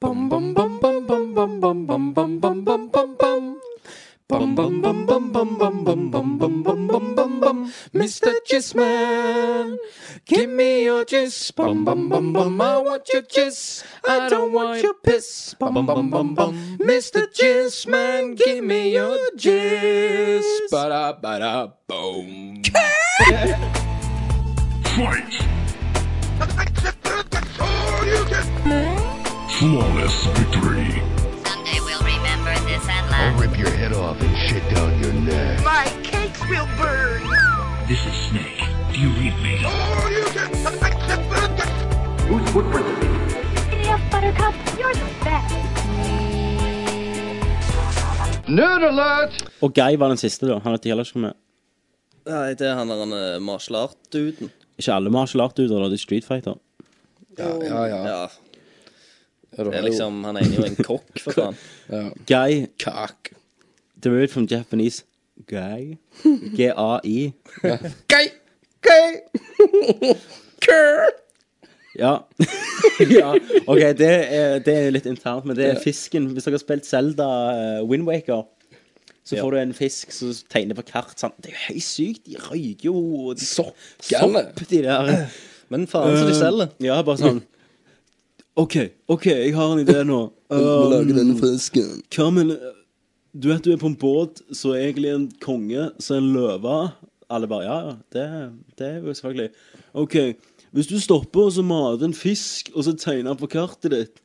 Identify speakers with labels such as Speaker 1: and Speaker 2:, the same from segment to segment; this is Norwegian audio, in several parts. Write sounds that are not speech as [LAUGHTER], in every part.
Speaker 1: Bum bum bum bum bum bum bum bum bum bum bum bum bum. Bum bum bum bum bum bum bum bum bum bum bum bum bum. Mr. Jizzman, give me your jizz. Bum bum bum bum, I want your jizz. I don't want your piss. Bum bum bum bum bum. Mr. Jizzman, give me your jizz. Ba da ba da boom.
Speaker 2: Fight! Flawless victory.
Speaker 3: Someday we'll remember this and
Speaker 4: I'll rip your head off and shit down your neck.
Speaker 5: My cakes will burn.
Speaker 2: This is Snake. Do you read me?
Speaker 6: Buttercup. You're the best.
Speaker 4: Nerd alert!
Speaker 7: Og Guy var den siste, da. Han vet heller ikke kommet.
Speaker 8: Nei, det er han der han er martial art-duden.
Speaker 7: Ikke alle martial art-duder, da. Det er Street Fighter.
Speaker 1: Ja, ja, ja.
Speaker 8: Ja, det er liksom Han ene er jo en kokk, for faen. [LAUGHS]
Speaker 7: Guy
Speaker 1: Kak.
Speaker 7: Derived from Japanese Guy. [LAUGHS] G-A-I.
Speaker 1: Guy! Guy! Kerr!
Speaker 7: Ja. [LAUGHS] ja. OK, det er, det er litt internt, men det er fisken. Hvis dere har spilt Zelda uh, Windwaker, så får du en fisk som tegner på kart. Sant? Det er jo helt sykt. De røyker jo de
Speaker 1: sopp,
Speaker 7: Sopp, de der.
Speaker 8: Men faen så de selger.
Speaker 7: Ja, bare sånn OK, OK, jeg har en idé nå. Um,
Speaker 1: fisken.
Speaker 7: Hva med Du vet du er på en båt så er egentlig en konge så er en løve. Alle bare Ja, ja, det, det er jo selvfølgelig. OK, hvis du stopper og så mater en fisk, og så tegner på kartet ditt,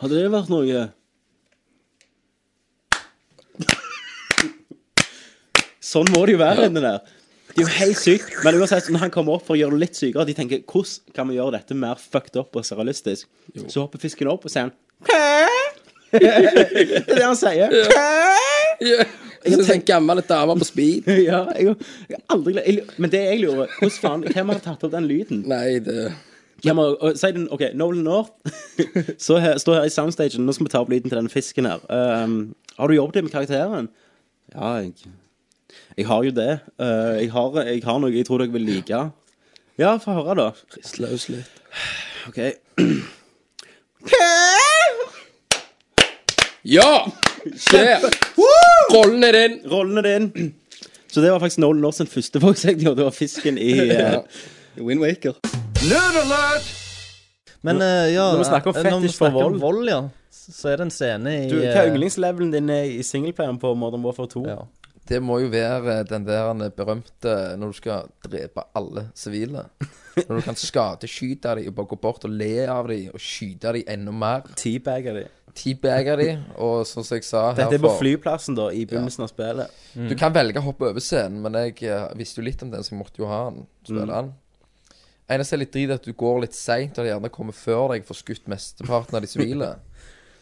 Speaker 7: hadde det vært noe? Sånn må det jo være inni der. Det er jo helt sykt. Men uansett, når han kommer opp for å gjøre det litt sykere, de tenker hvordan kan vi gjøre dette mer fucked up og serialistisk? Så hopper fisken opp og sier han Det er det han sier.
Speaker 1: Jeg tenker en gammel dame på speed. [LAUGHS]
Speaker 7: Ja, jeg, jeg aldri jeg, Men det jeg lurer Hvordan faen Hvem har tatt opp den lyden?
Speaker 1: Nei, det
Speaker 7: har, og, si den, OK, Nolan North [LAUGHS] så her, står her i soundstagen. Nå skal vi ta opp lyden til denne fisken her. Um, har du jobbet med karakteren? Ja, jeg Jeg har jo det. Uh, jeg, har, jeg har noe jeg tror dere vil like. Ja, få høre, da.
Speaker 1: Rist løs litt.
Speaker 7: OK.
Speaker 1: Ja! Skjer! Rollen er din.
Speaker 7: Rollen er din. Så det var faktisk Nolan North sin første voksegning, og Det var fisken i [LAUGHS] uh,
Speaker 8: Windwaker.
Speaker 4: Nerd alert!
Speaker 9: Men eh, ja
Speaker 7: Når vi snakker om
Speaker 9: eh, når vi
Speaker 7: fetish for
Speaker 9: snakker om
Speaker 7: vold.
Speaker 9: vold, ja, så er det en scene i
Speaker 7: du, Hva
Speaker 9: eh,
Speaker 7: er yndlingslevelen din er i singleplayeren på Modern Warfare 2?
Speaker 9: ja.
Speaker 10: Det må jo være den der berømte når du skal drepe alle sivile. Når du kan skadeskyte dem og bare gå bort og le av dem og skyte dem enda mer.
Speaker 7: Teabagge de.
Speaker 10: Teabagge dem, og som jeg sa her
Speaker 7: Dette er på flyplassen, da, i begynnelsen av spillet.
Speaker 10: Du kan velge å hoppe over scenen, men jeg eh, visste jo litt om den, så jeg måtte jo ha den. Spille den. Eneste er litt drit at du går litt seint, og de gjerne kommer før deg får skutt mesteparten av de sivile.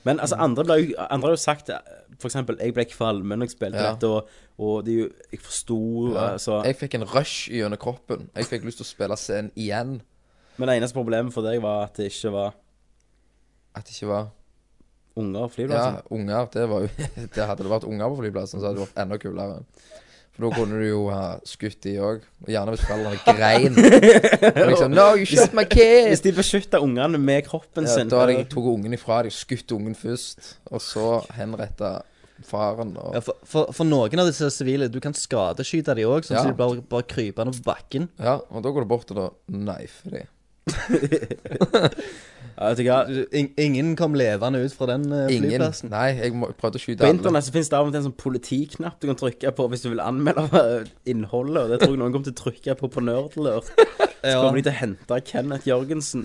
Speaker 7: Men altså, andre, ble, andre har jo sagt F.eks. Jeg ble kvalm når jeg spilte
Speaker 10: Ja.
Speaker 7: dette, og, og det Jeg forsto altså,
Speaker 10: Jeg fikk en rush gjennom kroppen. Jeg fikk lyst til å spille scenen igjen.
Speaker 7: Men det eneste problemet for deg var at det ikke var
Speaker 10: At det ikke var
Speaker 7: unger på flyplassen?
Speaker 10: Ja, unger. Det var jo [LAUGHS] det Hadde det vært unger på flyplassen, så hadde det vært enda kulere. For da kunne du jo ha skutt de òg. Og gjerne hvis foreldrene grein. [LAUGHS] Og liksom No, you shot my kid!
Speaker 7: Hvis de beskytta ungene med kroppen
Speaker 10: Ja,
Speaker 7: sin
Speaker 10: da hadde jeg tatt ungen ifra dem, skutt ungen først, og så henretta faren. Og,
Speaker 9: Ja, for, for, for noen av disse sivile Du kan skadeskyte dem òg, sånn
Speaker 10: Ja.
Speaker 9: at de bare, bare krypende på bakken.
Speaker 10: ja, og da går du bort og da knifer dem.
Speaker 7: Ja, vet du hva?
Speaker 9: Ingen kom levende ut fra den eh,
Speaker 10: Ingen.
Speaker 9: flyplassen.
Speaker 10: Nei, jeg må, prøvde å skyte
Speaker 7: På
Speaker 10: alle.
Speaker 7: internett så finnes det av og til en sånn politiknapp du kan trykke på hvis du vil anmelde eh, innholdet. Og det tror jeg noen kommer til å trykke på på Nerdlurt. Så
Speaker 9: Ja.
Speaker 7: kommer de til å hente Kenneth Jørgensen.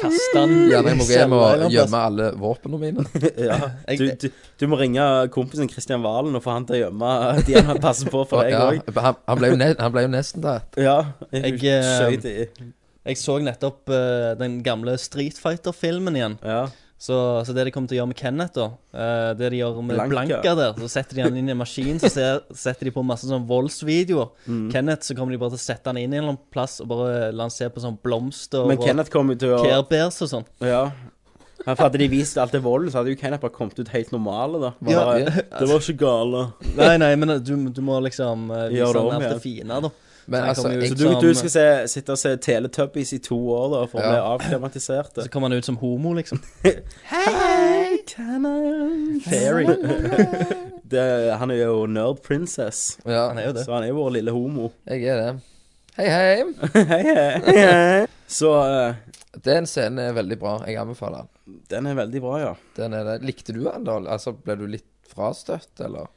Speaker 9: Kaste han
Speaker 10: Gjerne jeg må gå hjem og gjemme alle våpnene mine. [LAUGHS]
Speaker 7: Ja. Du, du, du må ringe kompisen Kristian Valen og få han til å gjemme de han passer på for deg
Speaker 10: Ja,
Speaker 7: òg.
Speaker 10: han, han, ble jo ne han ble jo nesten der.
Speaker 7: Ja.
Speaker 9: Jeg,
Speaker 7: Jeg,
Speaker 9: eh,
Speaker 7: skjøt i
Speaker 9: Jeg så nettopp eh, den gamle Street Fighter-filmen igjen.
Speaker 7: Ja.
Speaker 9: Så, så det de kommer til å gjøre med Kenneth, da eh, Det de gjør med
Speaker 7: Blanka.
Speaker 9: Blanka, der, så setter de han inn i en maskin, så ser, setter de på masse sånn voldsvideoer.
Speaker 7: Mm.
Speaker 9: Kenneth, så kommer de bare til å sette han inn i en eller annen plass og bare la han se på sånn blomster
Speaker 7: Men
Speaker 9: og
Speaker 7: Kenneth kommer jo til å
Speaker 9: Care Bears og sånn.
Speaker 7: Ja. Ja, For hadde de vist alt det volden, så hadde jo Kenneth bare kommet ut helt normale, da. Bare,
Speaker 9: Ja.
Speaker 7: Det var ikke gale.
Speaker 9: Nei, nei, men du, du må liksom uh, vise
Speaker 7: Gjør det
Speaker 9: han alt
Speaker 7: igjen.
Speaker 9: det fine, da.
Speaker 10: Men altså jeg,
Speaker 7: Så du,
Speaker 9: som-
Speaker 7: du skal se, sitte og se Teletubbies i to år da for å
Speaker 10: Ja.
Speaker 7: bli avklimatisert?
Speaker 9: Så kommer han ut som homo, liksom. [LAUGHS]
Speaker 7: Fairy. [LAUGHS] det, han er jo nerd princess,
Speaker 10: ja,
Speaker 9: Han er jo det.
Speaker 7: så han er jo vår lille homo.
Speaker 10: jeg er det. Hei, hei. [LAUGHS]
Speaker 7: hei, hei, hei. Så uh,
Speaker 10: Den scenen er veldig bra. Jeg anbefaler den.
Speaker 7: den er veldig bra, ja.
Speaker 10: Den er det. Likte du den, da? Altså, ble du litt frastøtt, eller?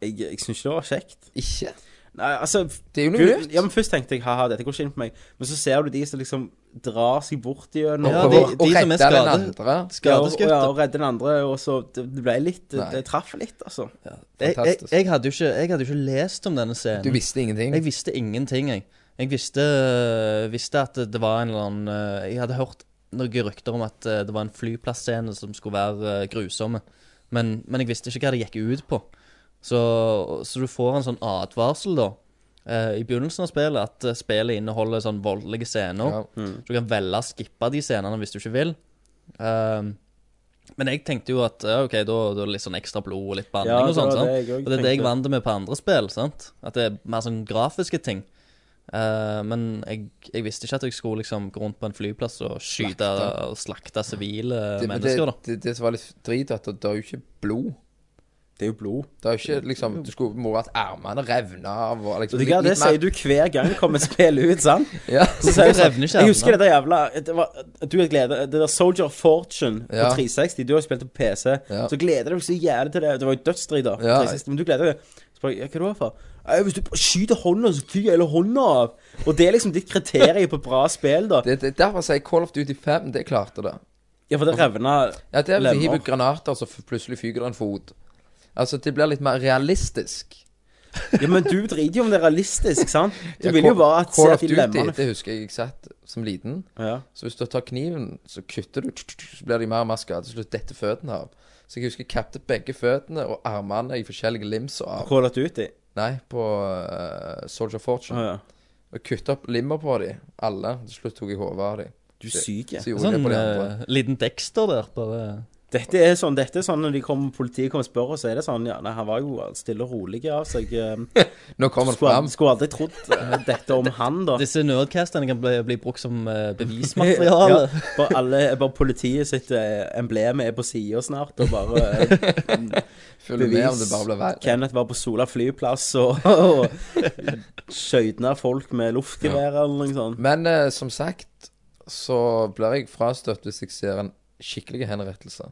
Speaker 7: Jeg, jeg syns ikke det var kjekt.
Speaker 10: Ikke?
Speaker 7: Nei, altså
Speaker 10: Det er jo noe nytt.
Speaker 7: Ja, men Først tenkte jeg haha, dette går ikke inn på meg. Men så ser du de som liksom drar seg bort gjennom
Speaker 9: Ja,
Speaker 10: Og,
Speaker 9: de-
Speaker 10: og, og
Speaker 9: de som er
Speaker 10: redde den andre.
Speaker 7: Og,
Speaker 9: Skadeskutt.
Speaker 7: ja, og redde den andre, og så Det, det ble litt Det,
Speaker 10: Nei.
Speaker 7: det traff litt, altså.
Speaker 9: Jeg, jeg,
Speaker 10: Fantastisk.
Speaker 9: jeg, hadde jo ikke, jeg hadde jo ikke lest om denne scenen.
Speaker 10: Du visste ingenting?
Speaker 9: Jeg visste ingenting, jeg. Jeg visste, visste at det var en eller annen eh, Jeg hadde hørt noen rykter om at eh, det var en flyplassscene som skulle være eh, grusomme. Men, men jeg visste ikke hva det gikk ut på. Så, så du får en sånn advarsel, da. eh, I begynnelsen av spillet at eh, spillet inneholder sånn voldelige scener.
Speaker 10: Ja.
Speaker 9: Du kan velge å skippe de scenene hvis du ikke vil. Ehm, men jeg tenkte jo at ja, OK, da, da er det litt sånn ekstra blod og litt banning
Speaker 7: Ja,
Speaker 9: og sånn.
Speaker 7: det
Speaker 9: sant?
Speaker 7: jeg
Speaker 9: Og det er det jeg vant med på andre spill. sant? At det er mer sånn grafiske ting. Eh, men jeg, jeg visste ikke at jeg skulle liksom gå rundt på en flyplass og skyte
Speaker 10: Slakte.
Speaker 9: og slakte sivile
Speaker 10: Det, men det,
Speaker 9: mennesker. da.
Speaker 10: det, det som var litt drit, at det, det er jo ikke blod.
Speaker 7: Det er jo blod.
Speaker 10: Det er jo ikke liksom Du skulle må at ermene revna av og liksom
Speaker 7: litt, du hva, Det sier du hver gang det kommer et spill ut, sant? [LAUGHS]
Speaker 10: Ja.
Speaker 7: Så sier jeg sånn,
Speaker 9: revner ikke
Speaker 7: Jeg husker det der jævla det var, Du har glede Det der Soldier of Fortune
Speaker 10: Ja.
Speaker 7: på 360. Du har jo spilt det på PC.
Speaker 10: Ja.
Speaker 7: Så gleder du deg så jævlig til det. Det var jo dødsstrid, da. på
Speaker 10: Ja.
Speaker 7: 360, men du gleder deg. Så bare, ja, hva er det for? «Nei, Hvis du bare skyter hånda, så fyker hele hånda av. Og det er liksom ditt kriterium på bra spill, da. [LAUGHS]
Speaker 10: Det, det, derfor sier jeg Call of Duty 5, det klarte det.
Speaker 7: Ja, for det revna
Speaker 10: Ja, det er hvis du hiver granater, så f- plutselig fyker det en fot. Altså, det blir litt mer realistisk.
Speaker 7: Ja, men du driter jo om det er realistisk, sant? Du
Speaker 10: Ja,
Speaker 7: vil jo bare at se
Speaker 10: Call
Speaker 7: at
Speaker 10: of Duty, det husker jeg jeg satt som liten.
Speaker 7: ja.
Speaker 10: Så hvis du tar kniven, så kutter du, så blir de mer og mer skadet. Til slutt detter føttene av. Så jeg husker jeg kappet begge føttene og armene i forskjellige lims og av.
Speaker 7: Call of Duty.
Speaker 10: Nei, på uh, Soldier Fortune.
Speaker 7: Oh, ja.
Speaker 10: Og kutta opp limmer på dem, alle. Til slutt tok jeg hodet av dem.
Speaker 7: Du er syk.
Speaker 10: Så gjorde jeg
Speaker 9: Sånn
Speaker 10: det på de andre.
Speaker 9: eh, liten Dexter der, bare
Speaker 7: Dette er sånn, dette er sånn når de kom, politiet kommer og spør oss, så er det sånn Ja, nei, han var jo stille og rolig av seg. eh, [LAUGHS]
Speaker 10: Nå kommer det fram.
Speaker 7: skulle aldri trodd eh, dette om han, da.
Speaker 9: Disse nerdcastene kan bli, bli brukt som eh, bevismateriale. [LAUGHS]
Speaker 7: Ja, [LAUGHS] bare, alle, bare politiet sitt emblem er på sida snart, og bare
Speaker 10: Følger med om det bare blir verre.
Speaker 7: Kenneth var på Sola flyplass og, og skøytna folk med luftgevær eller noe sånt.
Speaker 10: Men som sagt så blir jeg frastøtt hvis jeg ser en skikkelig henrettelser.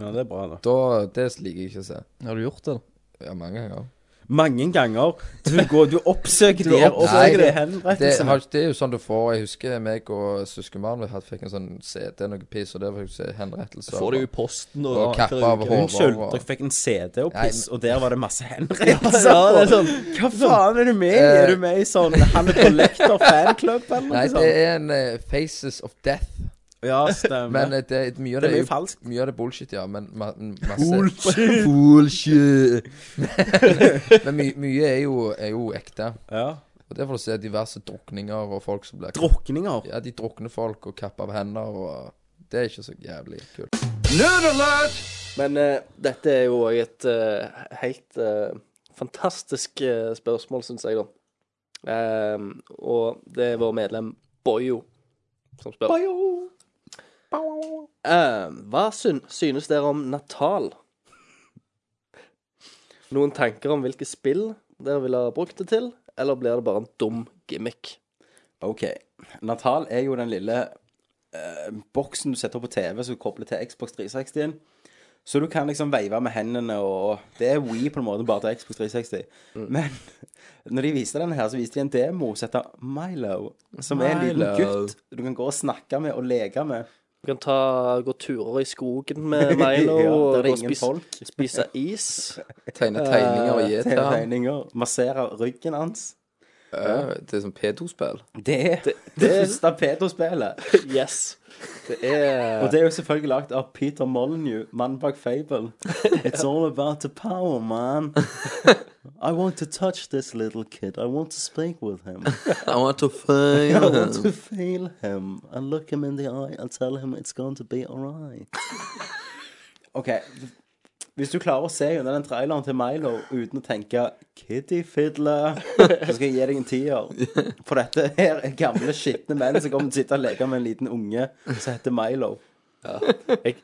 Speaker 7: Ja, det er bra, da.
Speaker 10: Da, Det liker jeg ikke å se.
Speaker 9: Har du gjort det?
Speaker 10: Ja, mange ganger.
Speaker 7: Mange ganger. Du, går, du oppsøker [LAUGHS] de her
Speaker 9: oppsøker
Speaker 7: de
Speaker 10: det,
Speaker 7: henrettelsene.
Speaker 10: har, det er jo sånn du får Jeg husker meg og søskenbarnet mitt hadde- fikk en sånn CD, noe piss, og der fikk faktisk se henrettelser.
Speaker 9: Får det jo i posten og,
Speaker 10: Og kappa av hår.
Speaker 7: Unnskyld,
Speaker 10: og-
Speaker 7: dere fikk en CD og
Speaker 10: Nei,
Speaker 7: piss, og der var det masse henrettelser. [LAUGHS]
Speaker 9: Ja, det er sånn
Speaker 7: Hva faen er du med i?
Speaker 10: Eh.
Speaker 7: Er du med i sånn Han er [LAUGHS] Collector fanklubb eller
Speaker 10: Nei,
Speaker 7: noe
Speaker 10: det
Speaker 7: sånt?
Speaker 10: er en eh, Faces of Death.
Speaker 7: Ja, stemmer.
Speaker 10: Men det, det, er- mye av
Speaker 7: det
Speaker 10: det,
Speaker 7: er
Speaker 10: er
Speaker 7: mye falskt.
Speaker 10: Mye av det er bullshit, ja. Men ma masse
Speaker 7: Bullshit. [LAUGHS]
Speaker 10: Bullshit. [LAUGHS] men my mye er jo, er jo ekte.
Speaker 7: Ja.
Speaker 10: Og der får du se diverse drukninger og folk som blir
Speaker 7: Drukninger.
Speaker 10: Ja, de drukner folk og kapper av hender, og det er ikke så jævlig kult.
Speaker 8: Men uh, dette er jo òg et uh, helt uh, fantastisk eh, spørsmål, syns jeg, da. Um, og det er vår medlem Boyo som spør. Ehm, hva syn synes dere om Natal? Noen tanker om hvilke spill dere ville ha brukt det til, eller blir det bare en dum gimmick?
Speaker 7: OK. Natal er jo den lille uh, boksen du setter på TV som du kobler til Xbox 360-en. Så du kan liksom veive med hendene og Det er Wii på en måte, bare til Xbox 360. Men [LAUGHS] når de viste den her, så viste de en demo som heter Milo. Som er en liten gutt du kan gå og snakke med og leke med.
Speaker 8: Du kan ta, gå turer i skogen med [LAUGHS] Milo
Speaker 7: Ja, der
Speaker 8: og
Speaker 7: er
Speaker 8: og
Speaker 7: ingen
Speaker 8: spise,
Speaker 7: folk.
Speaker 8: spise is. [LAUGHS]
Speaker 10: Tegne tegninger og gi til ham.
Speaker 7: Massere ryggen hans.
Speaker 10: Ja, det er sånn P2-spill.
Speaker 7: Det er [LAUGHS] det, første pedospillet.
Speaker 8: Yes. Det er
Speaker 7: Og det er jo selvfølgelig lagd av Peter Molyneux, mannen bak Fable. [LAUGHS] It's all about the power, man. I want to touch this little kid. I want to speak with him.
Speaker 8: I want to
Speaker 7: I want to feel him and look him in the eye and tell him it's going to be alright. OK. Hvis du klarer å se gjennom den traileren til Milo uten å tenke Kitty Fiddler, så skal jeg gi deg en tier. For dette her er gamle, skitne menn som kommer til å sitte og leke med en liten unge som heter Milo.
Speaker 9: Jeg,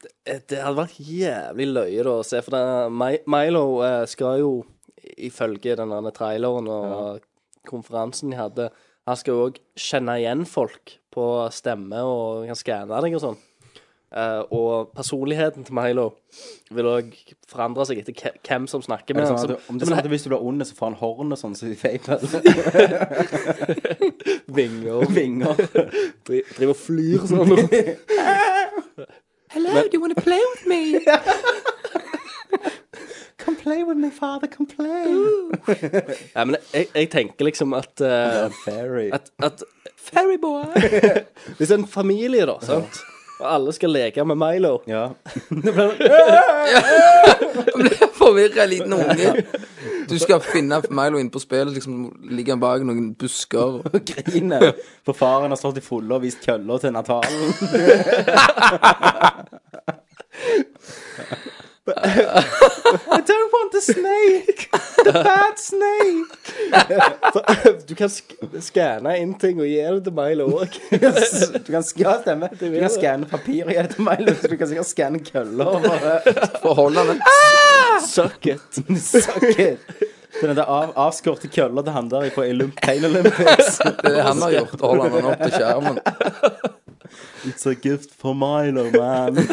Speaker 9: det, det hadde vært jævlig løye da, å se, for det, Milo eh, skal jo, ifølge den der traileren og konferansen de hadde, han skal jo òg kjenne igjen folk på stemme og kan skanne deg og sånn. Eh, og personligheten til Milo vil òg forandre seg etter hvem som snakker
Speaker 7: Er
Speaker 9: med ham.
Speaker 7: sånn om det er sånn at hvis du blir ond, så får han hornet sånn som så fake [LAUGHS]
Speaker 9: Vinger. [LAUGHS]
Speaker 7: vinger.
Speaker 9: Dri- Driver og flyr sånn. [LAUGHS]
Speaker 11: Hello, do you want to play with me?
Speaker 7: Come play with me, father, come play.
Speaker 9: Ja, men jeg, jeg tenker liksom at, uh,
Speaker 7: Fairy.
Speaker 9: at, at Fairyboy. Hvis det en familie, da, sant? Og alle skal leke med Milo
Speaker 7: Ja. [LAUGHS]
Speaker 10: Forvirra liten unge. Du skal finne Milo inne på spillet, liksom ligger han bak noen busker.
Speaker 7: og griner. For faren har stått i fulle og vist køller til Natalen. [LAUGHS] I don't want the snake! The bad snake!
Speaker 9: Du kan sk skanne inn ting og gi det til Milo òg.
Speaker 7: Du kan, ja, stemme. Du kan skanne papir og gi det til Milo, så du kan sikkert skanne køller. og Bare
Speaker 10: Forholde den.
Speaker 9: Suck it.
Speaker 7: suck it. Den der av, avskårte køller til han der på Olymp Pain Olympics. [LAUGHS]
Speaker 10: Det er han har gjort. Holder han opp til skjermen.
Speaker 7: It's a gift for Milo, man. [LAUGHS]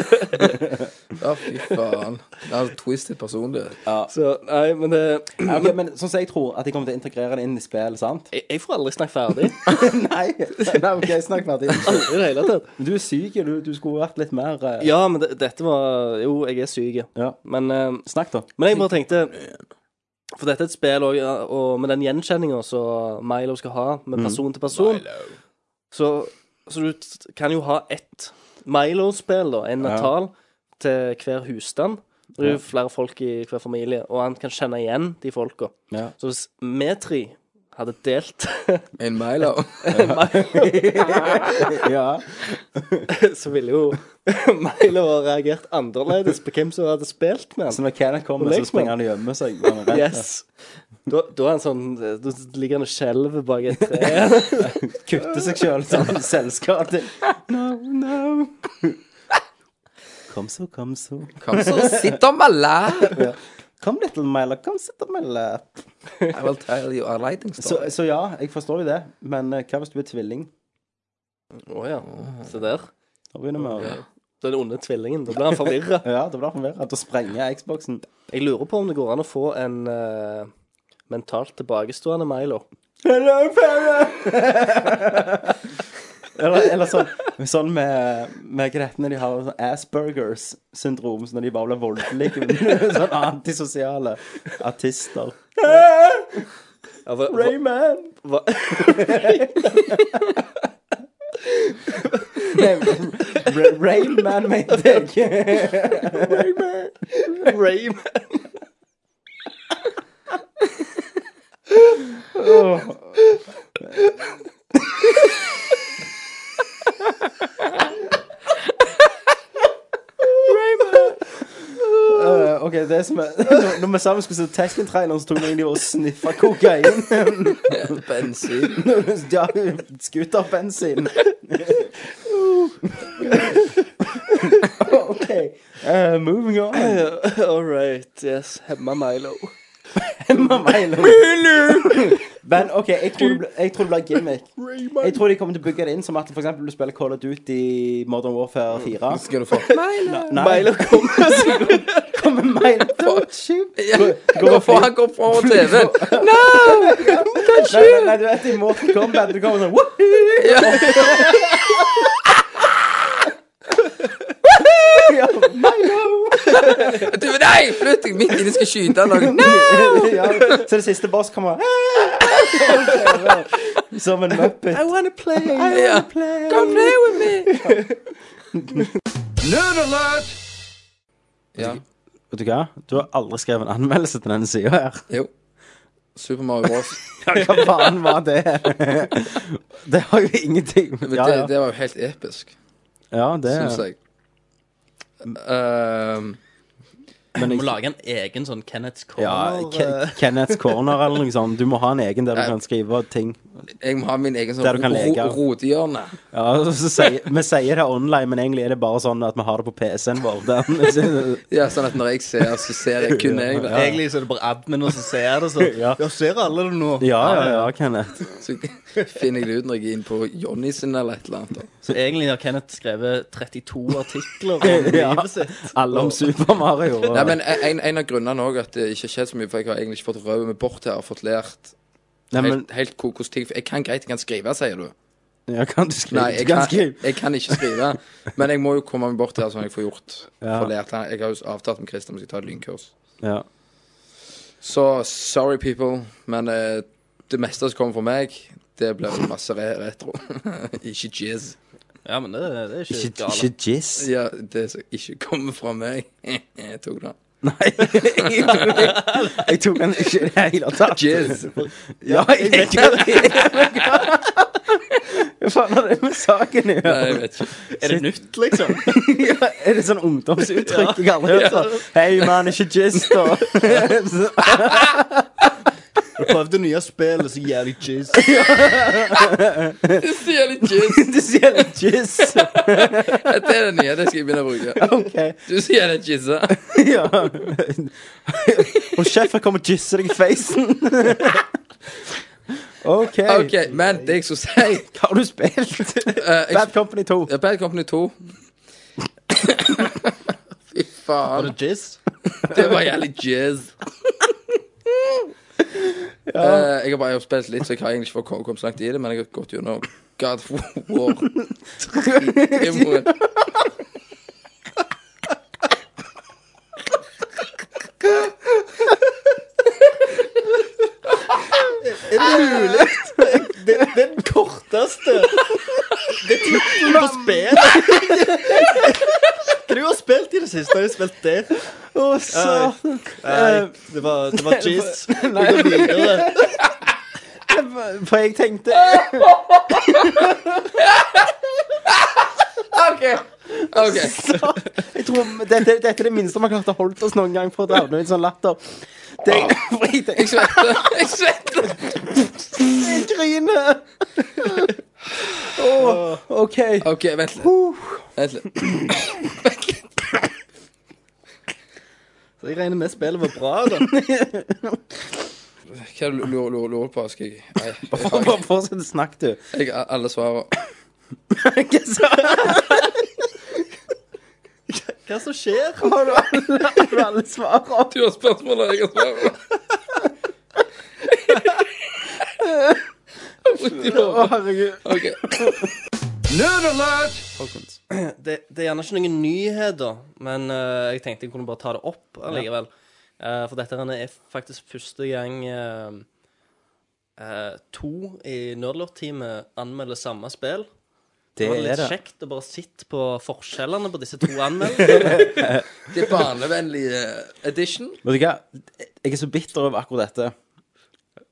Speaker 10: Ja, fy faen. Det er twisted personlighet.
Speaker 9: Så nei, men det
Speaker 7: Ok, men sånn som jeg tror at de kommer til å integrere det inn i spillet, sant?
Speaker 9: jeg, jeg får aldri snakket ferdig. [LAUGHS]
Speaker 7: Nei, nei ok, snakk ferdig.
Speaker 9: Aldri i det hele tatt.
Speaker 7: Men du er syk, du, du skulle vært litt mer eh,
Speaker 9: Ja, men det, dette var Jo, jeg er syk.
Speaker 7: Ja.
Speaker 9: Men, eh,
Speaker 7: Snakk, da.
Speaker 9: men jeg bare tenkte For dette er et spill, og, og med den gjenkjenninga som Milo skal ha, med person til person så, så du kan jo ha ett Milo-spill, da, en
Speaker 7: Ja.
Speaker 9: Natal, til hver husstand. Det er jo flere folk i hver familie, og han kan kjenne igjen de folka.
Speaker 7: Ja.
Speaker 9: Så hvis vi tre hadde delt [LAUGHS]
Speaker 10: En Milo. [LAUGHS] [LAUGHS]
Speaker 7: ja.
Speaker 9: så ville jo Milo ha reagert annerledes på hvem som hadde spilt med han.
Speaker 7: Så når Kenneth kommer, så springer han og gjemmer seg. Han er redd.
Speaker 9: Yes. Da, da er han sånn Da ligger han og skjelver bak et tre.
Speaker 7: Kutter seg sjøl som selvskade. No, no. Kom så, kom så.
Speaker 10: Kom så, sitt og melde.
Speaker 7: Kom, little Milo, sit on my lap.
Speaker 10: I will tell you a lighting story.
Speaker 7: så ja, jeg forstår jo det. Men eh, hva hvis du er tvilling?
Speaker 9: Å ja. Se der.
Speaker 7: Da begynner vi å
Speaker 9: Den onde tvillingen. Da blir han forvirra. [LAUGHS]
Speaker 7: Ja, da blir han forvirra. Da sprenger Xboxen.
Speaker 9: Jeg lurer på om det går an å få en eh, mentalt tilbakestående Milo.
Speaker 7: Hello, fella! [LAUGHS] eller, eller sånn, sånn med, med når de har sånn Aspergers syndrom, så når de bare blir voldelige. [LAUGHS] sånn antisosiale artister.
Speaker 9: Ja, hva,
Speaker 7: Rayman!
Speaker 9: hva,
Speaker 7: Rayman, mente jeg.
Speaker 9: Rayman.
Speaker 7: Uh, ok, det som er [LAUGHS] Når, når vi sammen skulle se Tekken-traileren, så tok vi egentlig og sniffa kokain.
Speaker 10: Bensin. [LAUGHS]
Speaker 7: ja, Scooterbensin. [LAUGHS] OK. Uh, moving on.
Speaker 9: All right. Yes. Hemma Milo. [LAUGHS]
Speaker 7: Milo. [LAUGHS] Men OK, jeg tror, det ble, jeg tror det blir gimmick. Jeg tror de kommer til å bygge det inn som at eksempel du spiller Call of Duty Modern Warfare 4.
Speaker 10: Skal du få
Speaker 9: Milo kommer. [LAUGHS]
Speaker 7: kommer Milo. Don't shoot.
Speaker 10: Går for, han går for TV.
Speaker 7: Nei, nei, nei, du vet i Morten Kombat du kommer sånn Ja, Milo!
Speaker 10: Du, nei, flytt deg midt inni, skal skyte noen.
Speaker 7: Ja, så det siste boss kommer [LAUGHS] Som en muppet. I wanna play. I wanna play.
Speaker 10: Come play with me.
Speaker 4: Nerd alert!
Speaker 10: Ja,
Speaker 7: Vet du hva? Du har aldri skrevet en anmeldelse til denne sida her.
Speaker 10: jo. Super Mario Bros. [LAUGHS]
Speaker 7: Hva faen var det? [LAUGHS] Det har jo ingenting
Speaker 10: Men
Speaker 7: Ja,
Speaker 10: det,
Speaker 7: ja.
Speaker 10: det var jo helt episk,
Speaker 7: ja det
Speaker 10: syns jeg. Ehm,
Speaker 7: Men
Speaker 9: Du
Speaker 7: jeg,
Speaker 9: må lage en egen sånn Kenneth's
Speaker 7: ja,
Speaker 9: Corner.
Speaker 7: Ke
Speaker 9: eh,
Speaker 7: Kenneths Corner eller noe sånt. Du må ha en egen der du kan skrive ting.
Speaker 10: Jeg må ha min egen sånn
Speaker 7: Der du kan
Speaker 10: ro-
Speaker 7: leke.
Speaker 10: ro- rodehjørne.
Speaker 7: Ja, så sier, Vi sier det online, men egentlig er det bare sånn at vi har det på PC-en vår.
Speaker 10: Ja, sånn at når jeg ser, så ser jeg kun jeg Ja.
Speaker 9: Egentlig så er det bare admin og så ser jeg det, så
Speaker 7: Ja.
Speaker 9: Ja, ser alle det nå?
Speaker 7: Ja, ja, ja, Kenneth.
Speaker 10: Så finner jeg det ut når jeg er inne på Johnny sin eller et eller annet.
Speaker 9: Så egentlig har Kenneth skrevet 32 artikler om [LAUGHS]
Speaker 7: Ja.
Speaker 9: livet sitt.
Speaker 7: Alle om Super Mario. Og,
Speaker 10: Nei, men en, en av grunnene òg at det ikke har skjedd så mye, for jeg har egentlig ikke fått røvet meg bort her og fått lært
Speaker 7: Nei, men
Speaker 10: helt, helt kokos ting Jeg kan greit, jeg kan skrive, sier du.
Speaker 7: ja, kan du skrive?
Speaker 10: Nei, jeg
Speaker 7: kan skrive.
Speaker 10: jeg kan ikke skrive. Men jeg må jo komme meg bort her, sånn at jeg får gjort
Speaker 7: Ja.
Speaker 10: får lært. Jeg har jo avtalt med Christian om jeg skal ta et lynkurs.
Speaker 7: Ja.
Speaker 10: Så sorry, people, men eh, det meste som kommer fra meg, det blir masse re retro. [LAUGHS] ikke jizz.
Speaker 9: Ja, men det, det er ikke,
Speaker 7: Ikke,
Speaker 9: galt.
Speaker 7: ikke jizz.
Speaker 10: Ja, det som ikke kommer fra meg. [LAUGHS] jeg tok den.
Speaker 7: Nei. [LAUGHS] jeg tok den ikke i det hele tatt.
Speaker 10: Jizz.
Speaker 7: Ja, jeg vet ikke. Hva faen har det med saken å
Speaker 10: Nei, jeg vet ikke.
Speaker 9: Er det nytt, liksom? [LAUGHS]
Speaker 7: Ja, er det sånn ungdomsuttrykk jeg aldri har hørt? sånn Hei, mann, ikke jizz, da.
Speaker 9: Du prøvde nye spillet, så jævlig jizz.
Speaker 10: Det sier litt jizz.
Speaker 7: Du sier litt jizz. [LAUGHS]
Speaker 10: Det er det nye, det skal jeg begynne å bruke.
Speaker 7: OK.
Speaker 10: Du sier jævlig [LAUGHS] jizza.
Speaker 7: Ja. Og sjefen kommer og jizzer deg i facen. OK.
Speaker 10: OK, men det jeg skulle si
Speaker 7: Hva har du spilt?
Speaker 10: eh,
Speaker 7: Bad Company 2.
Speaker 10: jeg, Bad Company 2 Fy faen.
Speaker 9: Var det jizz?
Speaker 10: Det var jævlig jizz. [LAUGHS] Eh, jeg har bare spilt litt, så jeg har egentlig ikke fått kom- kommet så langt i det, men jeg har gått gjennom God of War. Demoen. [LAUGHS]
Speaker 9: Det mulig? Det er den korteste Det er tittelen på spillet. Hva du har spilt i det siste? Har du spilt det?
Speaker 7: Å, satan.
Speaker 9: Nei, det var, det var jizz. [LAUGHS] Vi går videre.
Speaker 7: For jeg tenkte [LAUGHS]
Speaker 10: OK. ok [LAUGHS]
Speaker 7: Jeg tror dette, dette er det minste man har klart å holde oss noen gang for å dra i en sånn latter. Det, for jeg,
Speaker 10: Jeg svetter. [LAUGHS] Jeg svetter.
Speaker 7: jeg griner. Åh, OK.
Speaker 10: OK, vent litt. Vent litt.
Speaker 9: Så jeg regner med spillet var bra, da.
Speaker 10: Hva er det du lurer, lurer, lurer på? Skal jeg Nei, jeg [LAUGHS]
Speaker 7: Bare
Speaker 10: har
Speaker 7: fortsett å snakke, du.
Speaker 10: jeg har alle svarene. [LAUGHS]
Speaker 7: Hva sa
Speaker 9: Hva som skjer? [LAUGHS]
Speaker 7: Har du alle, har du alle svarene?
Speaker 10: Du har spørsmål, og jeg har svarene.
Speaker 7: Å, herregud.
Speaker 10: OK.
Speaker 9: Det, det er gjerne ikke noen nyheter, men uh, jeg tenkte jeg kunne bare ta det opp allikevel. Uh, for dette er faktisk første gang uh, eh, to i Nerdlort-teamet anmelder samme spill.
Speaker 7: Det
Speaker 9: Det var
Speaker 7: er
Speaker 9: litt
Speaker 7: det.
Speaker 9: kjekt å bare sitte på forskjellene på disse to anmeldelsene. [LAUGHS]
Speaker 10: Det er barnevennlige edition.
Speaker 7: Vet du hva? Jeg er så bitter over akkurat dette.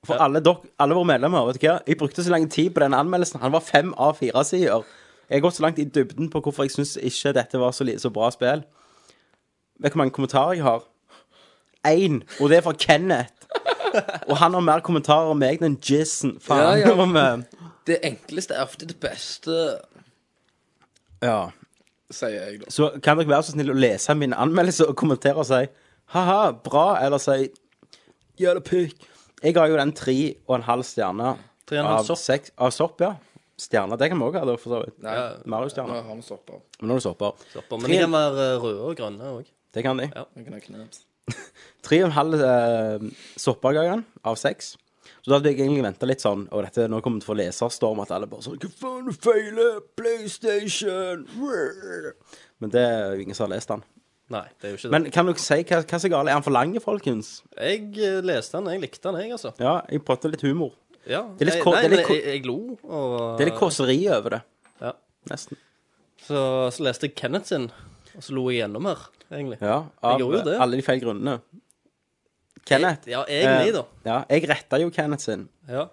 Speaker 7: For alle, dok, alle våre medlemmer, vet du hva? Jeg brukte så lang tid på den anmeldelsen. Han var fem av fire sider. Jeg har gått så langt i dybden på hvorfor jeg syns ikke dette var så, så bra spill. Vet du hvor mange kommentarer jeg har? Én. Og det er fra Kenneth. Og han har mer kommentarer om meg enn jizzen. Faen.
Speaker 10: Ja, ja. [LAUGHS] Det enkleste er ofte det beste,
Speaker 7: ja.
Speaker 10: sier jeg da.
Speaker 7: Så kan dere være så snill å lese min anmeldelse og kommentere og si ha-ha, bra, eller si jævla pikk. Jeg ga jo den tre og en halv stjerne
Speaker 9: Tre og en halv
Speaker 7: av
Speaker 9: sopp.
Speaker 7: seks Av sopp, ja. Stjerner, det kan vi òg ha, da, for så vidt.
Speaker 10: Nei, nå
Speaker 7: Mario-stjerner.
Speaker 10: har vi stoppa.
Speaker 7: Men nå er det sopper.
Speaker 9: Men de kan være eh, røde og grønne òg.
Speaker 7: Det kan de.
Speaker 9: Ja.
Speaker 10: Nå kan jeg. [LAUGHS]
Speaker 7: Tre og en halv eh, sopper ga jeg den, av seks. Så da hadde jeg egentlig venta litt sånn Og dette nå kommer til å få leserstorm, at alle bare sånn Hva faen, du feiler! PlayStation! Men det er jo ingen som har lest den.
Speaker 9: Nei, det er jo ikke det.
Speaker 7: Men kan dere si hva, hva som er galt? Er han for lang, folkens?
Speaker 9: jeg eh, leste den, jeg likte den, jeg, altså.
Speaker 7: Ja, jeg prøvde litt humor.
Speaker 9: Ja.
Speaker 7: Det er litt
Speaker 9: jeg,
Speaker 7: ko-
Speaker 9: nei,
Speaker 7: det er litt ko-
Speaker 9: jeg, jeg lo, og
Speaker 7: Det er litt kåseri over det.
Speaker 9: Ja.
Speaker 7: Nesten.
Speaker 9: Så, så leste jeg Kenneth sin, og så lo jeg enda mer, egentlig.
Speaker 7: Ja, av
Speaker 9: gjorde jo det.
Speaker 7: alle de feil grunnene. Kenneth.
Speaker 9: Ja, egentlig,
Speaker 7: eh,
Speaker 9: da.
Speaker 7: Ja, jeg retta jo Kenneth sin.
Speaker 9: Ja.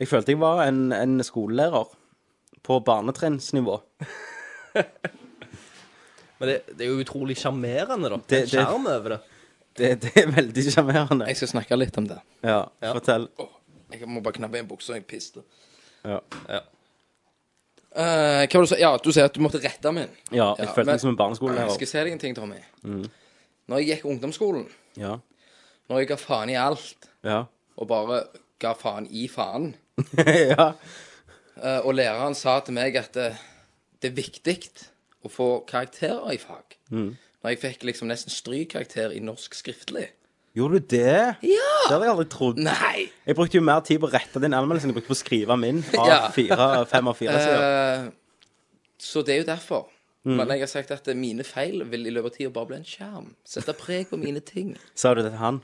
Speaker 7: Jeg følte jeg var en, en skolelærer på barnetrinnsnivå. [LAUGHS]
Speaker 9: Men det, det er jo utrolig sjarmerende, da.
Speaker 7: Det-
Speaker 9: Det, Skjerm over det.
Speaker 7: Det, det er veldig sjarmerende.
Speaker 10: Jeg skal snakke litt om det.
Speaker 7: Ja, fortell.
Speaker 10: Jeg må bare knappe igjen buksa, jeg piste.
Speaker 7: Ja,
Speaker 10: Eh, hva var det du sa? Ja, du sier at du måtte rette min.
Speaker 7: ja jeg
Speaker 10: Ja,
Speaker 7: følte meg som en
Speaker 10: Jeg
Speaker 7: barneskolelærer.
Speaker 10: skal si deg en ting, Tommy. Når jeg gikk ungdomsskolen,
Speaker 7: Ja,
Speaker 10: når jeg ga faen i alt,
Speaker 7: ja.
Speaker 10: og bare ga faen i faen, [LAUGHS]
Speaker 7: ja.
Speaker 10: eh, og læreren sa til meg at det, det er viktig å få karakterer i fag. Når jeg fikk liksom nesten strykkarakter i norsk skriftlig.
Speaker 7: Gjorde du det?
Speaker 10: Ja!
Speaker 7: Det hadde jeg aldri trodd.
Speaker 10: Nei!
Speaker 7: Jeg brukte jo mer tid på å rette din anmeldelse enn jeg brukte på å skrive min. Av [LAUGHS]
Speaker 10: Ja.
Speaker 7: fire, fem av fire sider.
Speaker 10: Eh, så det er jo derfor. Men jeg har sagt at mine feil vil i løpet av tida bare bli en skjerm. Sette preg på mine ting.
Speaker 7: Sa du det til han?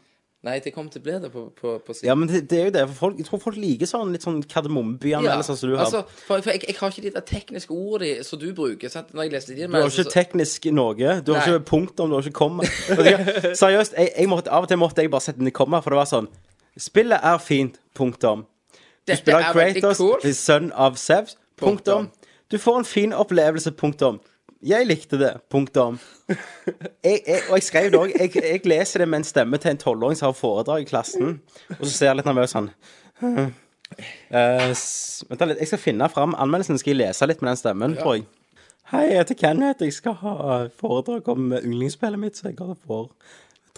Speaker 10: Nei, det kommer til å bli det på, på, på siden.
Speaker 7: Ja, men det, det er jo det. For folk, jeg tror folk liker sånn litt sånn kardemommebyanmeldelser som du har.
Speaker 10: Altså, for, for jeg, jeg har ikke de der tekniske ordene som du bruker. Sant? Når jeg leser de
Speaker 7: Du har ikke teknisk noe. Du har
Speaker 10: Nei.
Speaker 7: ikke punktum, du har ikke komma. [LAUGHS] Seriøst, jeg, jeg måtte, av og til måtte jeg bare sette den i komma, for det var sånn Spillet er fint. Punktum. Du
Speaker 10: Dette
Speaker 7: spiller
Speaker 10: er
Speaker 7: Kratos,
Speaker 10: cool.
Speaker 7: sønn av of Sevs. Punktum.
Speaker 10: Punktum.
Speaker 7: Du får en fin opplevelse. Punktum. Jeg likte det. Punktum. Jeg, jeg, og jeg skrev det òg. Jeg, jeg leser det med en stemme til en tolvåring som har foredrag i klassen, og så ser jeg litt nervøs sånn uh, Vent litt. Jeg skal finne fram anmeldelsen. Skal jeg lese litt med den stemmen, tror jeg. Hei, jeg heter Kenneth. Jeg skal ha foredrag om yndlingsspillet mitt, så jeg har det for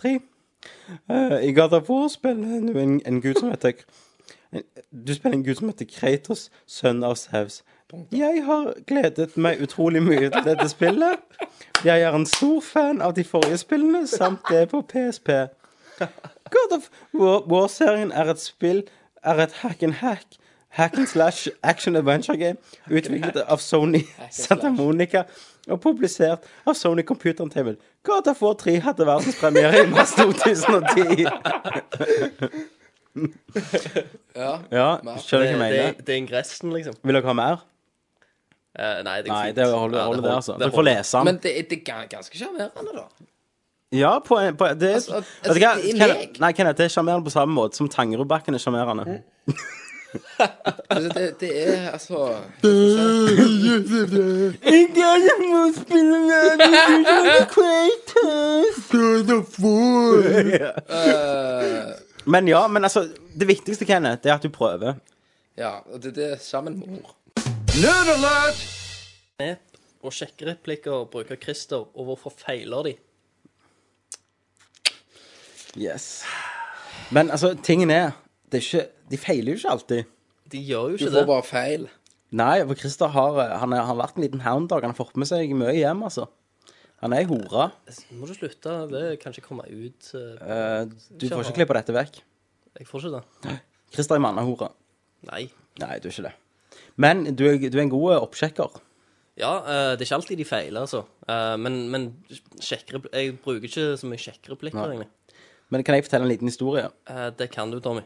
Speaker 7: tre. Uh, jeg har det for å spille en, en gud som heter Du spiller en gud som heter Kratos, sønn av Zeus. Jeg har gledet meg utrolig mye til dette spillet. Jeg er en stor fan av de forrige spillene, samt det på PSP. God of War- War-serien er et spill Er et hack and hack Hack and slash action adventure game Utviklet av Sony Santa Monica Og publisert av Sony Computer Entertainment God of War 3 hadde verdenspremiere i mars [LAUGHS] 2010
Speaker 10: Ja.
Speaker 7: Ja, skjønner du hva jeg
Speaker 9: Det,
Speaker 7: mener?
Speaker 9: det, det er ingressen, liksom.
Speaker 7: Vil dere ha mer?
Speaker 9: Eh, nei, det er
Speaker 7: Nei, det holder,
Speaker 9: Ja,
Speaker 7: holder det, altså. Dere får lese den.
Speaker 10: Men det, er- det er ganske sjarmerende, da.
Speaker 7: Ja, på, en- på det,
Speaker 10: Altså,
Speaker 7: vet
Speaker 10: altså,
Speaker 7: du hva?
Speaker 10: det er
Speaker 7: Kenneth-
Speaker 10: meg.
Speaker 7: Nei, Kenneth, det er sjarmerende på samme måte som Tangerudbakken er sjarmerende.
Speaker 10: Altså, det, det er altså [LAUGHS] eh,
Speaker 7: Men ja, men altså Det viktigste, Kenneth, det er at du prøver.
Speaker 10: Ja, og det, det er sammen med mor.
Speaker 4: Nerd alert!
Speaker 9: Knep og sjekkereplikker bruker Christer, og hvorfor feiler de?
Speaker 7: Yes. Men altså, tingen er, det er ikke, De feiler jo ikke alltid.
Speaker 9: De gjør jo
Speaker 10: Du
Speaker 9: ikke
Speaker 10: får
Speaker 9: det.
Speaker 10: bare feil.
Speaker 7: Nei, for Christer har, han, er, han har vært en liten hound dog. Han har fått med seg mye hjem, altså. Han er ei hore.
Speaker 9: Må du slutte? Det kan ikke komme ut. eh,
Speaker 7: Eh, du får ikke klippe dette vekk.
Speaker 9: Jeg får ikke det.
Speaker 7: Christer er mannehore.
Speaker 9: Nei.
Speaker 7: Nei, du er ikke det. Men du er, du er en god oppsjekker.
Speaker 9: Ja, eh, det er ikke alltid de feiler, altså. Eh, men men sjekkere, jeg bruker ikke så mye sjekkereplikker, egentlig.
Speaker 7: Men kan jeg fortelle en liten historie?
Speaker 9: Eh, det kan du, Tommy.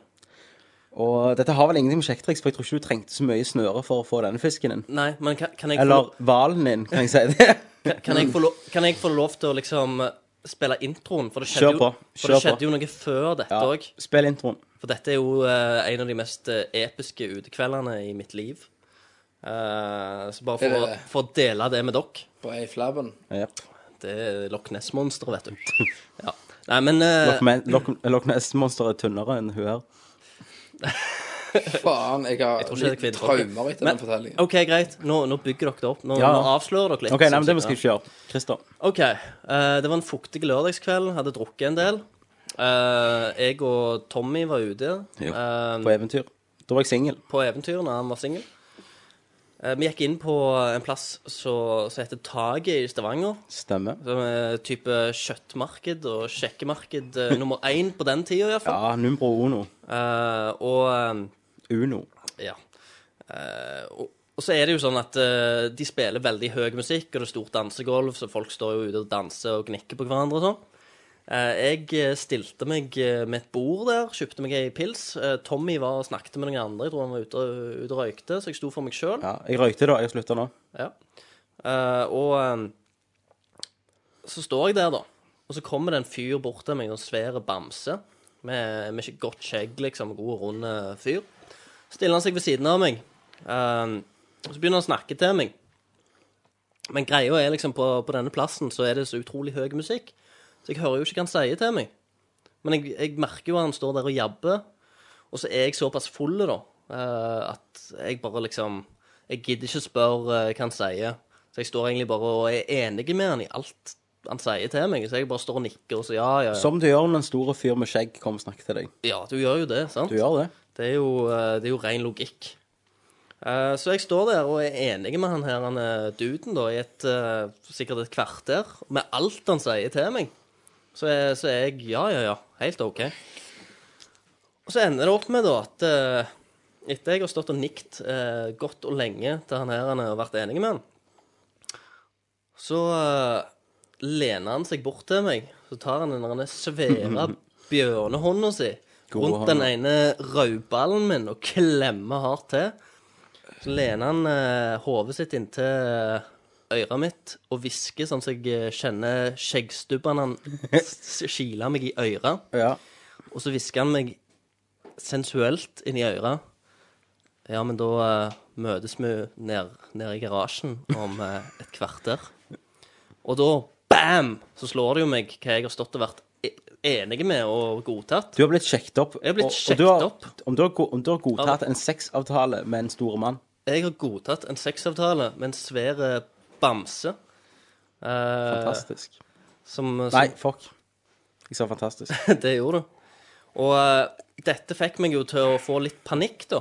Speaker 7: Og dette har vel ingenting med sjekketriks, for jeg tror ikke du trengte så mye snøre for å få denne fisken din.
Speaker 9: Nei, men kan, kan, jeg,
Speaker 7: Eller hvalen din, kan jeg si det. [LAUGHS]
Speaker 9: kan, kan, jeg få lov, kan jeg få lov til å liksom eh, spille introen? For det
Speaker 7: Kjør
Speaker 9: på.
Speaker 7: på.
Speaker 9: jo, for det skjedde jo noe før dette
Speaker 7: Ja. Spill introen.
Speaker 9: For dette er jo uh, en av de mest eh, episke utekveldene i mitt liv. Eh, så bare for,
Speaker 10: det-
Speaker 9: for å dele det med dere.
Speaker 10: På ei flabben.
Speaker 7: Yep.
Speaker 9: Det er Loch Ness-monsteret, vet du. [LAUGHS] Ja. Nei, men uh...
Speaker 7: Loch Me- Loch- Loch Ness-monster er tynnere enn hun her. [LAUGHS]
Speaker 10: Faen, jeg har
Speaker 9: er
Speaker 10: litt traumer etter
Speaker 9: Men-
Speaker 10: den fortellingen.
Speaker 9: OK, greit. Nå, nå bygger dere det opp. Nå,
Speaker 7: Ja.
Speaker 9: nå avslører dere litt.
Speaker 7: OK, nei, men det må skal ikke gjøre. Christer.
Speaker 9: OK. Uh, det var en fuktig lørdagskveld. Hadde drukket en del. Uh, jeg og Tommy var ute
Speaker 7: Jo, På eventyr. Da var jeg singel.
Speaker 9: på eventyr når han var singel. Eh, vi gikk inn på en plass som heter Taget i Stavanger.
Speaker 7: Stemmer.
Speaker 9: Som er type kjøttmarked og sjekkemarked eh, nummer én på den tida, iallfall.
Speaker 7: Ja, Numbro Uno.
Speaker 9: Uh, og
Speaker 7: Uno.
Speaker 9: Ja. Uh, og, og så er det jo sånn at uh, de spiller veldig høy musikk, og det er stort dansegulv, så folk står jo ute og danser og gnikker på hverandre og sånn. Eh, jeg eh, stilte meg eh, med et bord der, kjøpte meg ei pils. Tommy var og snakket med noen andre, jeg tror han var ute ute og røykte, så jeg sto for meg sjøl.
Speaker 7: Ja, jeg røykte da. Jeg slutta nå.
Speaker 9: Ja. Og så står jeg der, da. Og så kommer det en fyr bort til meg, en svær bamse, med, med godt skjegg, liksom. God, rund fyr. Stiller han seg ved siden av meg. Og så begynner han å snakke til meg. Men greia er liksom på, på denne plassen så er det så utrolig høy musikk. Så jeg hører jo ikke hva han sier til meg. Men jeg, jeg merker jo at han står der og jabber. Og så er jeg såpass full, da, eh, at jeg bare liksom Jeg gidder ikke spørre eh, hva han sier. Så jeg står egentlig bare og er enig med han i alt han sier til meg. Så jeg bare står og nikker og sier ja, ja, ja.
Speaker 7: Som du gjør når en stor fyr med skjegg kommer og snakker til deg.
Speaker 9: Ja, du gjør jo det, sant?
Speaker 7: Du gjør det.
Speaker 9: Det er jo, eh, det er jo ren logikk. Så jeg står der og er enig med han her han duden da, i et, sikkert et kvarter, med alt han sier til meg. Så så er jeg ja, ja, ja, helt OK. Og så ender det opp med da at eh, etter jeg har stått og nikt eh, godt og lenge til han her han har vært enig med han, så eh, lener han seg bort til meg. Så tar han den der svære [LAUGHS] bjørnehånda si rundt den ene rødballen min og klemmer hardt til. Så lener han eh, hodet sitt inntil øret mitt og hvisker sånn at jeg eh, kjenner skjeggstubbene kile meg i øret.
Speaker 7: Ja.
Speaker 9: Og så hvisker han meg sensuelt inn i øret. Ja, men da eh, møtes vi ned, nede i garasjen om eh, et kvarter. Og da, bam, så slår det jo meg hva jeg har stått og vært e- enig med og godtatt.
Speaker 7: Du har blitt sjekket opp.
Speaker 9: Jeg har blitt
Speaker 7: og- og
Speaker 9: sjekket
Speaker 7: du har,
Speaker 9: opp.
Speaker 7: Om du har, go- om du har godtatt en sexavtale med en stor mann
Speaker 9: Jeg har godtatt en sexavtale med en svær bamse. Eh,
Speaker 7: Fantastisk.
Speaker 9: Som, som,
Speaker 7: Nei, fuck. Jeg sa fantastisk. [LAUGHS]
Speaker 9: det gjorde du. Og eh, dette fikk meg jo til å få litt panikk, da.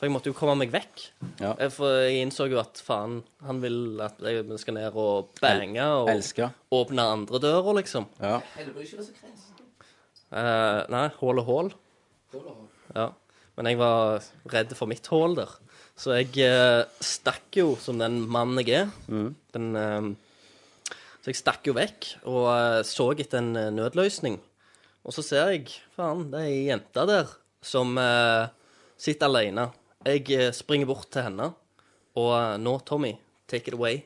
Speaker 9: For jeg måtte jo komme meg vekk.
Speaker 7: Ja.
Speaker 9: Eh, For jeg innså jo at faen, han vil at jeg skal ned og bange og
Speaker 7: Elsker.
Speaker 9: åpne andre dører, liksom.
Speaker 7: Ja.
Speaker 9: Eh, nei, hål og hål. Ja. Men jeg var redd for mitt hål der. Så jeg eh, stakk jo som den mannen jeg er. Den, eh, så jeg stakk jo vekk og eh, så etter en eh, nødløsning. Og så ser jeg, faen, det er ei jente der som eh, sitter alene. Jeg eh, springer bort til henne. Og eh, nå, Tommy, take it away.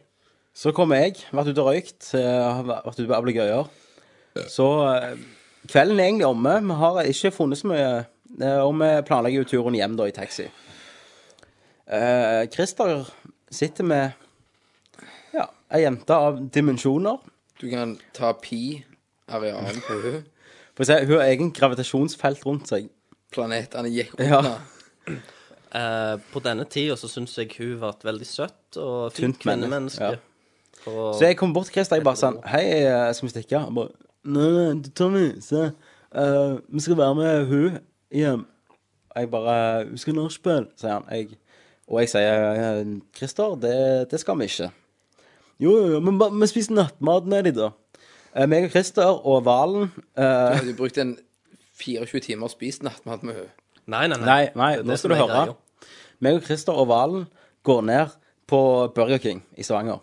Speaker 7: Så kommer jeg, vært ute og røykt, eh, vært ute på ablegøyer. Så eh, kvelden er egentlig omme. Vi har ikke funnet så mye. eh, Og vi planlegger jo turen hjem da i taxi. Eh, Christer sitter med ja, ei jente av dimensjoner.
Speaker 10: Du kan ta pi, arealen på hun.
Speaker 7: For å si, Hun har egen gravitasjonsfelt rundt seg.
Speaker 10: Planetene gikk
Speaker 7: Ja.
Speaker 10: unna.
Speaker 9: Eh, på denne tida så syns jeg hun var et veldig søtt og fint kvinnemenneske. Ja.
Speaker 7: Så jeg kom bort til Christer og bare sånn Hei, eh, skal vi stikke? Han bare Nei, nei, Tommy, se. Uh, vi skal være med hun hjem. Jeg bare Hun skal nachspiel, sier han. Jeg, og jeg sier «Eh, Christer, det, det skal vi ikke. Jo, jo, jo, men vi spiser nattmat med dem, da. Uh, meg og Christer og Valen eh,
Speaker 10: Du brukte en 24 timer og spist nattmat med henne?
Speaker 9: Nei, nei, nei.
Speaker 7: Nei, nei,
Speaker 9: Det er
Speaker 7: nå skal du høre. Meg og Christer og Valen går ned på Burger King i Stavanger.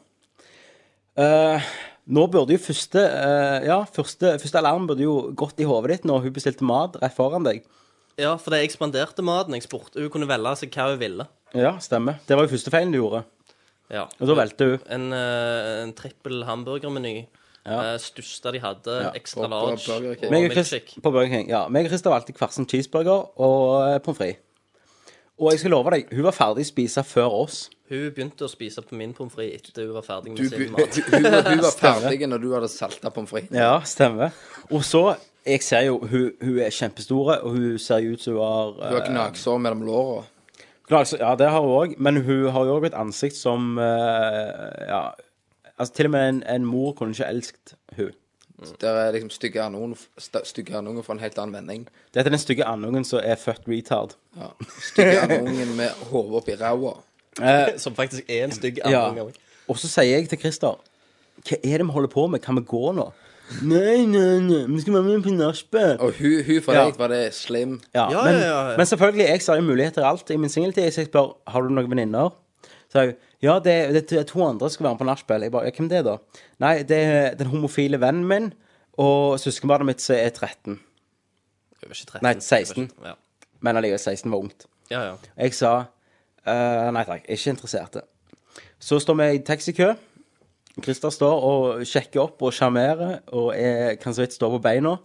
Speaker 7: Eh, nå burde jo første eh, Ja, første, første alarm burde jo gått i hodet ditt når hun bestilte mat rett foran deg.
Speaker 9: Ja, for det jeg ekspanderte maten. Jeg spurte Hun kunne velge seg hva hun ville.
Speaker 7: Ja, stemmer. Det var jo første feilen du gjorde.
Speaker 9: Ja.
Speaker 7: Og da valgte hun.
Speaker 9: En, eh, en trippel hamburgermeny.
Speaker 7: Ja.
Speaker 9: Ja. Største de hadde.
Speaker 7: Ja.
Speaker 9: Extra
Speaker 10: På- på
Speaker 9: large.
Speaker 10: Burger King.
Speaker 9: og
Speaker 7: Meg og, Chris,
Speaker 9: milkshake.
Speaker 7: på Burger King, ja. meg og Christer valgte kvarsen cheeseburger og eh, pommes frites. Og jeg skal love deg, hun var ferdig spise før oss.
Speaker 9: Hun begynte å spise på min pommes frites etter hun var ferdig med
Speaker 10: Du,
Speaker 9: sin mat.
Speaker 10: hun, [LAUGHS] hun var [LAUGHS] ferdig når du hadde salta pommes frites.
Speaker 7: Ja, stemmer. Og så Jeg ser jo hun, hun er kjempestore, og hun ser jo ut som hun har
Speaker 10: Hun har
Speaker 7: eh,
Speaker 10: gnagsår mellom låra.
Speaker 7: Gnagsår, ja, det har hun òg, men hun har jo òg et ansikt som eh, Ja. Altså, til og med en, en mor kunne ikke elsket hun.
Speaker 10: Der er liksom stygge andungen st- stygge andungen for en helt annen vending.
Speaker 7: Dette er den stygge andungen som er født retard.
Speaker 10: Ja. Stygge andungen med hodet oppi ræva. [LAUGHS]
Speaker 9: Som faktisk er en stygg
Speaker 7: Ja.
Speaker 9: andung.
Speaker 7: Og så sier jeg til Christer Hva er det vi holder på med? Kan vi gå nå? Nei, nei, nei, vi skal være med på nachspiel.
Speaker 10: Og hun, hun for
Speaker 7: Ja.
Speaker 10: deg var det slim.
Speaker 7: Ja,
Speaker 9: Ja,
Speaker 7: men,
Speaker 9: ja, ja, ja.
Speaker 7: men selvfølgelig, jeg ser jo muligheter i alt. I min singeltid jeg spør har du noen venninner. Så jeg, ja, det, det er to andre som skal være med på nachspiel. Jeg bare, ja, hvem det er da? Nei, det er den homofile vennen min og søskenbarnet mitt som er 13.
Speaker 9: Hun var ikke 13.
Speaker 7: Nei, 16.
Speaker 9: Ja,
Speaker 7: Men allikevel 16 var ungt.
Speaker 9: ja. ja.
Speaker 7: Jeg sa eh, nei takk, ikke interesserte. Så står vi i taxikø. Christer står og sjekker opp og sjarmerer og er, kan så vidt stå på beina.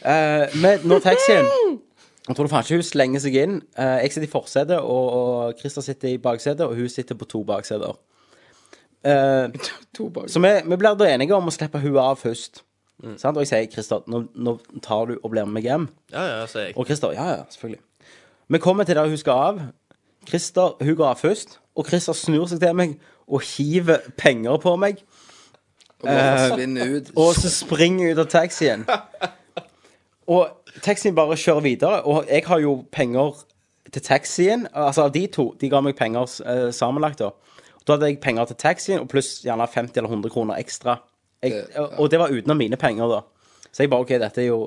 Speaker 7: Uh, men når taxien Jeg tror det faen ikke hun slenger seg inn. Eh, jeg sitter i forsetet, og, og Christer sitter i baksetet, og hun sitter på to bakseter. eh. [LAUGHS] Så vi, vi blir da enige om å slippe hun av først. Sant? Og jeg sier, Christer, nå, nå tar du og blir med meg hjem.
Speaker 9: Ja, ja, sier jeg.
Speaker 7: Og Christer, ja, ja, selvfølgelig. Vi kommer til der hun skal av. Christer, hun går av først. Og Christer snur seg til meg og hiver penger på meg.
Speaker 10: Og forsvinner.
Speaker 7: Og så springer jeg ut av taxien. Og taxien bare kjører videre. Og jeg har jo penger til taxien. Altså av de to. De ga meg penger eh, sammenlagt, da. Da hadde jeg penger til taxien, og pluss gjerne 50 eller 100 kroner ekstra. Jeg, Og det var utenom mine penger, da. Så jeg bare OK, dette er jo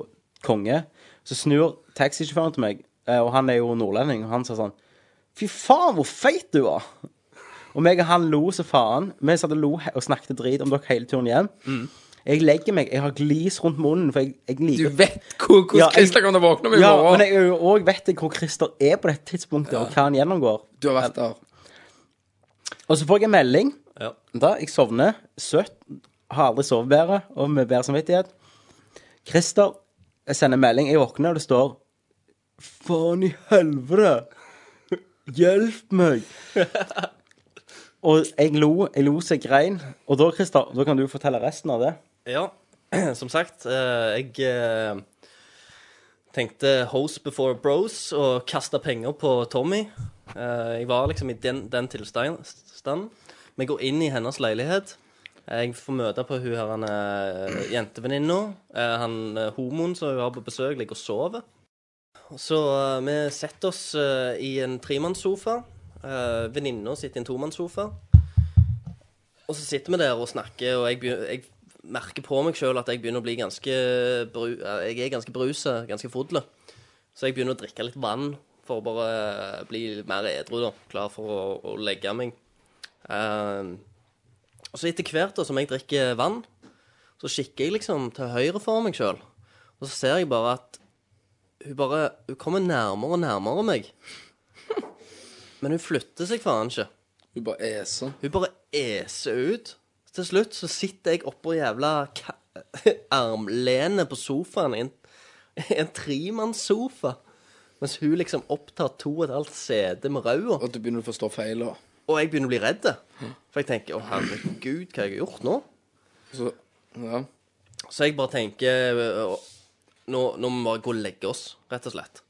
Speaker 7: konge. Så snur taxisjåføren til meg, eh, og han er jo nordlending, og han sa sånn Fy faen, hvor feit du var! Og meg og han lo så faen. Vi satt og lo og snakket drit om dere hele turen hjem. Jeg legger meg, jeg har glis rundt munnen, for jeg, jeg
Speaker 10: Du vet hvor, hvordan
Speaker 7: Ja, jeg-
Speaker 10: Christer kommer til å våkne om i
Speaker 7: Ja,
Speaker 10: morgen.
Speaker 7: men jeg òg vet jeg hvor Christer er på dette tidspunktet, og hva han gjennomgår.
Speaker 10: Du har vært der.
Speaker 7: Og så får jeg en melding.
Speaker 9: Ja.
Speaker 7: Da, Jeg sovner søtt. Har aldri sovet bedre, og med bedre samvittighet. Christer sender melding. Jeg våkner, og det står Faen i helvete! Hjelp meg! [LAUGHS] og jeg lo, jeg lo så grein. Og da, Christer, da kan du fortelle resten av det.
Speaker 9: Ja, [CLEARS THROAT] som sagt, eh, jeg eh, tenkte host before bros og kasta penger på Tommy. Eh, jeg var liksom i den, den tilstanden. Vi går inn i hennes leilighet. Jeg får møte på hun her han, jentevenninna. Han homoen som hun har på besøk, ligger og sover. Så vi setter oss i en tremannssofa. Uh, Venninna sitter i en tomannssofa. Og så sitter vi der og snakker, og jeg, begynner, jeg merker på meg sjøl at jeg begynner å bli ganske bru, eh, Jeg er ganske brusa, ganske full. Så jeg begynner å drikke litt vann for å bare bli mer edru, da. Klar for å, å legge meg. Uh, og så etter hvert da, som jeg drikker vann, så kikker jeg liksom til høyre for meg sjøl. Og så ser jeg bare at hun bare Hun kommer nærmere og nærmere meg. Men hun flytter seg faen ikke.
Speaker 10: Hun bare eser.
Speaker 9: Hun bare eser ut. Til slutt så sitter jeg oppå jævla [LAUGHS] armlenet på sofaen en, [LAUGHS] en tremannssofa. Mens hun liksom opptar to og et halvt sete med ræva.
Speaker 10: Og du begynner å forstå feil. Og
Speaker 9: jeg begynner å bli redd. For jeg tenker å herregud, hva har jeg gjort nå?
Speaker 10: så, ja.
Speaker 9: Så jeg bare tenker nå, nå må vi bare gå og legge oss, rett og slett.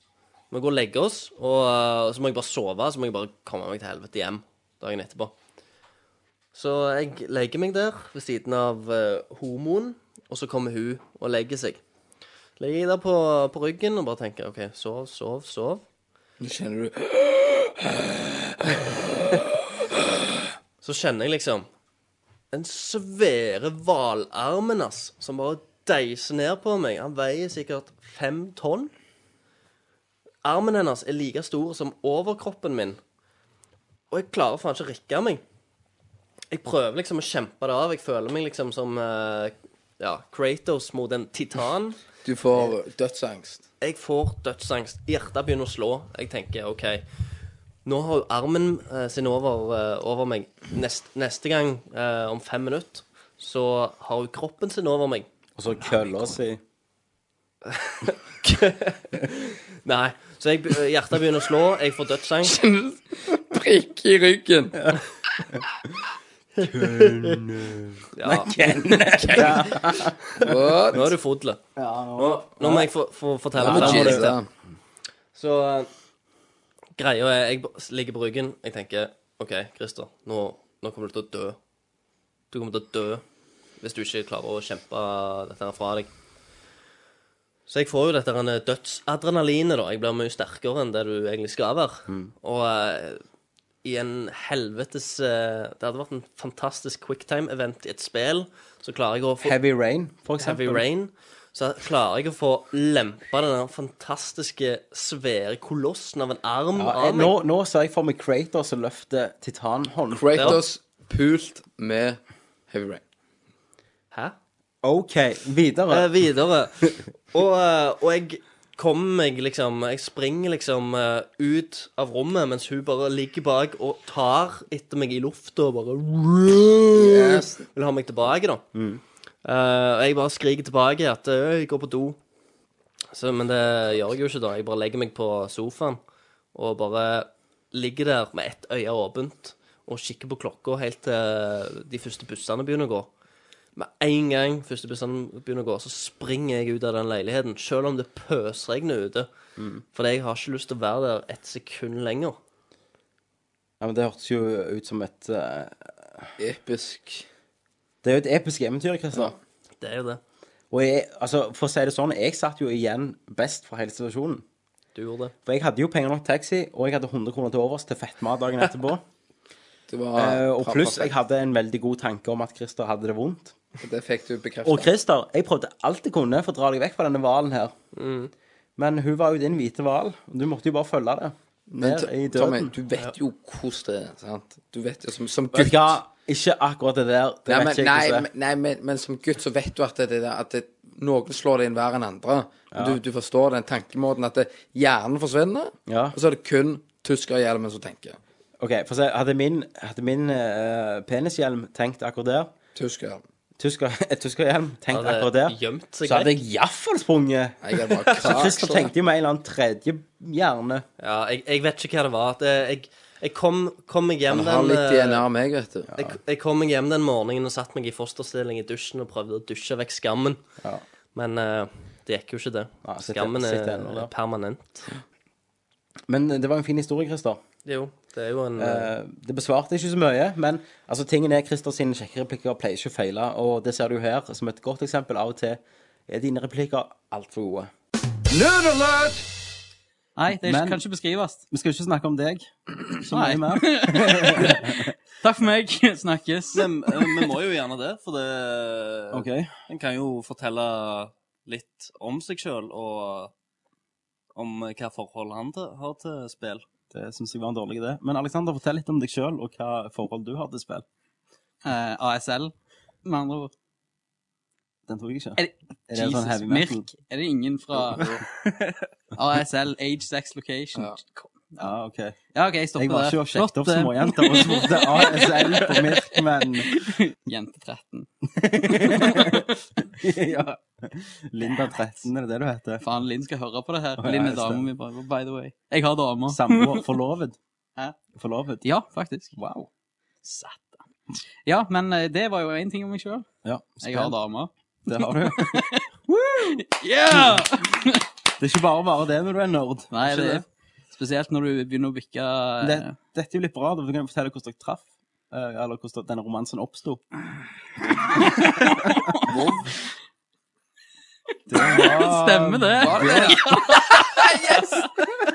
Speaker 9: Vi går og legger oss, og uh, så må jeg bare sove. Så må jeg bare komme meg til helvete hjem dagen etterpå. Så jeg legger meg der ved siden av uh, homoen, og så kommer hun og legger seg. Legger jeg der på, på ryggen og bare tenker OK, sov, sov, sov.
Speaker 10: Nå kjenner du
Speaker 9: Så kjenner jeg liksom den svære hvalarmen hans som bare deiser ned på meg. Han veier sikkert fem tonn. Armen hennes er like stor som overkroppen min. Og jeg klarer faen ikke å rikke meg. Jeg prøver liksom å kjempe det av. Jeg føler meg liksom som eh, ja, Kratos mot en titan.
Speaker 10: Du får dødsangst.
Speaker 9: Jeg får dødsangst. Hjertet begynner å slå. Jeg tenker OK, nå har jo armen eh, sin over, eh, over meg. Nest, neste gang, eh, om fem minutter, så har hun kroppen sin over meg.
Speaker 7: Og så kølla si. [LAUGHS]
Speaker 9: Nei. Så jeg, hjertet begynner å slå. Jeg får dødsangst.
Speaker 10: Prikk i ryggen.
Speaker 9: Ja,
Speaker 10: What?
Speaker 9: nå er du fodlet. Nå, nå må jeg få, få fortelle
Speaker 10: Ja,
Speaker 9: ferdig
Speaker 10: Jesus.
Speaker 9: dette. Så eh, greia er Jeg ligger på ryggen. Jeg tenker OK, Christer, nå, nå kommer du til å dø. Du kommer til å dø hvis du ikke klarer å kjempe dette her fra deg. Så jeg får jo dette dødsadrenalinet, da. Jeg blir mye sterkere enn det du egentlig skal være. Og uh, i en helvetes uh, Det hadde vært en fantastisk quicktime-event i et spill. Så klarer jeg å få
Speaker 7: Heavy Rain, for eksempel.
Speaker 9: Heavy Rain. Så klarer jeg å få lempa den fantastiske, svære kolossen av en arm
Speaker 7: Ja,
Speaker 9: av meg.
Speaker 7: nå, nå ser jeg for meg Kratos som løfter titanhånd.
Speaker 10: Kratos pult med Heavy Rain.
Speaker 9: Hæ?
Speaker 7: OK, videre.
Speaker 9: Eh, videre. [LAUGHS] Og, eh, og jeg kommer meg liksom Jeg springer liksom eh, ut av rommet mens hun bare ligger bak og tar etter meg i lufta og bare
Speaker 10: Yes.
Speaker 9: vil ha meg tilbake, da. Eh, og jeg bare skriker tilbake at «Øh, jeg går på do. Så, men det gjør jeg jo ikke, da. Jeg bare legger meg på sofaen og bare ligger der med ett øye åpent
Speaker 8: og kikker på klokka helt til de første bussene begynner å gå. Med en gang første bestanden begynner å gå, så springer jeg ut av den leiligheten, selv om det pøsregner ute. For jeg har ikke lyst til å være der et sekund lenger.
Speaker 7: Ja, men Det hørtes jo ut som et eh,
Speaker 10: Episk.
Speaker 7: Det er jo et episk eventyr, Christer.
Speaker 8: Det er jo det.
Speaker 7: Og jeg, altså, for å si det sånn, jeg satt jo igjen best fra hele situasjonen.
Speaker 8: Du gjorde det.
Speaker 7: For jeg hadde jo penger nok til taxi, og jeg hadde 100 kroner til overs til fettmat dagen etterpå. [LAUGHS]
Speaker 10: Det var
Speaker 7: Eh, og pluss jeg hadde en veldig god tanke om at Christer hadde det vondt.
Speaker 10: Det fikk du bekreftet.
Speaker 7: Og Christer, jeg prøvde alt jeg kunne for å dra deg vekk fra denne hvalen her. Men hun var jo din hvite hval, og du måtte jo bare følge det.
Speaker 10: Men
Speaker 7: Ned i
Speaker 10: Tommy, du vet jo hvordan det er, sant? Du vet jo som, som gutt
Speaker 7: du? Ikke akkurat det der. Det
Speaker 10: Nei,
Speaker 7: vet
Speaker 10: men,
Speaker 7: ikke jeg
Speaker 10: men,
Speaker 7: hvordan det er.
Speaker 10: nei men, men som gutt så vet du at, det, at det, noen slår deg inn verre enn andre. Du, du forstår den tankemåten at det, hjernen forsvinner,
Speaker 7: Ja.
Speaker 10: og så er det kun tyskerhjelmen som tenker.
Speaker 7: OK, for se. Hadde min, hadde min uh, penishjelm tenkt akkurat der,
Speaker 10: Tyskerhjelm.
Speaker 7: Tysker, et tyskerhjelm Tenk
Speaker 8: Hadde
Speaker 7: akkurat der,
Speaker 8: gjemt seg
Speaker 7: så hadde jeg iallfall sprunget.
Speaker 10: Jeg er bare [LAUGHS]
Speaker 7: Så Christer tenkte jo med en eller annen tredje hjerne.
Speaker 8: Ja, jeg, jeg vet ikke hva det var. Det, jeg, jeg kom, kom meg hjem
Speaker 10: Han har
Speaker 8: den
Speaker 10: litt
Speaker 8: eh,
Speaker 10: DNA av meg, vet du.
Speaker 8: jeg, jeg kom meg hjem den morgenen og satt meg i fosterstilling i dusjen og prøvde å dusje vekk skammen.
Speaker 7: Ja.
Speaker 8: Men eh, det gikk jo ikke det.
Speaker 7: Ja, sitter-
Speaker 8: Skammen er
Speaker 7: sitter ennå der.
Speaker 8: permanent.
Speaker 7: Men det var en fin historie, Christer.
Speaker 8: Jo, det er jo en eh,
Speaker 7: Eh, det besvarte ikke så mye, men altså, tingen er Christer sine kjekke replikker pleier ikke å feile, og det ser du her som et godt eksempel. Av og til er dine replikker altfor gode.
Speaker 4: Nerd alert!
Speaker 12: Nei, det
Speaker 1: Men-
Speaker 12: kan ikke beskrives.
Speaker 1: Vi skal ikke snakke om deg [LAUGHS] så mye mer. [LAUGHS]
Speaker 12: Takk for meg. [LAUGHS] Snakkes.
Speaker 9: Men, eh, vi må jo gjerne det, for det
Speaker 1: OK.
Speaker 9: En kan jo fortelle litt om seg sjøl og om hva forhold han til, har til spill.
Speaker 1: Det syns jeg var en dårlig idé. Men Alexander, fortell litt om deg sjøl, og hva forhold du har til spill.
Speaker 12: Eh, ASL, med andre ord.
Speaker 1: Den tror jeg ikke.
Speaker 12: Er det,
Speaker 1: Er det sånn heavy
Speaker 12: Jesus,
Speaker 1: metal?
Speaker 12: Mirk. Er det ingen fra [LAUGHS] ASL, Age, Sex, Location?
Speaker 10: Ja.
Speaker 1: Ja, OK.
Speaker 12: Ja, OK, jeg stopper
Speaker 1: Jeg var
Speaker 12: der.
Speaker 1: ikke og sjekket opp
Speaker 12: Flott, eh,
Speaker 1: småjenter og trodde ASL på Mirk, men [LAUGHS]
Speaker 12: Jente 13. [LAUGHS]
Speaker 1: ja. Linda 13, er det det du heter?
Speaker 12: Faen, Linn skal høre på det her.
Speaker 1: Å, ja,
Speaker 12: Linn er
Speaker 1: just det.
Speaker 12: dama mi, by by the way. Jeg har dame.
Speaker 1: Samboer? [LAUGHS] Forlovet?
Speaker 12: Hæ?
Speaker 1: Forlovet?
Speaker 12: Ja, faktisk.
Speaker 1: Wow.
Speaker 12: Satan. Ja, men eh, det var jo én ting om meg sjøl.
Speaker 1: Ja,
Speaker 12: Jeg har damer
Speaker 1: Det har du.
Speaker 12: Yeah!
Speaker 1: Det er ikke bare bare det når du er nerd.
Speaker 12: Nei,
Speaker 1: Ikke
Speaker 12: det spesielt når du begynner å bikke eh,
Speaker 1: det, Dette er jo litt bra. da. Du kan fortelle hvordan dere traff. eh, Eller hvordan denne romansen oppsto. Det var [LAUGHS]
Speaker 12: Stemmer det?
Speaker 10: Var det [LAUGHS] det? yes!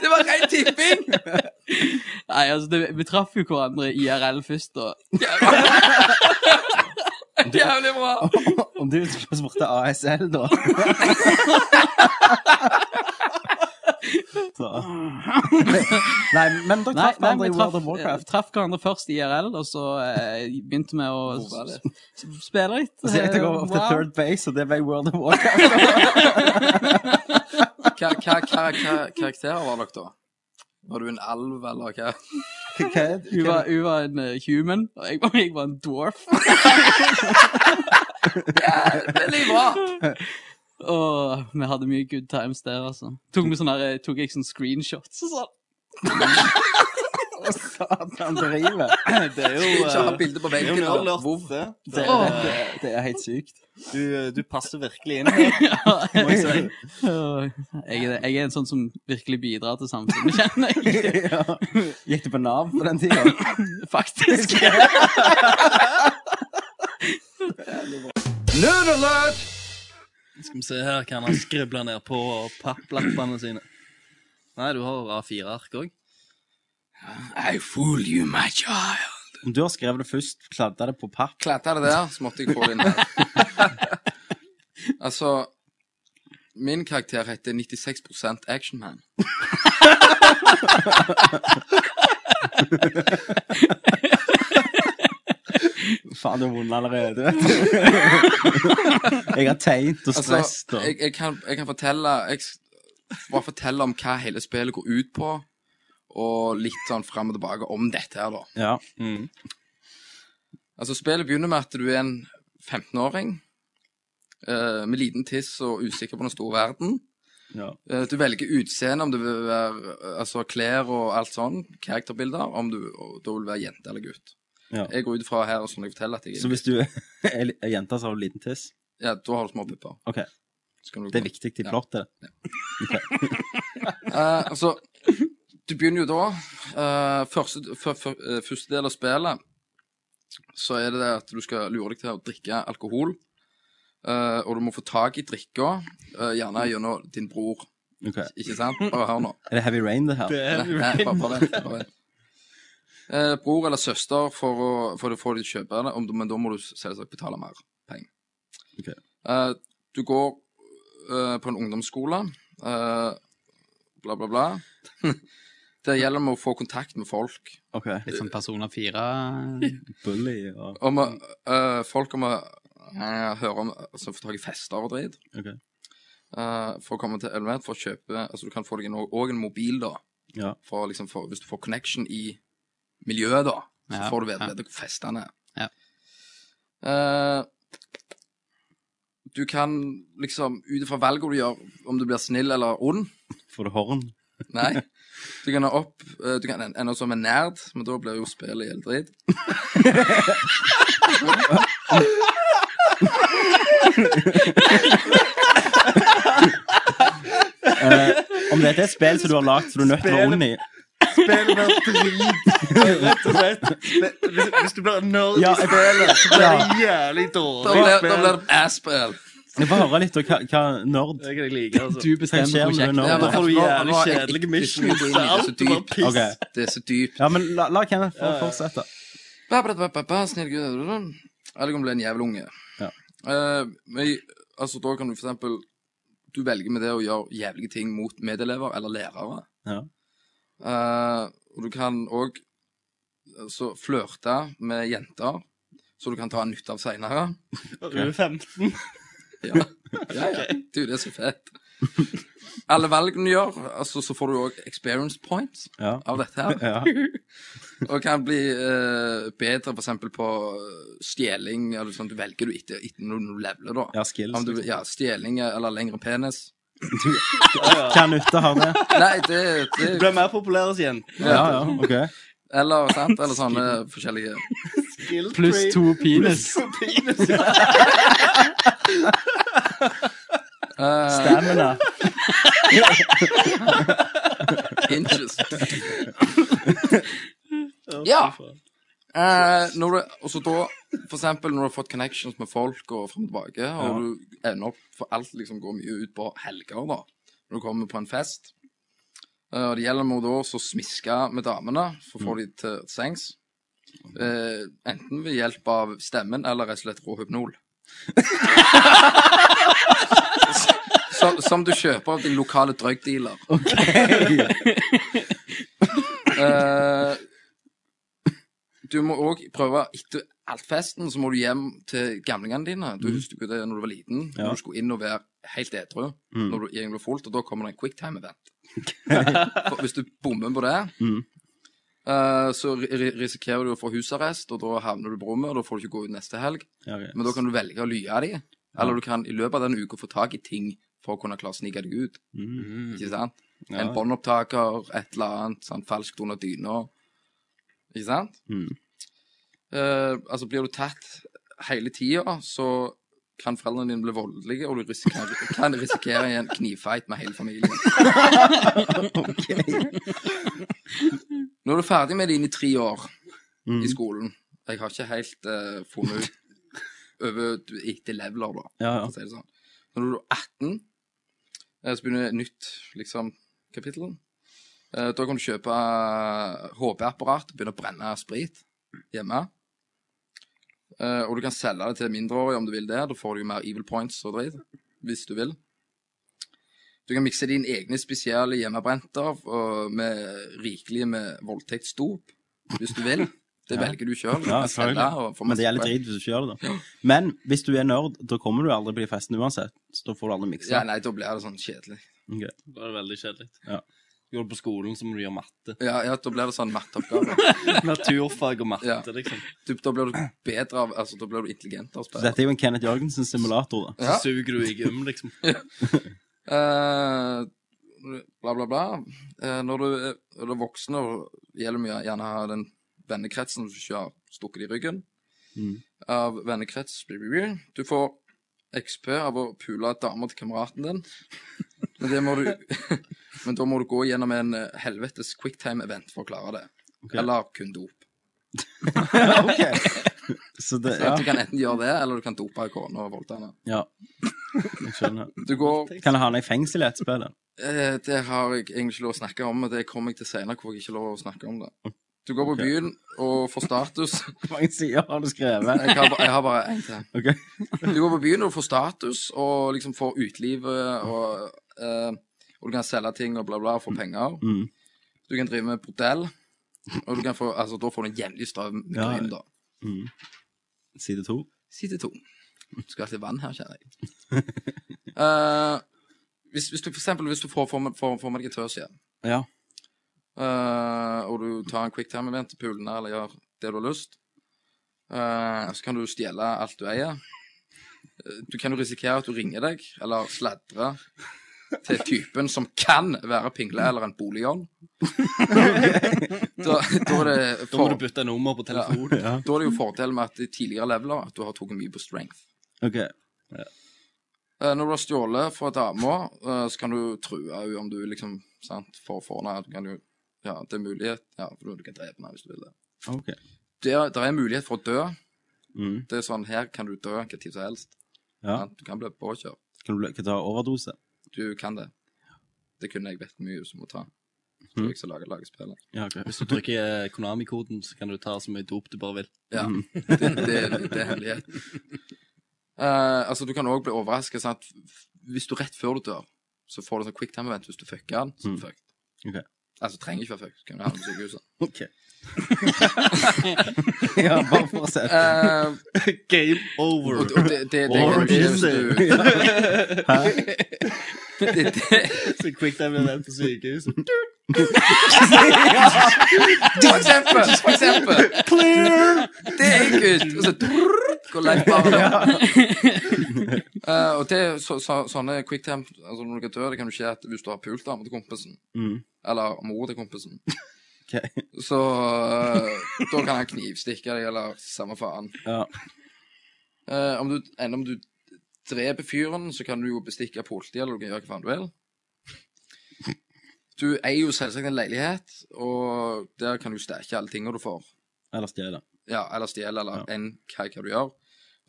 Speaker 10: Det var ren tipping!
Speaker 12: Nei, altså, det, vi traff jo hverandre i IRL først, da. [LAUGHS]
Speaker 10: Jævlig bra!
Speaker 1: Om du spurte ASL, da. [LAUGHS] Så. [LAUGHS] Nei, men dere traff hverandre i World of Warcraft.
Speaker 12: eh, traff hverandre først i IRL, og så eh, begynte vi å spille litt.
Speaker 1: Så jeg dere
Speaker 12: Eh,
Speaker 1: opp til third base, og det ble World of Warcraft. [LAUGHS]
Speaker 10: Hva, hva, hva, hva karakterer var dere da? Var du en alv, eller hva?
Speaker 1: Hva?
Speaker 12: Hun var, hun var en uh, human, og jeg var, jeg var en dwarf.
Speaker 10: Veldig bra!
Speaker 12: Og vi hadde mye good times der, altså. Tok, vi sånne, her, eh, tok jeg sånne screenshots og sånn. [LAUGHS]
Speaker 1: Satan driver.
Speaker 9: Det er jo
Speaker 10: Ikke ha
Speaker 9: eh,
Speaker 10: bilde på
Speaker 9: det er jo
Speaker 10: veggen.
Speaker 9: nerdlurt,
Speaker 10: Vov.
Speaker 9: det.
Speaker 1: Det, det, det er helt sykt.
Speaker 9: Du, du passer virkelig inn her, [LAUGHS] må jeg si.
Speaker 12: Jeg er, jeg er en sånn som virkelig bidrar til samfunnet, kjenner jeg. [LAUGHS]
Speaker 1: ja. Gikk du på Nav på den tida?
Speaker 12: Faktisk.
Speaker 4: Nerd alert!
Speaker 9: Skal vi se her, hva han har skribla ned på papplappene sine? Nei, du har A4-ark òg.
Speaker 10: I fool you, my child.
Speaker 1: Om du har skrevet det først, kladda det på papp
Speaker 10: Kladda det der, så måtte jeg få det inn her. [LAUGHS] altså Min karakter heter 96% Actionman. [LAUGHS]
Speaker 1: Faen, du har vunnet allerede, vet du. [LAUGHS] jeg har tegnet og
Speaker 10: Altså,
Speaker 1: stresset Altså,
Speaker 10: jeg, jeg, kan, jeg kan fortelle Jeg bare fortelle om hva hele spillet går ut på, og litt sånn fram og tilbake om dette her, da.
Speaker 1: Ja.
Speaker 10: Altså, spillet begynner med at du er en 15-åring eh, med liten tiss og usikker på den store verden.
Speaker 1: ja.
Speaker 10: Eh, Du velger utseende, om du vil være eh, altså klær og alt sånn, karakterbilder, om du da vil være jente eller gutt.
Speaker 7: Ja.
Speaker 10: Jeg går ut fra her og sånn jeg forteller at jeg
Speaker 7: Så hvis du [LAUGHS] er er jente, så har du liten tiss?
Speaker 10: Ja, da har du små pupper.
Speaker 7: OK.
Speaker 10: Så kan du
Speaker 7: Det er viktig i
Speaker 10: Ja.
Speaker 7: plottet. [LAUGHS]
Speaker 10: Eh, altså, du begynner jo da eh, første, f f eh, første del av spillet så er det det at du skal lure deg til å drikke alkohol. eh, og du må få tak i drikka, eh, gjerne gjennom din bror.
Speaker 7: Ok.
Speaker 10: Ikke sant? Bare hør nå.
Speaker 7: Er det Heavy Rain, det her?
Speaker 13: Det er
Speaker 10: Nei, nei, bare, bare vent. Bare vent. Eh, bror eller søster for å, for å få de til å kjøpe det, om, men da må du selvsagt betale mer penger.
Speaker 7: Ok.
Speaker 10: Eh, du går eh, på en ungdomsskole, eh, bla, bla, bla. [LAUGHS] Det gjelder med å få kontakt med folk.
Speaker 7: OK.
Speaker 13: Litt sånn personer fire [LAUGHS]
Speaker 7: Bully og
Speaker 10: Om, eh, folk om å høre om altså, Få tak i fester og drit.
Speaker 7: OK.
Speaker 10: Eh, for å komme til element, for å kjøpe Altså, du kan få deg en, en mobil, da.
Speaker 7: Ja.
Speaker 10: For, liksom, for, hvis du får connection i miljøet, da, så
Speaker 13: Ja,
Speaker 10: får du vite
Speaker 13: ja.
Speaker 10: vite hvor festene er.
Speaker 13: Ja.
Speaker 10: Eh, du kan liksom, ut ifra valget du gjør, om du blir snill eller ond
Speaker 7: Får du horn?
Speaker 10: Nei. Du kan ha opp eh, Du kan en- ende som en nerd, men da blir jo spillet helt dritt.
Speaker 7: Eh, om dette er et spill som du har lagd så du er nødt til å være ond i
Speaker 9: Drit. Rett og slett. Hvis, hvis du blir nerd
Speaker 7: Ja,
Speaker 9: i spillet, så blir det jævlig
Speaker 10: Da
Speaker 9: dårlig
Speaker 10: blir,
Speaker 9: spill.
Speaker 10: da blir det ass-spill.
Speaker 7: Jeg får høre litt om hva, hva nerd
Speaker 9: Det kan jeg like, altså.
Speaker 13: Du bestemmer
Speaker 7: skjer
Speaker 13: hvor
Speaker 7: er
Speaker 13: det
Speaker 7: nerd?
Speaker 13: er.
Speaker 9: Da får du jævlig
Speaker 10: nå har jeg
Speaker 9: kjedelige
Speaker 10: ikke
Speaker 9: missions.
Speaker 10: så mye det,
Speaker 9: er bare
Speaker 10: dypt.
Speaker 9: piss.
Speaker 7: Ok.
Speaker 10: Det er så dypt.
Speaker 7: Ja, men la, la Kenneth få fortsette.
Speaker 10: Ba, ba, ba, ba, ba, Snill gud Eller om du blir en jævel unge.
Speaker 7: Ja.
Speaker 10: Eh, men, altså, da kan du for eksempel Du velger med det å gjøre jævlige ting mot medelever eller lærere.
Speaker 7: Ja.
Speaker 10: Eh, og du kan òg altså, flørte med jenter, så du kan ta nytte av seinere.
Speaker 9: Du er 15.
Speaker 10: Ja. ja, ja. Du, det er så fett. Alle valgene du gjør, altså, så får du òg experience points
Speaker 7: Ja.
Speaker 10: av dette her.
Speaker 7: Ja. [LAUGHS]
Speaker 10: Og kan bli uh, bedre eksempel på eh, stjeling, eller sånn, du velger du etter, etter når du leveler, da.
Speaker 7: Ja, skills,
Speaker 10: Om du,
Speaker 7: liksom.
Speaker 10: ja, stjeling eller lengre penis.
Speaker 7: Hva nytte har det?
Speaker 10: Nei, det, det
Speaker 9: blir mer populær hos jenter.
Speaker 7: Ja, ja, OK.
Speaker 10: Eller, sant, eller sånne forskjellige
Speaker 13: Pluss to penis.
Speaker 10: eh, [LAUGHS]
Speaker 7: Stamina.
Speaker 10: inches. ja. Eh, når du, og så da, for eksempel når du har fått connections med folk og frem og tilbake, og du ender opp for alt liksom går mye ut på helger, da, når du kommer på en fest. Eh, og det gjelder med da å smiske med damene for å få dem til sengs. Eh, enten ved hjelp av stemmen eller rett og slett råhypnol. [LAUGHS] som, som du kjøper av din lokale drugdealer. [LAUGHS] Eh, du må òg prøve etter alt festen, så må du hjem til gamlingene dine. Du husker jo det når du var liten.
Speaker 7: Ja.
Speaker 10: Når du skulle inn og være helt edru
Speaker 7: Mm.
Speaker 10: når du egentlig ble fullt, og da kommer det en quicktime-event. [LAUGHS] Hvis du bommer på det,
Speaker 7: Mm.
Speaker 10: uh, så ri ri- risikerer du å få husarrest, og da havner du på rommet, og da får du ikke gå ut neste helg.
Speaker 7: Ja, yes.
Speaker 10: Men da kan du velge å lye de, eller du kan i løpet av den uka få tak i ting for å kunne klare å snike deg ut.
Speaker 7: Mm.
Speaker 10: Ikke sant?
Speaker 7: Ja.
Speaker 10: En båndopptaker, et eller annet, sånn falskt under dyna. Ikke sant?
Speaker 7: Mm.
Speaker 10: Eh, altså, blir du tatt hele tida, så kan foreldrene dine bli voldelige, og du risikerer, kan risikere en knivfight med hele familien. Nå er du ferdig med dine tre år
Speaker 7: Mm.
Speaker 10: i skolen. Jeg har ikke helt uh, funnet ut over etter leveler, da,
Speaker 7: Ja, ja.
Speaker 10: si sånn. Når du er 18, eh, så begynner et nytt liksom, kapittel. Eh, Da kan du kjøpe HP-apparat og begynne å brenne sprit hjemme. Eh, Og du kan selge det til mindreårige om du vil det. Da får du jo mer evil points og dritt, hvis du vil. Du kan mikse dine egne spesielle hjemmebrenter med rikelig med voldtektsdop, hvis du vil. Det [LAUGHS]
Speaker 7: Ja.
Speaker 10: velger du sjøl.
Speaker 7: Ja. Men det gjelder drit hvis du ikke gjør det, da. Men hvis du er nerd, da kommer du aldri på de festene uansett. Så da får du aldri mikse.
Speaker 10: Ja, nei, da blir det sånn kjedelig.
Speaker 7: Okay.
Speaker 9: Da er det veldig kjedelig.
Speaker 7: Ja.
Speaker 9: Går du på skolen, så må du gjøre matte.
Speaker 10: Ja, ja da blir det sånn matteoppgave. [LAUGHS]
Speaker 9: Naturfag og matte,
Speaker 10: Ja.
Speaker 9: liksom.
Speaker 10: Du, da blir du bedre av Altså, da blir du intelligent av å
Speaker 7: Så
Speaker 10: spille.
Speaker 7: dette er jo en Kenneth Jørgensen-simulator, da.
Speaker 10: Ja.
Speaker 9: Så suger du i gym, liksom. [LAUGHS]
Speaker 10: Eh, bla, bla, bla. Eh, når du er, når du er voksen, og gjelder mye gjerne ha den vennekretsen du ikke har stukket i ryggen
Speaker 7: Mm.
Speaker 10: av vennekrets. Du får XP av å pule damer til kameraten din. Men, du, [LAUGHS] men da må du gå gjennom en eh, helvetes quicktime-event for å klare det.
Speaker 7: Okay.
Speaker 10: Eller kun dop. [LAUGHS]
Speaker 7: ok. Så det,
Speaker 10: Så
Speaker 7: ja.
Speaker 10: Du kan enten gjøre det, eller du kan dope kona og voldta henne.
Speaker 7: ja. Jeg skjønner.
Speaker 10: Du går
Speaker 7: Kan jeg ha henne i fengsel i et spill?
Speaker 10: Eh, det har jeg egentlig ikke lov å snakke om, men det kommer jeg til senere hvor jeg ikke lov å snakke om det. Du går på
Speaker 7: okay.
Speaker 10: byen og får status. [LAUGHS]
Speaker 7: Hvor mange sider har du skrevet?
Speaker 10: Jeg har, jeg har bare én til.
Speaker 7: Okay.
Speaker 10: Du går på byen og får status, og liksom får utelivet, og, og du kan selge ting og bla, bla, få penger.
Speaker 7: Mm.
Speaker 10: Du kan drive med bordell, og du kan få, altså, da får du en jevnlig strøm med
Speaker 7: Ja.
Speaker 10: gryn, da.
Speaker 7: Mm. Side to.
Speaker 10: Side to. Skal ha litt vann her, kjenner jeg. [LAUGHS] Eh, hvis, hvis du for eksempel hvis du får, får, får med deg et tørs igjen,
Speaker 7: Ja.
Speaker 10: uh, og du tar en quicktime-event til pulene, eller gjør det du har lyst, uh, så kan du stjele alt du eier. Eh, Du kan jo risikere at du ringer deg, eller sladrer til typen som kan være pingle eller en boligånd. da, da er det
Speaker 9: Da må du bytte nummer på telefonen.
Speaker 10: Ja. Da er det jo fordel med at i tidligere leveler at du har tatt mye på strength.
Speaker 7: OK.
Speaker 10: Eh, Når du har stjålet fra dama, eh, så kan du true henne om du liksom sant, får for henne. Du kan jo Ja, det er mulighet Ja, for du kan drepe henne hvis du vil det.
Speaker 7: ok.
Speaker 10: Det er, det er mulighet for å dø.
Speaker 7: Mm.
Speaker 10: Det er sånn Her kan du dø hva tid som helst.
Speaker 7: Ja.
Speaker 10: Du kan bli påkjørt.
Speaker 7: Kan du ikke ta overdose?
Speaker 10: Du kan det. Det kunne jeg vært mye som må ta. Så
Speaker 7: Mm.
Speaker 10: jeg lager, lage lagespillet.
Speaker 7: Ja, okay.
Speaker 9: Hvis du trykker eh, Konami-koden, så kan du ta så mye dop du bare vil.
Speaker 10: Ja,
Speaker 7: Mm.
Speaker 10: det, [LAUGHS] det, det er hemmelighet. Uh, altså, du kan òg bli overraska. Hvis du rett før du dør, så får du sånn quicktime-event hvis du fucker den, så
Speaker 7: Mm.
Speaker 10: fucked.
Speaker 7: Ok.
Speaker 10: Altså, trenger ikke være fucked. Kan du havne på sykehuset.
Speaker 7: Ok. [LAUGHS] ja, bare for å se.
Speaker 10: Eh,
Speaker 9: Game over.
Speaker 10: og, og det, det, det,
Speaker 9: Or
Speaker 10: ikke
Speaker 9: is
Speaker 10: det, det,
Speaker 9: Så quick time event på sykehuset. [LAUGHS]
Speaker 10: For eksempel! For eksempel! Det er good! Og så går Leif bare [LAUGHS] [LAUGHS] Eh, og det, så, så, sånne quicktime altså Når du kan dø, det kan jo skje at hvis du har pult dama til kompisen,
Speaker 7: Mm.
Speaker 10: eller mor til kompisen, [LAUGHS]
Speaker 7: okay.
Speaker 10: så uh, da kan han knivstikke deg, eller samme faen.
Speaker 7: Ja.
Speaker 10: Uh, om du, enda om du dreper fyren, så kan du jo bestikke politiet, eller du kan gjøre hva faen du vil. Du eier jo selvsagt en leilighet, og der kan du stække alle tingene du får.
Speaker 7: Eller stjele.
Speaker 10: Ja, eller stjele, eller enn hva, hva du gjør.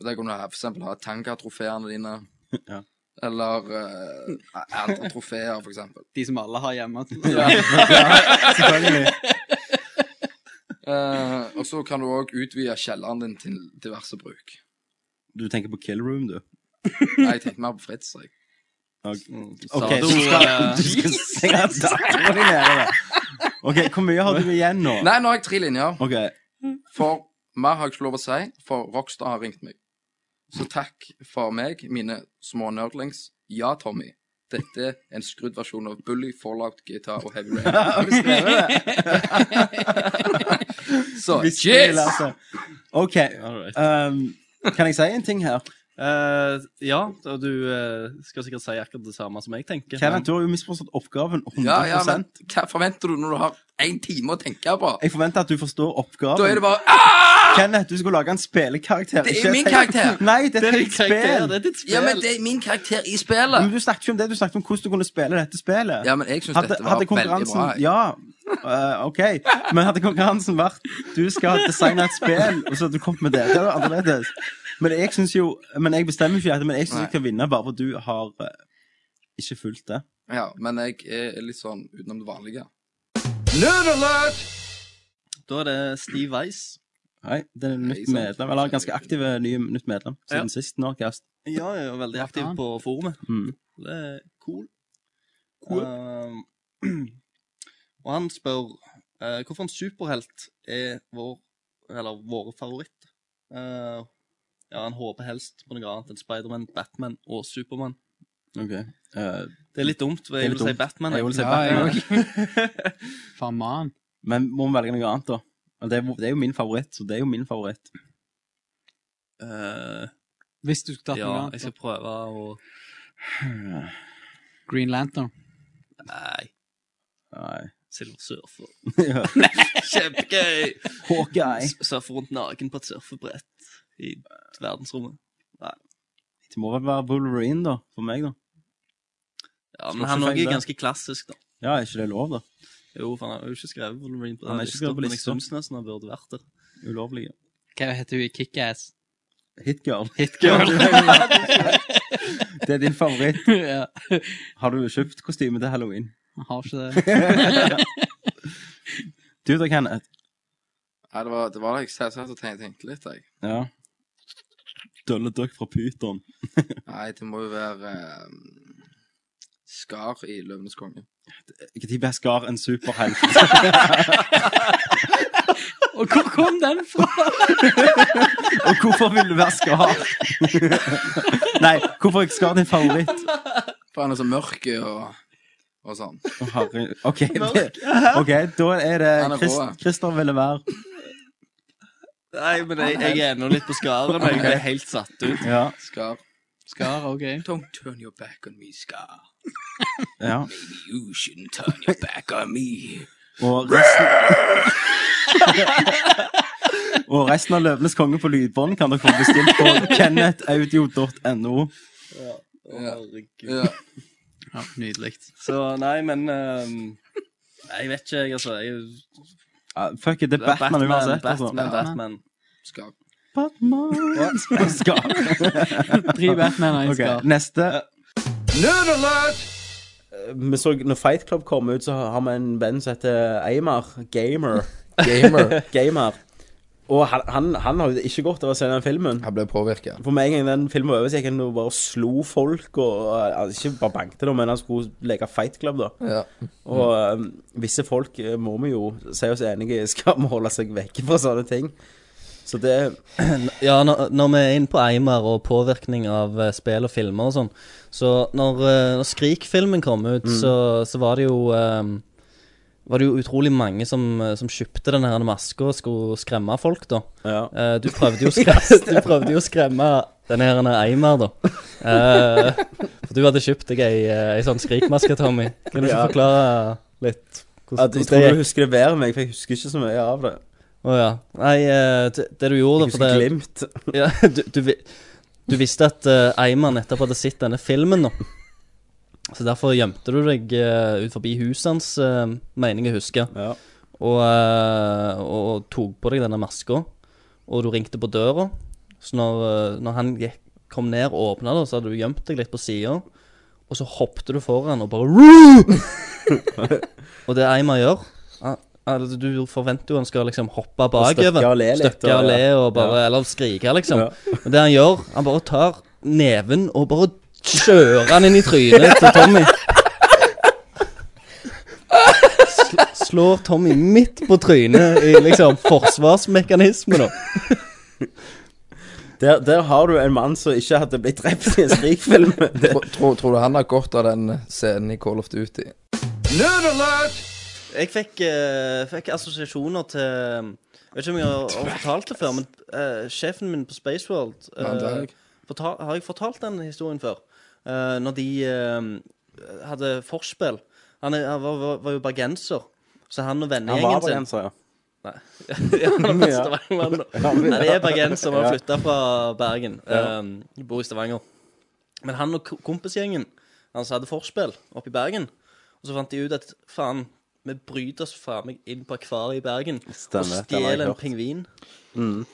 Speaker 10: Og der kan du f.eks. ha Tanga-trofeene dine, [LAUGHS]
Speaker 7: Ja.
Speaker 10: eller uh, andre trofeer, eksempel.
Speaker 13: De som alle har hjemme. [LAUGHS] ja.
Speaker 7: Selvfølgelig.
Speaker 10: Uh, [LAUGHS] og så kan du òg utvide kjelleren din til diverse bruk.
Speaker 7: Du tenker på kill room, du?
Speaker 10: Nei, jeg tenker mer på Fritz. Jeg.
Speaker 7: Ok, okay så skal, du skal datoren din nede der. OK, hvor mye har du igjen nå?
Speaker 10: Nei, nå har jeg tre linjer.
Speaker 7: Okay.
Speaker 10: For mer har jeg ikke lov å si, for Rockstar har ringt meg. Så takk for meg, mine små nerdlings. Ja, Tommy. Dette er en skrudd versjon av Bully, Fallout, GTA og Heavy Rain.
Speaker 7: Har du skrevet det? [LAUGHS]
Speaker 10: Så yes!
Speaker 7: altså. OK. Um, kan jeg si en ting her?
Speaker 9: Eh, ja, og du uh, skal sikkert si akkurat det samme som jeg tenker.
Speaker 7: Kenneth, du har jo misforstått oppgaven 100
Speaker 10: Ja, ja, men hva forventer du når du har én time å tenke på?
Speaker 7: Jeg forventer at du forstår oppgaven.
Speaker 10: Da er det bare Aah!
Speaker 7: Kenneth, du skal lage en spillekarakter.
Speaker 10: Det er
Speaker 7: ikke
Speaker 10: min karakter.
Speaker 7: Nei, det er spill.
Speaker 9: det er ditt spill.
Speaker 10: Ja, men det er min karakter i spillet.
Speaker 7: Men du snakket ikke om det, du snakket om hvordan du kunne spille dette spillet.
Speaker 10: Ja, men jeg syns
Speaker 7: hadde,
Speaker 10: dette var
Speaker 7: hadde
Speaker 10: veldig bra. jeg.
Speaker 7: Ja, Uh, OK. Men hadde konkurransen vært Du skal designe et spill, og så hadde du kommet med det. Det er jo annerledes. Men jeg synes jo Men jeg bestemmer ikke dette, men jeg syns jeg kan vinne bare for du har eh, ikke fulgt det.
Speaker 10: Ja, men jeg er litt sånn utenom det vanlige.
Speaker 4: Nerd alert!
Speaker 9: Da er det Steve Weiss.
Speaker 7: Nei, det er
Speaker 10: Nei,
Speaker 7: nytt
Speaker 10: sant.
Speaker 7: medlem. Eller ganske aktiv ny, nytt medlem siden sist Norcast.
Speaker 9: Ja, jeg er veldig aktiv på forumet.
Speaker 7: Mm.
Speaker 9: Det er cool. Um, [CLEARS THROAT] og han spør uh, hvorfor en superhelt er vår, eller våre favoritt. Uh, ja, han håper helst på noe annet enn Spiderman, Batman og Supermann.
Speaker 7: Ok. Uh,
Speaker 9: Det er litt dumt, for jeg vil si. Batman.
Speaker 7: jeg vil si
Speaker 13: Ja,
Speaker 7: Batman.
Speaker 13: jeg [LAUGHS] Faen, man.
Speaker 7: Men må vi velge noe annet, da? Det er, det er jo min favoritt, så det er jo min favoritt.
Speaker 9: Uh,
Speaker 13: Hvis du skulle tatt
Speaker 9: ja,
Speaker 13: noe
Speaker 9: jeg skal prøve å
Speaker 13: Green Lantern.
Speaker 9: Nei.
Speaker 7: Nei.
Speaker 12: Silver surfer. [LAUGHS]
Speaker 7: Ja.
Speaker 12: Kjempegøy!
Speaker 7: Hawkeye.
Speaker 12: Surfer rundt naken på et surfebrett i verdensrommet. Nei.
Speaker 7: Det må vel være Wolverine, da. For meg, da.
Speaker 12: Ja, men han er ganske klassisk, da.
Speaker 7: Ja, er ikke det lov, da?
Speaker 12: Jo, for han har jo ikke skrevet Wolverine på
Speaker 7: Han
Speaker 12: den
Speaker 7: er ikke
Speaker 12: lista,
Speaker 7: skrevet på
Speaker 12: men jeg
Speaker 7: lista.
Speaker 12: syns nesten han burde vært der.
Speaker 7: Ulovlig. Ja.
Speaker 1: Hva heter hun i Kickass?
Speaker 7: Hitgirl.
Speaker 1: Hitgirl. [LAUGHS]
Speaker 7: det er din favoritt. [LAUGHS]
Speaker 1: ja.
Speaker 7: Har du kjøpt kostyme til halloween?
Speaker 1: Jeg har ikke [LAUGHS] det.
Speaker 7: Du da, Kenneth?
Speaker 14: Nei, det var det var da jeg satt og tenkte, tenkte litt, jeg.
Speaker 7: Ja. Dølle døkk fra pyton. [LAUGHS]
Speaker 14: Nei, det må jo være eh, Skar i Løvenes konge.
Speaker 7: Når ble Skar en superhelt? [LAUGHS]
Speaker 1: Og hvor kom den fra? [LAUGHS]
Speaker 7: Og hvorfor vil du være Skar? Nei, hvorfor er Skar din favoritt?
Speaker 14: For han er så mørk og, og sånn.
Speaker 7: Oh, herre... OK, det... ok, da er det
Speaker 14: er
Speaker 7: Christer ville være
Speaker 12: Nei, men jeg, jeg er ennå litt på skaret, men jeg blir helt satt ut.
Speaker 7: Ja.
Speaker 14: Skar.
Speaker 1: Skar, OK.
Speaker 14: Don't turn your back on me, Skar.
Speaker 7: ja.
Speaker 14: Maybe you shouldn't turn your back on me.
Speaker 7: Og resten [LAUGHS] Og resten av Løvenes konge på lydbånd kan dere få bestilt på kennethaudio.no.
Speaker 14: Ja.
Speaker 12: Herregud.
Speaker 14: Ja.
Speaker 1: Ja, Nydelig.
Speaker 12: Så nei, men um, jeg vet ikke, jeg, altså. Jeg,
Speaker 7: Ja, fuck it, det er Batman, uansett.
Speaker 12: Batman,
Speaker 7: Altså.
Speaker 12: Batman.
Speaker 14: Skar.
Speaker 7: Batman Skap.
Speaker 1: Tre Batman [LAUGHS] og en [LAUGHS]
Speaker 7: Ok, Neste.
Speaker 4: Nerd alert!
Speaker 7: Vi så når Fight Club kom ut, så har vi en venn som heter Eimar. [LAUGHS] Gamer.
Speaker 10: Gamer.
Speaker 7: Gamer. Og han, han, han har jo ikke godt av å se den filmen.
Speaker 10: Han ble påvirket.
Speaker 7: For med en gang den filmen var over, så gikk han og bare slo folk. Og uh, Ikke bare bankte, da, men han skulle leke Fight Club, da.
Speaker 10: Ja.
Speaker 7: Og um, visse folk eh, må vi jo si oss enige i [LAUGHS] skal må holde seg vekke fra sånne ting. Så det [CLEARS THROAT]
Speaker 9: Ja, når, når vi er inne på Eimer og påvirkning av eh, spill og filmer og sånn Så når, eh, når Skrik-filmen kom ut,
Speaker 7: Mm.
Speaker 9: så, så var det jo eh, Var det jo utrolig mange som, eh, som kjøpte den her maska og skulle skremme folk, da.
Speaker 7: Ja.
Speaker 9: Eh, du prøvde jo å [LAUGHS] skremme, du prøvde jo å skremme den her Eimer, da. Eh, for du hadde kjøpt deg ei, eh, ei sånn skrikmaske, Tommy. Kan du ikke
Speaker 7: Ja.
Speaker 9: forklare litt
Speaker 7: Ja, jeg tror du husker det bedre enn meg, for jeg husker ikke så mye av det.
Speaker 9: Å ja. Nei, eh, det, det du gjorde
Speaker 7: Jeg husker
Speaker 9: det,
Speaker 7: glimt.
Speaker 9: Ja, du, du, du visste at Eiman nettopp hadde sett denne filmen nå. Så derfor gjemte du deg uh, ut forbi huset hans, uh, mener jeg å huske.
Speaker 7: Ja.
Speaker 9: Og, uh, og tok på deg denne maska. Og du ringte på døra. Så når, når han gikk, kom ned og åpna, så hadde du gjemt deg litt på sida. Og så hoppet du foran og bare [LAUGHS] Og det Eimar gjør altså, Du forventer jo han skal liksom hoppe bakover.
Speaker 7: støkke og le litt,
Speaker 9: Støkke og
Speaker 7: og-
Speaker 9: le og bare
Speaker 7: Ja.
Speaker 9: Eller skrike, liksom.
Speaker 7: Ja.
Speaker 9: Men det han gjør, han bare tar neven og bare kjører han inn i trynet til Tommy. Sl slår Tommy midt på trynet i liksom forsvarsmekanisme, da.
Speaker 7: Der, der har du en mann som ikke hadde blitt drept i en skrikfilm. [LAUGHS]
Speaker 10: Tror, tror, tror du han har godt av den scenen i Call of Duty?
Speaker 4: Nerd alert!
Speaker 9: Jeg fikk, eh, fikk assosiasjoner til Jeg vet ikke om jeg har, har fortalt det før, men eh, sjefen min på Spaceworld fortal, Har jeg fortalt den historien før? Eh, når de eh, hadde forspill. Han, er, han var, var, var jo bergenser, så han og
Speaker 7: Han var
Speaker 9: vennegjengen sin
Speaker 7: bergenser, ja.
Speaker 9: Nei. [LAUGHS] ja, han er [LAUGHS] Nei, det er bergenser. som
Speaker 7: har
Speaker 9: flytta fra Bergen. Um, bor i Stavanger. Men han og kompisgjengen hans hadde forspill oppe i Bergen. Og så fant de ut at faen, vi bryter oss faen meg inn på akvariet i Bergen
Speaker 7: Stemmer,
Speaker 9: og stjeler en pingvin.
Speaker 7: Mm.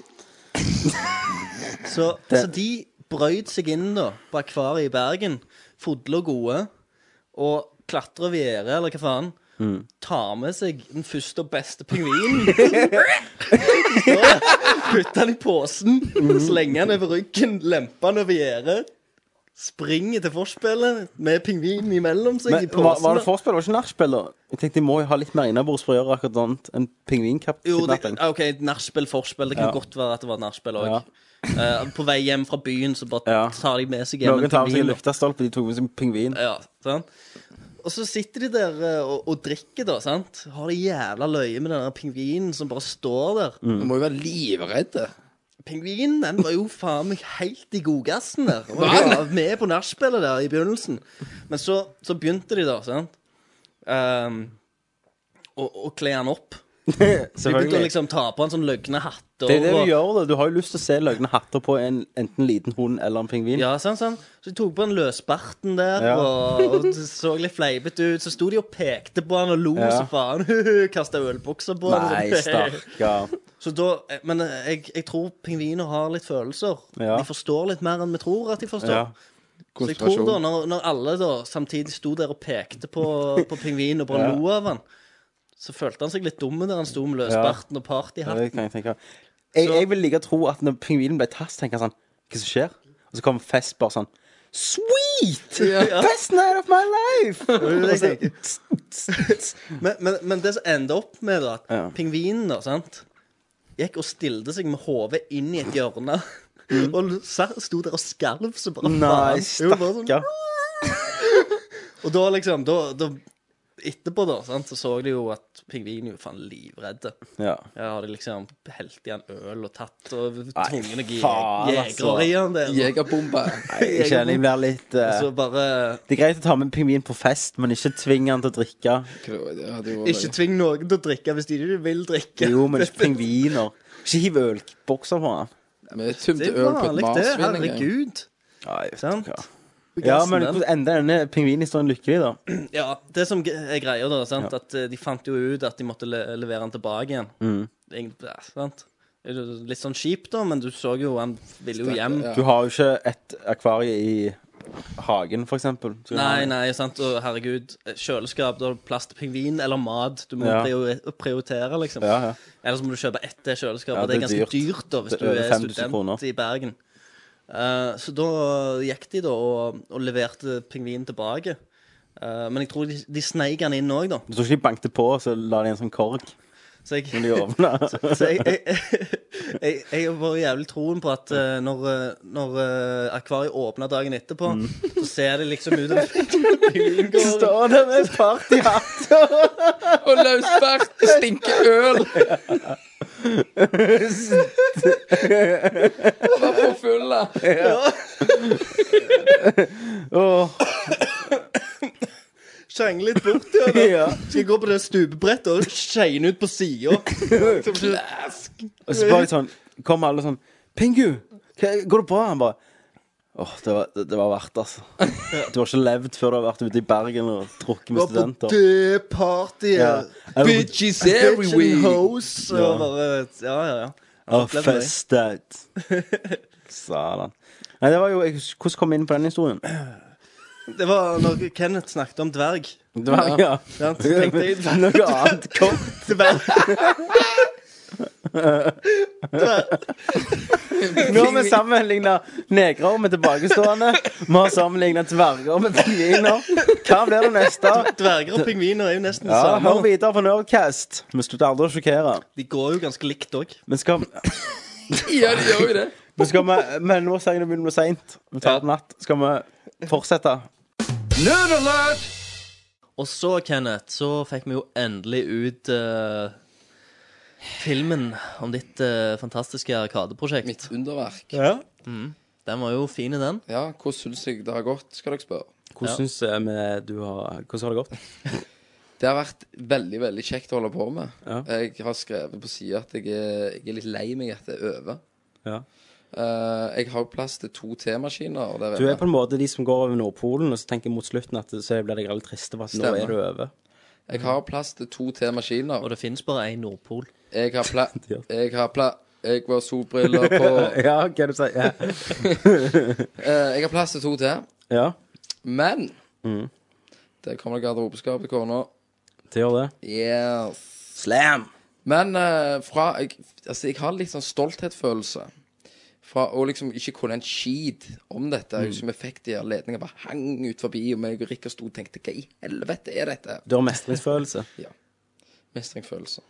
Speaker 7: [LAUGHS]
Speaker 9: Så, så de brøyt seg inn da på akvariet i Bergen, fodle og gode, og klatre over gjerdet, eller hva faen.
Speaker 7: Mm.
Speaker 9: Tar med seg den første og beste pingvinen. Putter den i posen,
Speaker 7: Mm.
Speaker 9: slenger den over ryggen, lemper den over gjerdet. Springer til forspillet med pingvinen imellom seg i
Speaker 7: Men
Speaker 9: posen.
Speaker 7: var, var det forspill, var det ikke nachspiel, da? Jeg tenkte de må jo ha litt mer innabords for å gjøre akkurat sånt. En
Speaker 9: Jo, det,
Speaker 7: pingvinkidnapping.
Speaker 9: OK, nachspiel, forspill. Det kan
Speaker 7: Ja.
Speaker 9: godt være at det var nachspiel òg.
Speaker 7: Ja.
Speaker 9: På vei hjem fra byen så bare
Speaker 7: Ja.
Speaker 9: tar de med seg hjem
Speaker 7: Noen tar med seg en lyktestolpe, de tok med seg en pingvin.
Speaker 9: Ja, sant? Og så sitter de der eh, og, og drikker, da. sant? Har det jævla løye med den der pingvinen som bare står der.
Speaker 10: Du må jo være livredd.
Speaker 9: Pingvinen den var jo faen meg helt i godgassen der. Og var med på nachspielet der i begynnelsen. Men så, så begynte de, da. sant? Ehm, å, å kle han opp. [LAUGHS] De begynte å liksom ta på en sånn løgne hatter.
Speaker 7: Det er det
Speaker 9: og-
Speaker 7: du gjør, da. Du har jo lyst til å se løgne hatter på en enten liten hund eller en pingvin.
Speaker 9: Ja, sånn, sånn. Så de tok på en løsbarten der,
Speaker 7: Ja.
Speaker 9: og, og det så litt fleipete ut. Så sto de og pekte på han og lo
Speaker 7: Ja.
Speaker 9: så faen. [LAUGHS] Kasta ølbukser på han.
Speaker 7: Nei,
Speaker 9: sånn.
Speaker 7: stakkar. [LAUGHS]
Speaker 9: Så da, men jeg, jeg tror pingviner har litt følelser.
Speaker 7: Ja.
Speaker 9: De forstår litt mer enn vi tror at de forstår.
Speaker 7: Ja.
Speaker 9: Så jeg tror da, når, når alle da samtidig sto der og pekte på, på pingvinen og bare
Speaker 7: Ja.
Speaker 9: lo av han, så følte han seg litt dum der han sto med løsbarten og
Speaker 7: Ja,
Speaker 9: partyhatten.
Speaker 7: kan jeg. Jeg, jeg vil like å tro at når pingvinen ble tatt, tenker han sånn Hva som skjer? Og så kommer Fest bare sånn Sweet!
Speaker 9: Ja. [LAUGHS]
Speaker 7: Best night of my life! [LAUGHS] [LAUGHS]
Speaker 9: Men, men, men det som ender opp med da, at
Speaker 7: Ja.
Speaker 9: pingvinen da, sant, gikk og stilte seg med hodet inn i et hjørne.
Speaker 7: Mm.
Speaker 9: Og sto der og skalv så bare
Speaker 7: Nei,
Speaker 9: stakkar. Sånn- Og da liksom, da, da etterpå da, sant, så så de jo at pingvinen jo faen livredde.
Speaker 7: Ja.
Speaker 9: Ja, hadde liksom helt i han øl og tatt og
Speaker 7: tvungne
Speaker 9: jegere
Speaker 7: altså.
Speaker 9: i han der.
Speaker 10: Jegerbombe. [LAUGHS]
Speaker 7: Jeg kjenner jeg blir litt
Speaker 9: uh, bare
Speaker 7: Det er greit å ta med en pingvin på fest, men ikke tvinge han til å drikke.
Speaker 10: Ja,
Speaker 9: Ikke tving noen til å drikke hvis de ikke vil drikke.
Speaker 7: Jo, men ikke [LAUGHS] pingviner. Ikke hiv ølbokser på han.
Speaker 10: Vi tømte
Speaker 9: Det er
Speaker 10: øl på et marsvin.
Speaker 9: Herregud.
Speaker 7: Ja, jeg vet
Speaker 9: Sant?
Speaker 7: ikke hva. Ja, men ender denne pingvinhistorien lykkelig, da?
Speaker 9: Ja, det som er greia da, sant? at eh, de fant jo ut at de måtte le levere den tilbake igjen.
Speaker 7: Mm.
Speaker 9: Egentlig, ja, sant? Litt sånn kjipt da, men du så jo, han ville jo hjem.
Speaker 7: Du har jo ikke et akvarie i hagen, for eksempel. Så
Speaker 9: Nei, nei, sant, og herregud, kjøleskap, da har du plass til pingvin eller mat. Du må
Speaker 7: Ja.
Speaker 9: prioritere, liksom.
Speaker 7: Ja, ja.
Speaker 9: Ellers må du kjøpe ett til kjøleskap,
Speaker 7: Ja,
Speaker 9: det er
Speaker 7: det er
Speaker 9: ganske dyrt,
Speaker 7: dyrt.
Speaker 9: da, hvis
Speaker 7: Det
Speaker 9: du
Speaker 7: er over 5000
Speaker 9: student
Speaker 7: kroner.
Speaker 9: i Bergen. Eh, så da gikk de da og, og leverte pingvinen tilbake. Uh, men jeg tror de, de sneik han inn òg, da.
Speaker 7: Du tror ikke de bankte på, så la de en sånn korg
Speaker 9: Så jeg,
Speaker 7: når de åpna? [LAUGHS]
Speaker 9: Så jeg, jeg, jeg, jeg har bare jævlig troen på at uh, når, når akvariet åpna dagen etterpå, så ser det liksom ut som [LAUGHS]
Speaker 7: Står der med partyhatt [LAUGHS]
Speaker 10: Og løsbart stinker øl. Var for fulle.
Speaker 7: Åh,
Speaker 9: Skjenger litt bort. Ja,
Speaker 7: ja.
Speaker 9: Skal jeg gå på det stupebrettet og skeine ut på sida?
Speaker 7: Og så bare sånn Kommer alle sånn Pingu, går det bra? Han bare Åh, det, var- det, det var verdt, altså. Du har ikke levd før du har vært ute i Bergen og drukket med
Speaker 9: Var på
Speaker 7: studenter.
Speaker 9: det partyet.
Speaker 7: Ja.
Speaker 10: Bitches
Speaker 9: Bitch and
Speaker 10: everywhere.
Speaker 9: hoes. Og
Speaker 7: Ja.
Speaker 9: bare Ja, ja, ja.
Speaker 7: Og
Speaker 9: opplevd det.
Speaker 7: festet. Satan. Nei, det var jo jeg, Hvordan kom vi inn på den historien?
Speaker 9: Det var når Kenneth snakket om dverg.
Speaker 7: Dverg, ja.
Speaker 9: Ja, så tenkte jeg
Speaker 7: Noe annet kort. [LAUGHS]
Speaker 9: dverg. [LAUGHS]
Speaker 7: Nå har vi sammenligna negrer med tilbakestående. Vi har sammenligna dverger med pingviner. Hva blir det neste?
Speaker 9: Dverger og pingviner er jo nesten det
Speaker 7: Ja, Hør videre på Nerdcast. Vi slutter aldri å sjokkere.
Speaker 9: De går jo ganske likt òg.
Speaker 7: Men skal, [LAUGHS]
Speaker 10: Ja, de gjør jo det.
Speaker 7: men skal vi Men nå sier jeg det begynner å bli seint. Vi tar det natt. Skal vi fortsette?
Speaker 4: Nerd alert!
Speaker 9: Og så, Kenneth, så fikk vi jo endelig ut eh, filmen om ditt uh, fantastiske Arkadeprosjekt.
Speaker 10: Mitt underverk.
Speaker 9: Ja. Mm. Den var jo fin, den.
Speaker 10: Ja, hvordan syns jeg det har gått, skal dere spørre.
Speaker 7: Hvordan
Speaker 9: Ja.
Speaker 7: syns vi du har Hvordan har det gått? [LAUGHS]
Speaker 10: Det har vært veldig veldig kjekt å holde på med.
Speaker 7: Ja.
Speaker 10: Jeg har skrevet på sida at jeg er, jeg er litt lei meg etter er over.
Speaker 7: Ja.
Speaker 10: Uh, jeg har jo plass til to T-maskiner.
Speaker 7: Du er på en måte de som går over Nordpolen, og så tenker mot slutten at så blir det litt trist for at nå er du over.
Speaker 10: Jeg har plass til to temaskiner.
Speaker 9: Og det finnes bare én Nordpol.
Speaker 10: Jeg har pla... [LAUGHS] Jeg har pla... Jeg var solbriller på [LAUGHS]
Speaker 7: Ja, hva er det du sier? Ja. [LAUGHS]
Speaker 10: Eh, Jeg har plass til to til.
Speaker 7: ja,
Speaker 10: Men
Speaker 7: Mm.
Speaker 10: Det kommer garderobeskap til kona.
Speaker 7: det gjør det.
Speaker 10: Yes.
Speaker 7: Slam!
Speaker 10: Men eh, fra jeg, Altså, jeg har litt sånn stolthetsfølelse. Fra å liksom ikke kunne en skit om dette. mm. som vi fikk de ledningene bare hang ut forbi, og meg og Rikard sto og tenkte hva i helvete er dette?
Speaker 7: Du har mestringsfølelse. [LAUGHS]
Speaker 10: Mestringsfølelse.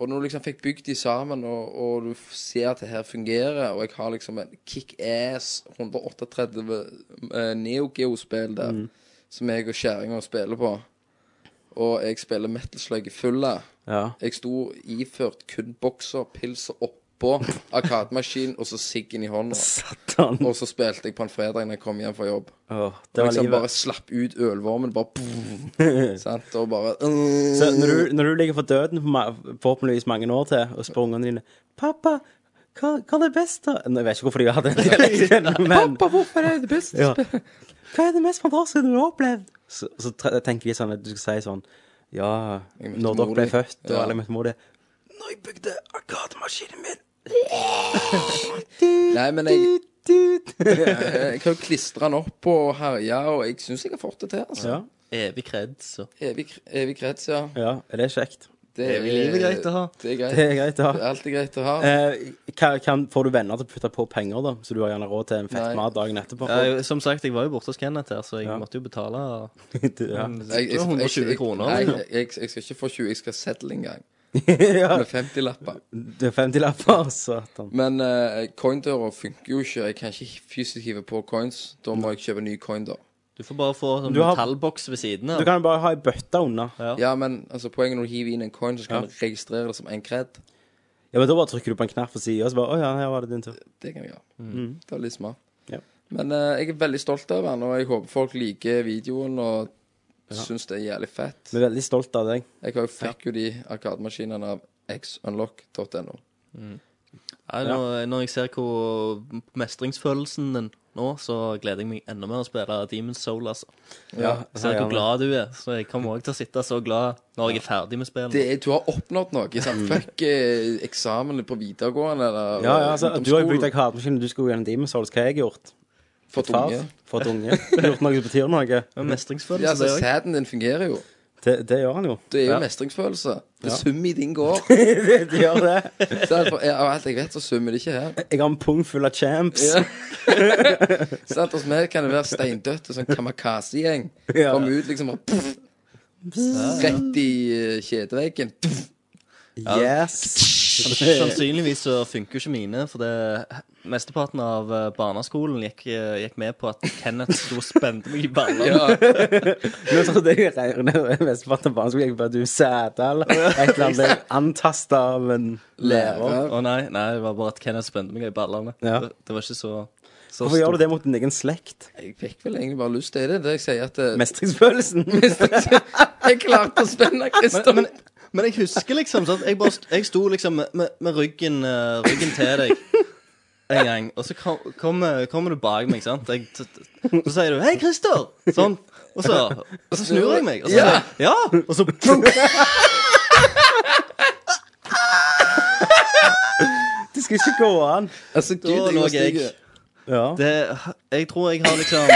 Speaker 10: Og når du liksom fikk bygd de sammen, og, og du ser at det her fungerer, og jeg har liksom en kickass 138 eh, Neo Geo-spill der, som jeg og kjerringa spiller på, og jeg spiller Metal Slug i fulle
Speaker 7: Ja.
Speaker 10: Jeg sto iført kun bokser, pils og oppå Arkademaskin og så siggen i hånda.
Speaker 7: Satan.
Speaker 10: Og så spilte jeg på en fredag når jeg kom hjem fra jobb.
Speaker 7: Åh, det var
Speaker 10: liksom
Speaker 7: livet.
Speaker 10: bare slapp ut ølvormen, bare boom, [LAUGHS] sant? Og bare øh.
Speaker 7: Så når du, når du ligger for døden for ma- forhåpentligvis mange år til, og spør ungene dine 'Pappa, hva, hva er det beste?' Nå, Jeg vet ikke hvorfor de har den [LAUGHS] dialekten, men
Speaker 10: Pappa, hvorfor er det det beste
Speaker 7: Ja. Hva er det mest fantastiske du har opplevd? Så, så tre- tenker de sånn at du skal si sånn Ja,
Speaker 10: møtte
Speaker 7: når
Speaker 10: mor
Speaker 7: dere ble
Speaker 10: di.
Speaker 7: født, og
Speaker 10: Ja.
Speaker 7: alle møtte mor di Når jeg bygde arkademaskinen min
Speaker 10: Nei, men jeg, jeg har jo klistra den opp og herja, og jeg syns jeg har fått det til. altså.
Speaker 7: Ja.
Speaker 9: Evig kreds og
Speaker 10: Evig, evig krets, ja.
Speaker 7: ja, er det kjekt?
Speaker 10: Det
Speaker 9: Evig liv er greit å ha.
Speaker 10: Det er greit.
Speaker 7: Det er greit å ha.
Speaker 10: Det er alltid greit å ha.
Speaker 7: Eh, hva, kan, får du venner til å putte på penger, da? Så du har gjerne råd til en fett mat dagen etterpå?
Speaker 9: ja, jeg- Som sagt, jeg var jo borte hos Kenneth her, så jeg
Speaker 7: Ja.
Speaker 9: måtte jo betale [LAUGHS]
Speaker 7: ja.
Speaker 10: Jeg, jeg,
Speaker 9: det 120 kroner,
Speaker 10: Nei, jeg, jeg skal ikke få 20, jeg skal settle en gang. [LAUGHS]
Speaker 7: ja.
Speaker 10: Med 50-lapper.
Speaker 7: Det er 50-lapper, satan.
Speaker 10: Men uh, coindøra funker jo ikke. Jeg kan ikke fysisk hive på coins. Da må jeg kjøpe ny coindør.
Speaker 9: Du får bare få sånn
Speaker 7: Du har-
Speaker 9: metallboks ved siden
Speaker 7: Du kan bare ha ei bøtte unna.
Speaker 9: Ja.
Speaker 10: Ja, men altså, poenget når du hiver inn en coin, så skal
Speaker 7: Ja.
Speaker 10: du registrere det som en kred.
Speaker 7: Ja, men Da bare trykker du på en knapp på sida, og så bare Å ja, her var det din tur.
Speaker 10: Det kan jeg gjøre.
Speaker 7: Mm.
Speaker 10: Det var litt smart.
Speaker 7: Ja.
Speaker 10: Men eh, jeg er veldig stolt av den, og jeg håper folk liker videoen og syns det er jævlig fett.
Speaker 7: Vi er veldig stolt av deg.
Speaker 10: Jeg har jo fikk jo de arkademaskinene av xunlock.no.
Speaker 9: Nei, når, når jeg ser hvor mestringsfølelsen din nå, så gleder jeg meg enda mer å spille Demon's Soul, altså.
Speaker 10: Ja,
Speaker 9: Jeg ser hvor glad du er, så jeg kommer òg til å sitte så glad når jeg er ferdig med spillet.
Speaker 10: Det er, du har oppnådd noe. Sant? Fuck eh, eksamen på videregående eller
Speaker 7: Ja, ja, altså, Du har jo brukt
Speaker 10: deg
Speaker 7: hardmaskin, du skulle gjennom Demon's Souls. Hva har jeg gjort?
Speaker 10: For unge.
Speaker 7: Fått unge. [LAUGHS] Gjort noe som betyr noe.
Speaker 9: Mestringsfølelse,
Speaker 10: Ja, altså,
Speaker 9: det òg.
Speaker 10: sæden din fungerer jo.
Speaker 7: Det, det gjør han jo.
Speaker 10: Det er jo
Speaker 9: Ja.
Speaker 10: mestringsfølelse. Det
Speaker 7: Ja.
Speaker 10: summer i din gård. [LAUGHS]
Speaker 7: det, gjør det. [LAUGHS]
Speaker 10: Så er Av alt jeg vet, så summer det ikke her.
Speaker 7: Jeg har en pung full av champs.
Speaker 10: Ja. Sant, hos meg kan det være steindødt og sånn kamikaze-gjeng.
Speaker 7: Ja.
Speaker 10: Kom ut liksom og puff, Rett i eh, kjedeveggen. Puff.
Speaker 7: Yes. [LAUGHS]
Speaker 9: Sannsynligvis så funker jo ikke mine, for det mesteparten av eh, barneskolen gikk, eh, gikk med på at Kenneth sto og spente meg i ballene.
Speaker 10: Ja. [LAUGHS]
Speaker 7: Nå trodde jeg regnet mesteparten av barneskolen gikk på at du eller et eller annet. Ble antasta av en lærer.
Speaker 9: Å nei, nei, det var bare at Kenneth spente meg i ballene.
Speaker 7: Ja.
Speaker 9: Det, det var ikke så, så
Speaker 7: Hvorfor gjør du det mot din egen slekt?
Speaker 10: Jeg fikk vel egentlig bare lyst til det. Det jeg sier at eh,
Speaker 7: Mestringsfølelsen. [LAUGHS]
Speaker 10: Jeg klarte å spenne Kristian
Speaker 9: Men, men jeg husker liksom sånn, jeg, bare, st- jeg sto liksom med, med, ryggen, eh, ryggen til deg en gang, og så kom, kommer, kommer du bak meg, sant? Jeg, t- t- så sier du 'Hei, Christer!' Sånn. Og så, og så snur jeg meg, og så sier jeg 'Ja!' Og så
Speaker 7: Det skal ikke gå an.
Speaker 10: Altså, Gud,
Speaker 9: Da
Speaker 10: jeg
Speaker 9: lå jeg
Speaker 10: stygg.
Speaker 7: Ja.
Speaker 9: det, Jeg tror jeg har liksom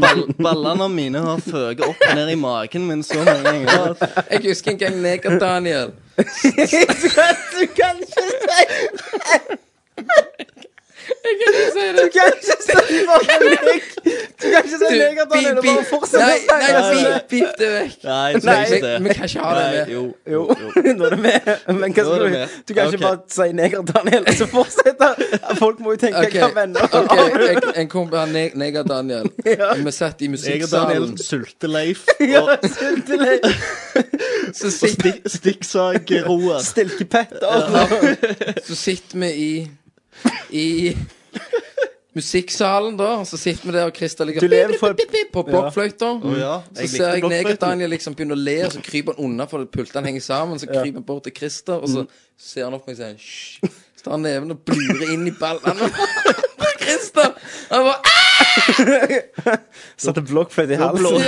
Speaker 9: ball, Ballene mine har føket opp og ned i magen min så mange ganger.
Speaker 10: Jeg husker en gang Neger-Daniel. [LAUGHS]
Speaker 7: Du kan ikke si
Speaker 10: Jeg kan ikke si det.
Speaker 7: Du kan ikke si bare nek. Du kan ikke si
Speaker 10: Du,
Speaker 7: neger, Daniel.
Speaker 10: beep,
Speaker 7: Bare
Speaker 10: fortsetter
Speaker 7: fortsett
Speaker 10: Nei,
Speaker 7: å si
Speaker 10: nei,
Speaker 7: det.
Speaker 10: beep, beep det vekk.
Speaker 9: Nei,
Speaker 10: Nei,
Speaker 9: nei,
Speaker 10: vi, vi kan ikke ha det med.
Speaker 9: jo,
Speaker 7: Jo, [LAUGHS] nå er det med. Men hva
Speaker 9: er
Speaker 7: skal du. Du kan ikke bare si neger, Daniel, og så fortsette. [LAUGHS] Folk må jo tenke
Speaker 10: okay.
Speaker 7: hva venner
Speaker 10: ok,
Speaker 7: har
Speaker 10: en, en kompis av Neger-Daniel. [LAUGHS] Vi satt i musikksalen.
Speaker 9: Neger-Daniel, Sulte-Leif.
Speaker 7: Ja,
Speaker 9: og,
Speaker 7: sultelei.
Speaker 10: Så
Speaker 9: Stikksag-Roar.
Speaker 7: Stilkepetter.
Speaker 10: så sitter vi i [LAUGHS] I musikksalen, da. Og så sitter vi der, og Christer ligger
Speaker 7: Du lever for
Speaker 10: på blokkfløyta.
Speaker 9: Ja,
Speaker 10: Så
Speaker 9: jeg
Speaker 10: ser jeg
Speaker 9: likte blokkfløyten.
Speaker 10: Neger-Daniel liksom begynne å le, og så kryper han unna, for pultene henger sammen. Så kryper han bort til Christer, og så ser han opp på meg og sier Hysj. Så tar han neven og blurer inn i ballene på [LAUGHS] [LAUGHS] Christer. Han bare "Ah!" [LAUGHS]
Speaker 7: Satte blokkfløyte i halsen.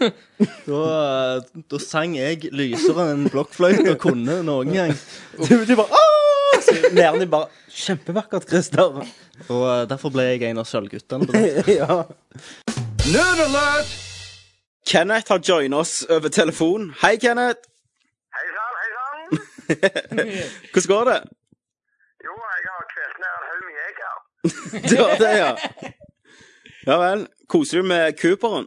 Speaker 7: [LAUGHS]
Speaker 9: da, eh, da sang jeg lysere enn blokkfløyte kunne noen gang.
Speaker 7: Du, du bare Åh! Så bare Kjempevakkert, Christer.
Speaker 9: Og eh, derfor ble jeg en av sølvguttene. på [LAUGHS]
Speaker 7: ja.
Speaker 4: Nerd alert!
Speaker 7: Kenneth har joinet oss over telefon. Hei, Kenneth.
Speaker 5: Hei sann, hei sann.
Speaker 7: Hvordan går det?
Speaker 5: Jo, jeg har kvelt ned en haug med jeger.
Speaker 7: Du har det, ja. Ja vel. Koser du med Cooperen?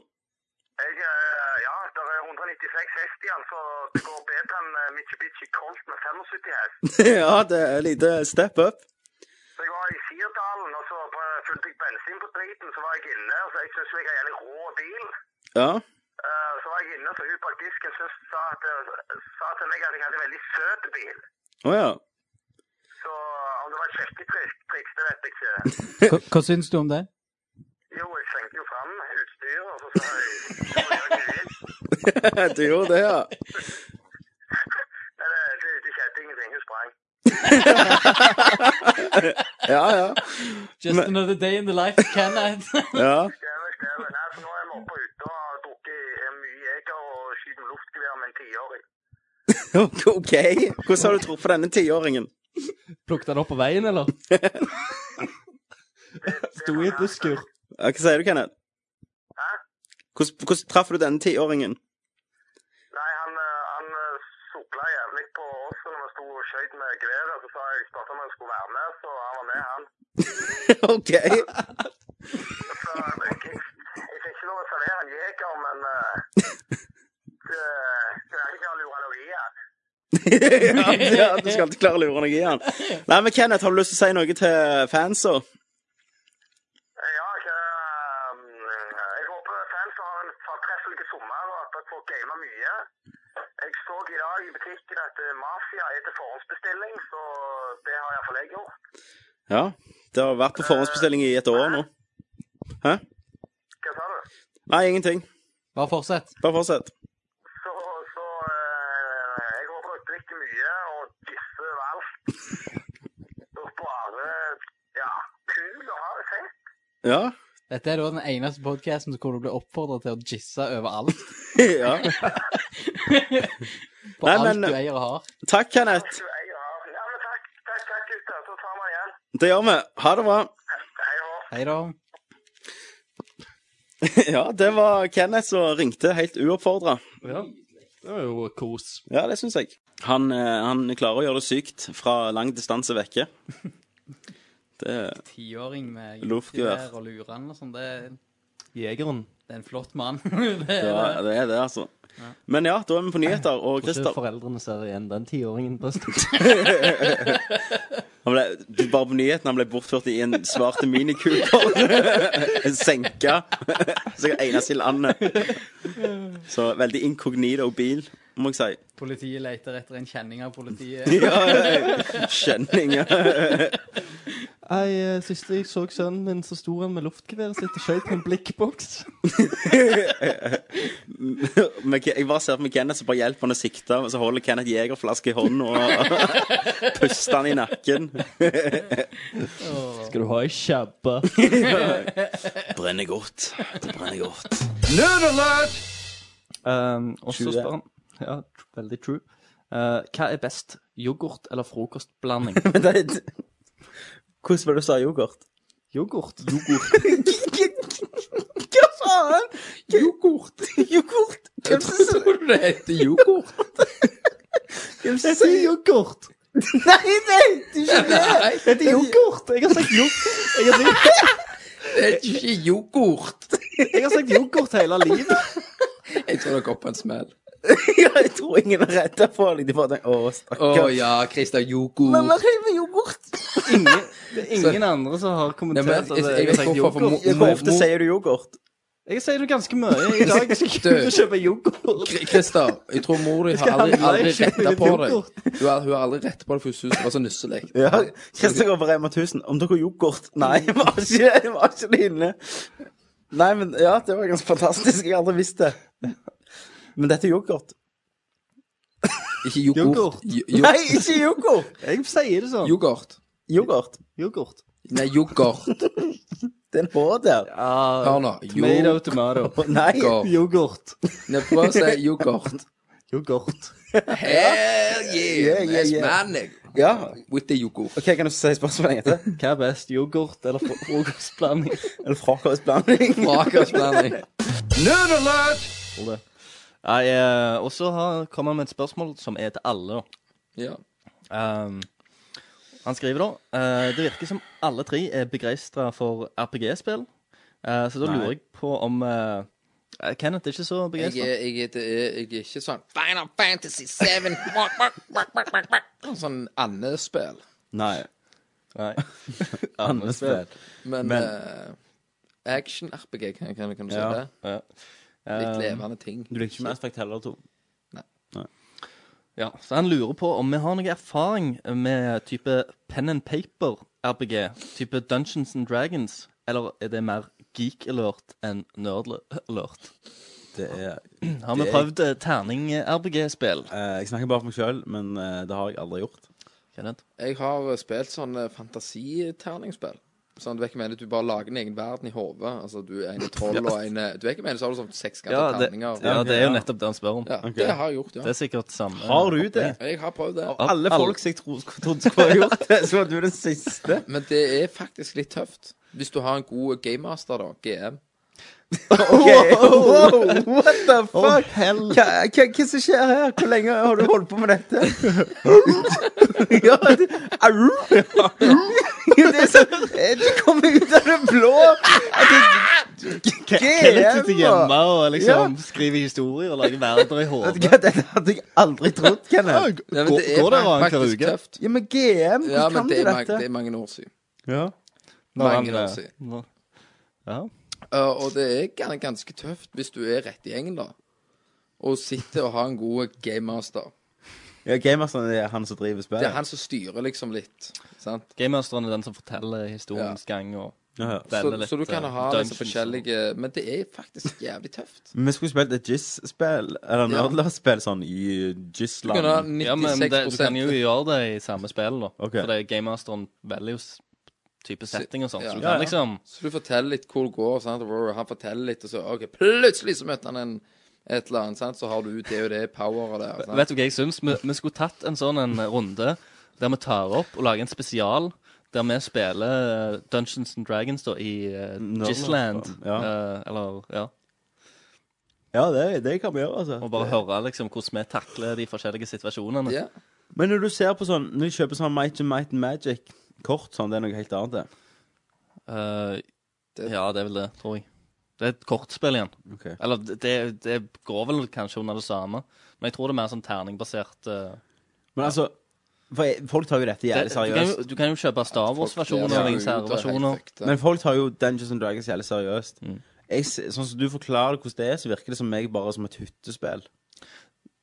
Speaker 5: Jeg, eh, ja, det er 196 hest i den, så det går bedre enn eh, Mitsubishi Colt med 75 hest. [LAUGHS]
Speaker 7: ja, det er lite step up.
Speaker 5: Så jeg var i Sirdalen, og så på- fulgte jeg bensin på driten, så var jeg inne, og så jeg synes jeg har en rå bil.
Speaker 7: Ja.
Speaker 5: Eh, så var jeg inne, så hun bak disken synes, sa, at, sa til meg at jeg hadde en veldig søt bil.
Speaker 7: Å ja.
Speaker 5: Så om det var et sjekketriks, det vet jeg ikke.
Speaker 12: Hva, hva syns du om det?
Speaker 5: Jo, jeg svingte jo fram utstyret, og så sa jeg [LAUGHS]
Speaker 7: du gjorde det, ja.
Speaker 5: Men det, det, det skjedde ingenting, hun sprang. [LAUGHS]
Speaker 7: Ja, ja.
Speaker 12: Just another day in the life of Kenneth.
Speaker 7: ja.
Speaker 5: Stemmer, stemmer. Nei, så nå er vi oppe ute og har drukket eh, mye jeger og skyter med luftgevær med en tiåring. [LAUGHS]
Speaker 7: OK. Hvordan har du truffet denne tiåringen?
Speaker 9: Plukket han opp på veien, eller? Sto i et busskur.
Speaker 7: Ja, Hva sier du, Kenneth? Hvordan, hvordan traff du denne tiåringen?
Speaker 5: Nei, han, eh, han eh, sopla jævlig på oss når vi sto og skøyt med geværet. Så sa jeg spurte om han skulle være med, så han var med, han. [LAUGHS]
Speaker 7: OK.
Speaker 5: Så jeg, jeg fikk ikke lov å servere en jeger, men det, det er ikke noe i han.
Speaker 7: ja, [LAUGHS] ja, du skal alltid klare å lure noe i han. Nei, men Kenneth, har du lyst til å si noe til fansa?
Speaker 5: Ja, ikke, um, jeg håper fans har en fortreffelig sommer, og game mye. Jeg så i dag i butikken at eh, Mafia er til forhåndsbestilling, så det har iallfall jeg gjort.
Speaker 7: Ja. Det har vært på forhåndsbestilling i et år nå. Hæ?
Speaker 5: Hva sa du?
Speaker 7: Nei, ingenting.
Speaker 12: Bare fortsett.
Speaker 7: Bare fortsett.
Speaker 5: Så, så eh, jeg har dere drikke mye og disse overalt. Og bare ja, kul å ha det fett.
Speaker 7: Ja.
Speaker 12: Dette er da den eneste podcasten hvor du blir oppfordret til å gisse overalt. [LAUGHS]
Speaker 7: ja. [LAUGHS]
Speaker 12: På
Speaker 7: Nei,
Speaker 12: alt
Speaker 7: men-
Speaker 12: du eier og har.
Speaker 7: Takk, Kenneth.
Speaker 5: Ja, men takk, takk, takk gutter. Så tar vi igjen.
Speaker 7: Det gjør vi. Ha det bra.
Speaker 12: Hei da. [LAUGHS]
Speaker 7: ja, det var Kenneth som ringte helt uoppfordra.
Speaker 9: Ja. Det var jo kos.
Speaker 7: Ja, det syns jeg. Han, eh, han klarer å gjøre det sykt fra lang distanse vekke. Det
Speaker 12: Tiåring med
Speaker 7: Luftgevær.
Speaker 12: og luren og sånn, det, er-
Speaker 9: Jegeren.
Speaker 12: det er en flott mann. [LAUGHS] det er
Speaker 7: Ja,
Speaker 12: det.
Speaker 7: det er det, altså.
Speaker 12: Ja.
Speaker 7: Men ja, da er vi på nyheter, og
Speaker 9: Tror ikke
Speaker 7: Christer
Speaker 9: foreldrene ser igjen den tiåringen. forresten. [LAUGHS] [LAUGHS]
Speaker 7: han ble, du, Bare på nyheten han ble bortført i en svarte minikuper. en senka. Sikkert eneste i landet. Så veldig inkognito bil, må jeg si.
Speaker 12: Politiet leter etter en kjenning av politiet.
Speaker 7: Ja, kjenning.
Speaker 9: Nei, eh, Siste jeg så sønnen min, så sto han med luftgeværet sitt og skjøt på en blikkboks. [LAUGHS]
Speaker 7: Jeg bare ser på meg Kenneth, så bare hjelper han å sikte. Og så holder Kenneth jegerflaske i hånden og [LAUGHS] puster han i nakken. [LAUGHS]
Speaker 9: Skal du ha ei kjabbe?
Speaker 7: Brenner godt. Det brenner godt.
Speaker 4: Nerd alert!
Speaker 9: Um, og så spør han Ja, veldig true. Uh, hva er best, yoghurt eller frokostblanding?
Speaker 7: Er var det du sa yoghurt?
Speaker 9: Yoghurt.
Speaker 7: Hva faen? Yoghurt. [LAUGHS] Yoghurt.
Speaker 10: Jeg tror det heter yoghurt.
Speaker 9: Heter yoghurt.
Speaker 7: Nei, det heter ikke det.
Speaker 9: Det heter yoghurt. Jeg har sagt yoghurt. Jeg har sagt,
Speaker 10: det heter ikke yoghurt.
Speaker 9: jeg har sagt yoghurt hele livet.
Speaker 10: Jeg tror det går på en smell. [LAUGHS]
Speaker 7: Ja, jeg tror ingen er redda for deg. De bare tenker, Å,
Speaker 10: Å
Speaker 7: stakkar.
Speaker 10: ja, Christer, yoghurt.
Speaker 7: Men hva med yoghurt?
Speaker 9: Ingen, det er ingen andre som har
Speaker 10: Nei,
Speaker 9: kommentert
Speaker 10: men
Speaker 9: at
Speaker 10: jeg-
Speaker 9: jeg,
Speaker 10: jeg
Speaker 9: har sagt yoghurt.
Speaker 7: Hvor ofte sier du yoghurt?
Speaker 9: Jeg sier det ganske mye. I dag skal jeg ikke og kjøpe yoghurt.
Speaker 10: Christer, jeg tror mor di har aldri, aldri retta på deg. Hun har, hun har aldri retta på deg, for hun det var så nusselig.
Speaker 7: Ja. Christer går på Rema 1000. Om dere har yoghurt? Nei, jeg ikke var ikke det inne. Nei, men ja, det var ganske fantastisk. Jeg har aldri visst det. Men dette er yoghurt.
Speaker 10: Ikke yoghurt.
Speaker 7: Nei, ikke yoghurt!
Speaker 9: Jeg sier det sånn.
Speaker 10: Yoghurt.
Speaker 7: Yoghurt.
Speaker 9: Yoghurt.
Speaker 10: Nei, yoghurt. [LAUGHS]
Speaker 7: Det er en H der.
Speaker 10: Hør nå.
Speaker 9: Tomato, tomato. [LAUGHS]
Speaker 7: Nei.
Speaker 10: Yoghurt. Nei, Prøv å si yoghurt.
Speaker 9: Yoghurt.
Speaker 10: Hell yeah!
Speaker 7: Yeah, yeah, yeah.
Speaker 10: man.
Speaker 7: Ja.
Speaker 10: With the yoghurt.
Speaker 7: OK, kan du si spørsmålet etter?
Speaker 9: Hva er best, yoghurt eller fro- frokostblanding?
Speaker 7: Eller frokostblanding?
Speaker 10: Frokostblanding.
Speaker 4: Nerd
Speaker 9: eh, og så har- kommer han med et spørsmål som er til alle. da.
Speaker 10: Ja.
Speaker 9: Um, han skriver da uh, Det virker som alle tre er begeistra for RPG-spill. Uh, så da
Speaker 10: Nei.
Speaker 9: lurer jeg på om uh, Kenneth er ikke så begeistra.
Speaker 10: Jeg, jeg, jeg er ikke sånn Final Fantasy 7 Sånn andespill.
Speaker 7: Nei.
Speaker 9: Nei. [LAUGHS]
Speaker 7: Andre spill.
Speaker 10: Men,
Speaker 7: Men-
Speaker 10: eh, action-RPG, kan, kan, kan du si
Speaker 7: Ja.
Speaker 10: det?
Speaker 9: Ja.
Speaker 10: Litt
Speaker 9: Um,
Speaker 10: levende ting.
Speaker 7: Du liker ikke Mass Effect heller, to?
Speaker 9: Ja, så han lurer på om vi har noe erfaring med type pen and paper-RPG, type Dungeons and Dragons, eller er det mer geek-alert enn nerd-alert?
Speaker 7: Det er [CLEARS THROAT]
Speaker 9: Har vi
Speaker 7: det er-
Speaker 9: prøvd eh, terning-RPG-spill?
Speaker 7: Eh, Jeg snakker bare for meg sjøl, men eh, det har jeg aldri gjort.
Speaker 9: Kenneth?
Speaker 10: Jeg har spilt sånn eh, fantasiterningsspill. Sånn, du vet ikke mener, du bare lager en egen verden i hodet. Altså, du er en [LAUGHS] troll og en eh, Du vet ikke mener, så har du sånn sekskanta
Speaker 9: Ja, det,
Speaker 10: terninger.
Speaker 9: ja, det er jo nettopp det han spør om.
Speaker 10: Ja,
Speaker 7: okay.
Speaker 10: det har jeg gjort, ja.
Speaker 9: Det er sikkert samme.
Speaker 7: Har du det?
Speaker 10: Jeg har prøvd det.
Speaker 7: Av alle folk som jeg tro- trodde skulle ha gjort det, så var du den siste.
Speaker 10: Men det er faktisk litt tøft. Hvis du har en god gamemaster, da. GM. [LAUGHS]
Speaker 7: OK. Wow, what the fuck?
Speaker 9: hell.
Speaker 7: Hva, hva, hva som skjer her? Hvor lenge har du holdt på med dette? [LAUGHS] ja, det, au. det er så Det kommer ut av det blå.
Speaker 9: Kenneth sitter hjemme og liksom skriver historier og lager verdener i
Speaker 7: du
Speaker 9: hodet.
Speaker 7: Dette hadde jeg aldri trodd, Kenneth.
Speaker 10: Ja,
Speaker 9: Går-
Speaker 10: det
Speaker 9: går det
Speaker 10: annenhver
Speaker 9: uke?
Speaker 7: Ja, men GM,
Speaker 10: Ja,
Speaker 7: hvordan
Speaker 10: men
Speaker 7: kan
Speaker 10: det
Speaker 7: du
Speaker 10: dette? det er mange år siden.
Speaker 7: Ja.
Speaker 9: Nå,
Speaker 10: Mange
Speaker 9: han,
Speaker 10: år
Speaker 9: eh,
Speaker 10: siden.
Speaker 9: når- Ja.
Speaker 10: Uh, og det er ganske tøft hvis du er rett i gjengen, da. Og sitter og har en god gamemaster.
Speaker 7: Ja, Gamemasteren er han som driver spillet?
Speaker 10: Det er han som styrer liksom litt. Sant?
Speaker 9: Gamemasteren er den som forteller historiens gang og
Speaker 7: Ja, ja.
Speaker 10: Så,
Speaker 9: litt
Speaker 10: så du kan
Speaker 9: eh,
Speaker 10: ha liksom forskjellige Men det er faktisk jævlig tøft.
Speaker 7: Men [LAUGHS] vi skulle spilt et Jizz-spill, eller
Speaker 10: Ja.
Speaker 7: Nerdlast-spill, sånn i
Speaker 10: Du kan ha
Speaker 7: Jizz-land.
Speaker 9: Ja, men det, du kan jo gjøre det i samme spill, da.
Speaker 7: Okay.
Speaker 9: For det er Gamemasteren velger jo type setting og sånn.
Speaker 10: Ja.
Speaker 9: Så du kan liksom
Speaker 10: Så du forteller litt hvor det går, sant? han forteller litt, og så OK, plutselig så møter han en et eller annet, sant? så har du det og det poweret der. Sant?
Speaker 9: Vet du hva jeg syns? Vi, vi skulle tatt en sånn en runde der vi tar opp og lager en spesial. Der vi spiller eh, Dungeons and Dragons da i uh, Gisland.
Speaker 7: ja.
Speaker 9: Uh, eller ja.
Speaker 7: Ja, det, det kan vi gjøre, altså.
Speaker 9: Og bare
Speaker 7: Det-
Speaker 9: høre liksom hvordan vi takler de forskjellige situasjonene.
Speaker 10: Yeah.
Speaker 7: Men når du ser på sånn Når de kjøper sånn Might and Might and Magic-kort, sånn, det er noe helt annet, det.
Speaker 9: Eh, ja, det er vel det, tror jeg. Det er et kortspill igjen.
Speaker 7: Okay.
Speaker 9: Eller det, det, det går vel kanskje under det samme. Men jeg tror det er mer sånn terningbasert eh,
Speaker 7: Men altså for jeg, Folk tar jo dette
Speaker 9: det,
Speaker 7: jævlig
Speaker 9: du, kan jo,
Speaker 7: seriøst.
Speaker 9: du kan jo kjøpe Star Wars-versjoner
Speaker 10: Ja,
Speaker 9: og
Speaker 10: fucked,
Speaker 7: Men folk tar jo Dungeons and Dragons jævlig seriøst.
Speaker 9: Mm.
Speaker 7: Jeg, s- sånn som du forklarer hvordan det er, så virker det som meg bare som et hyttespill.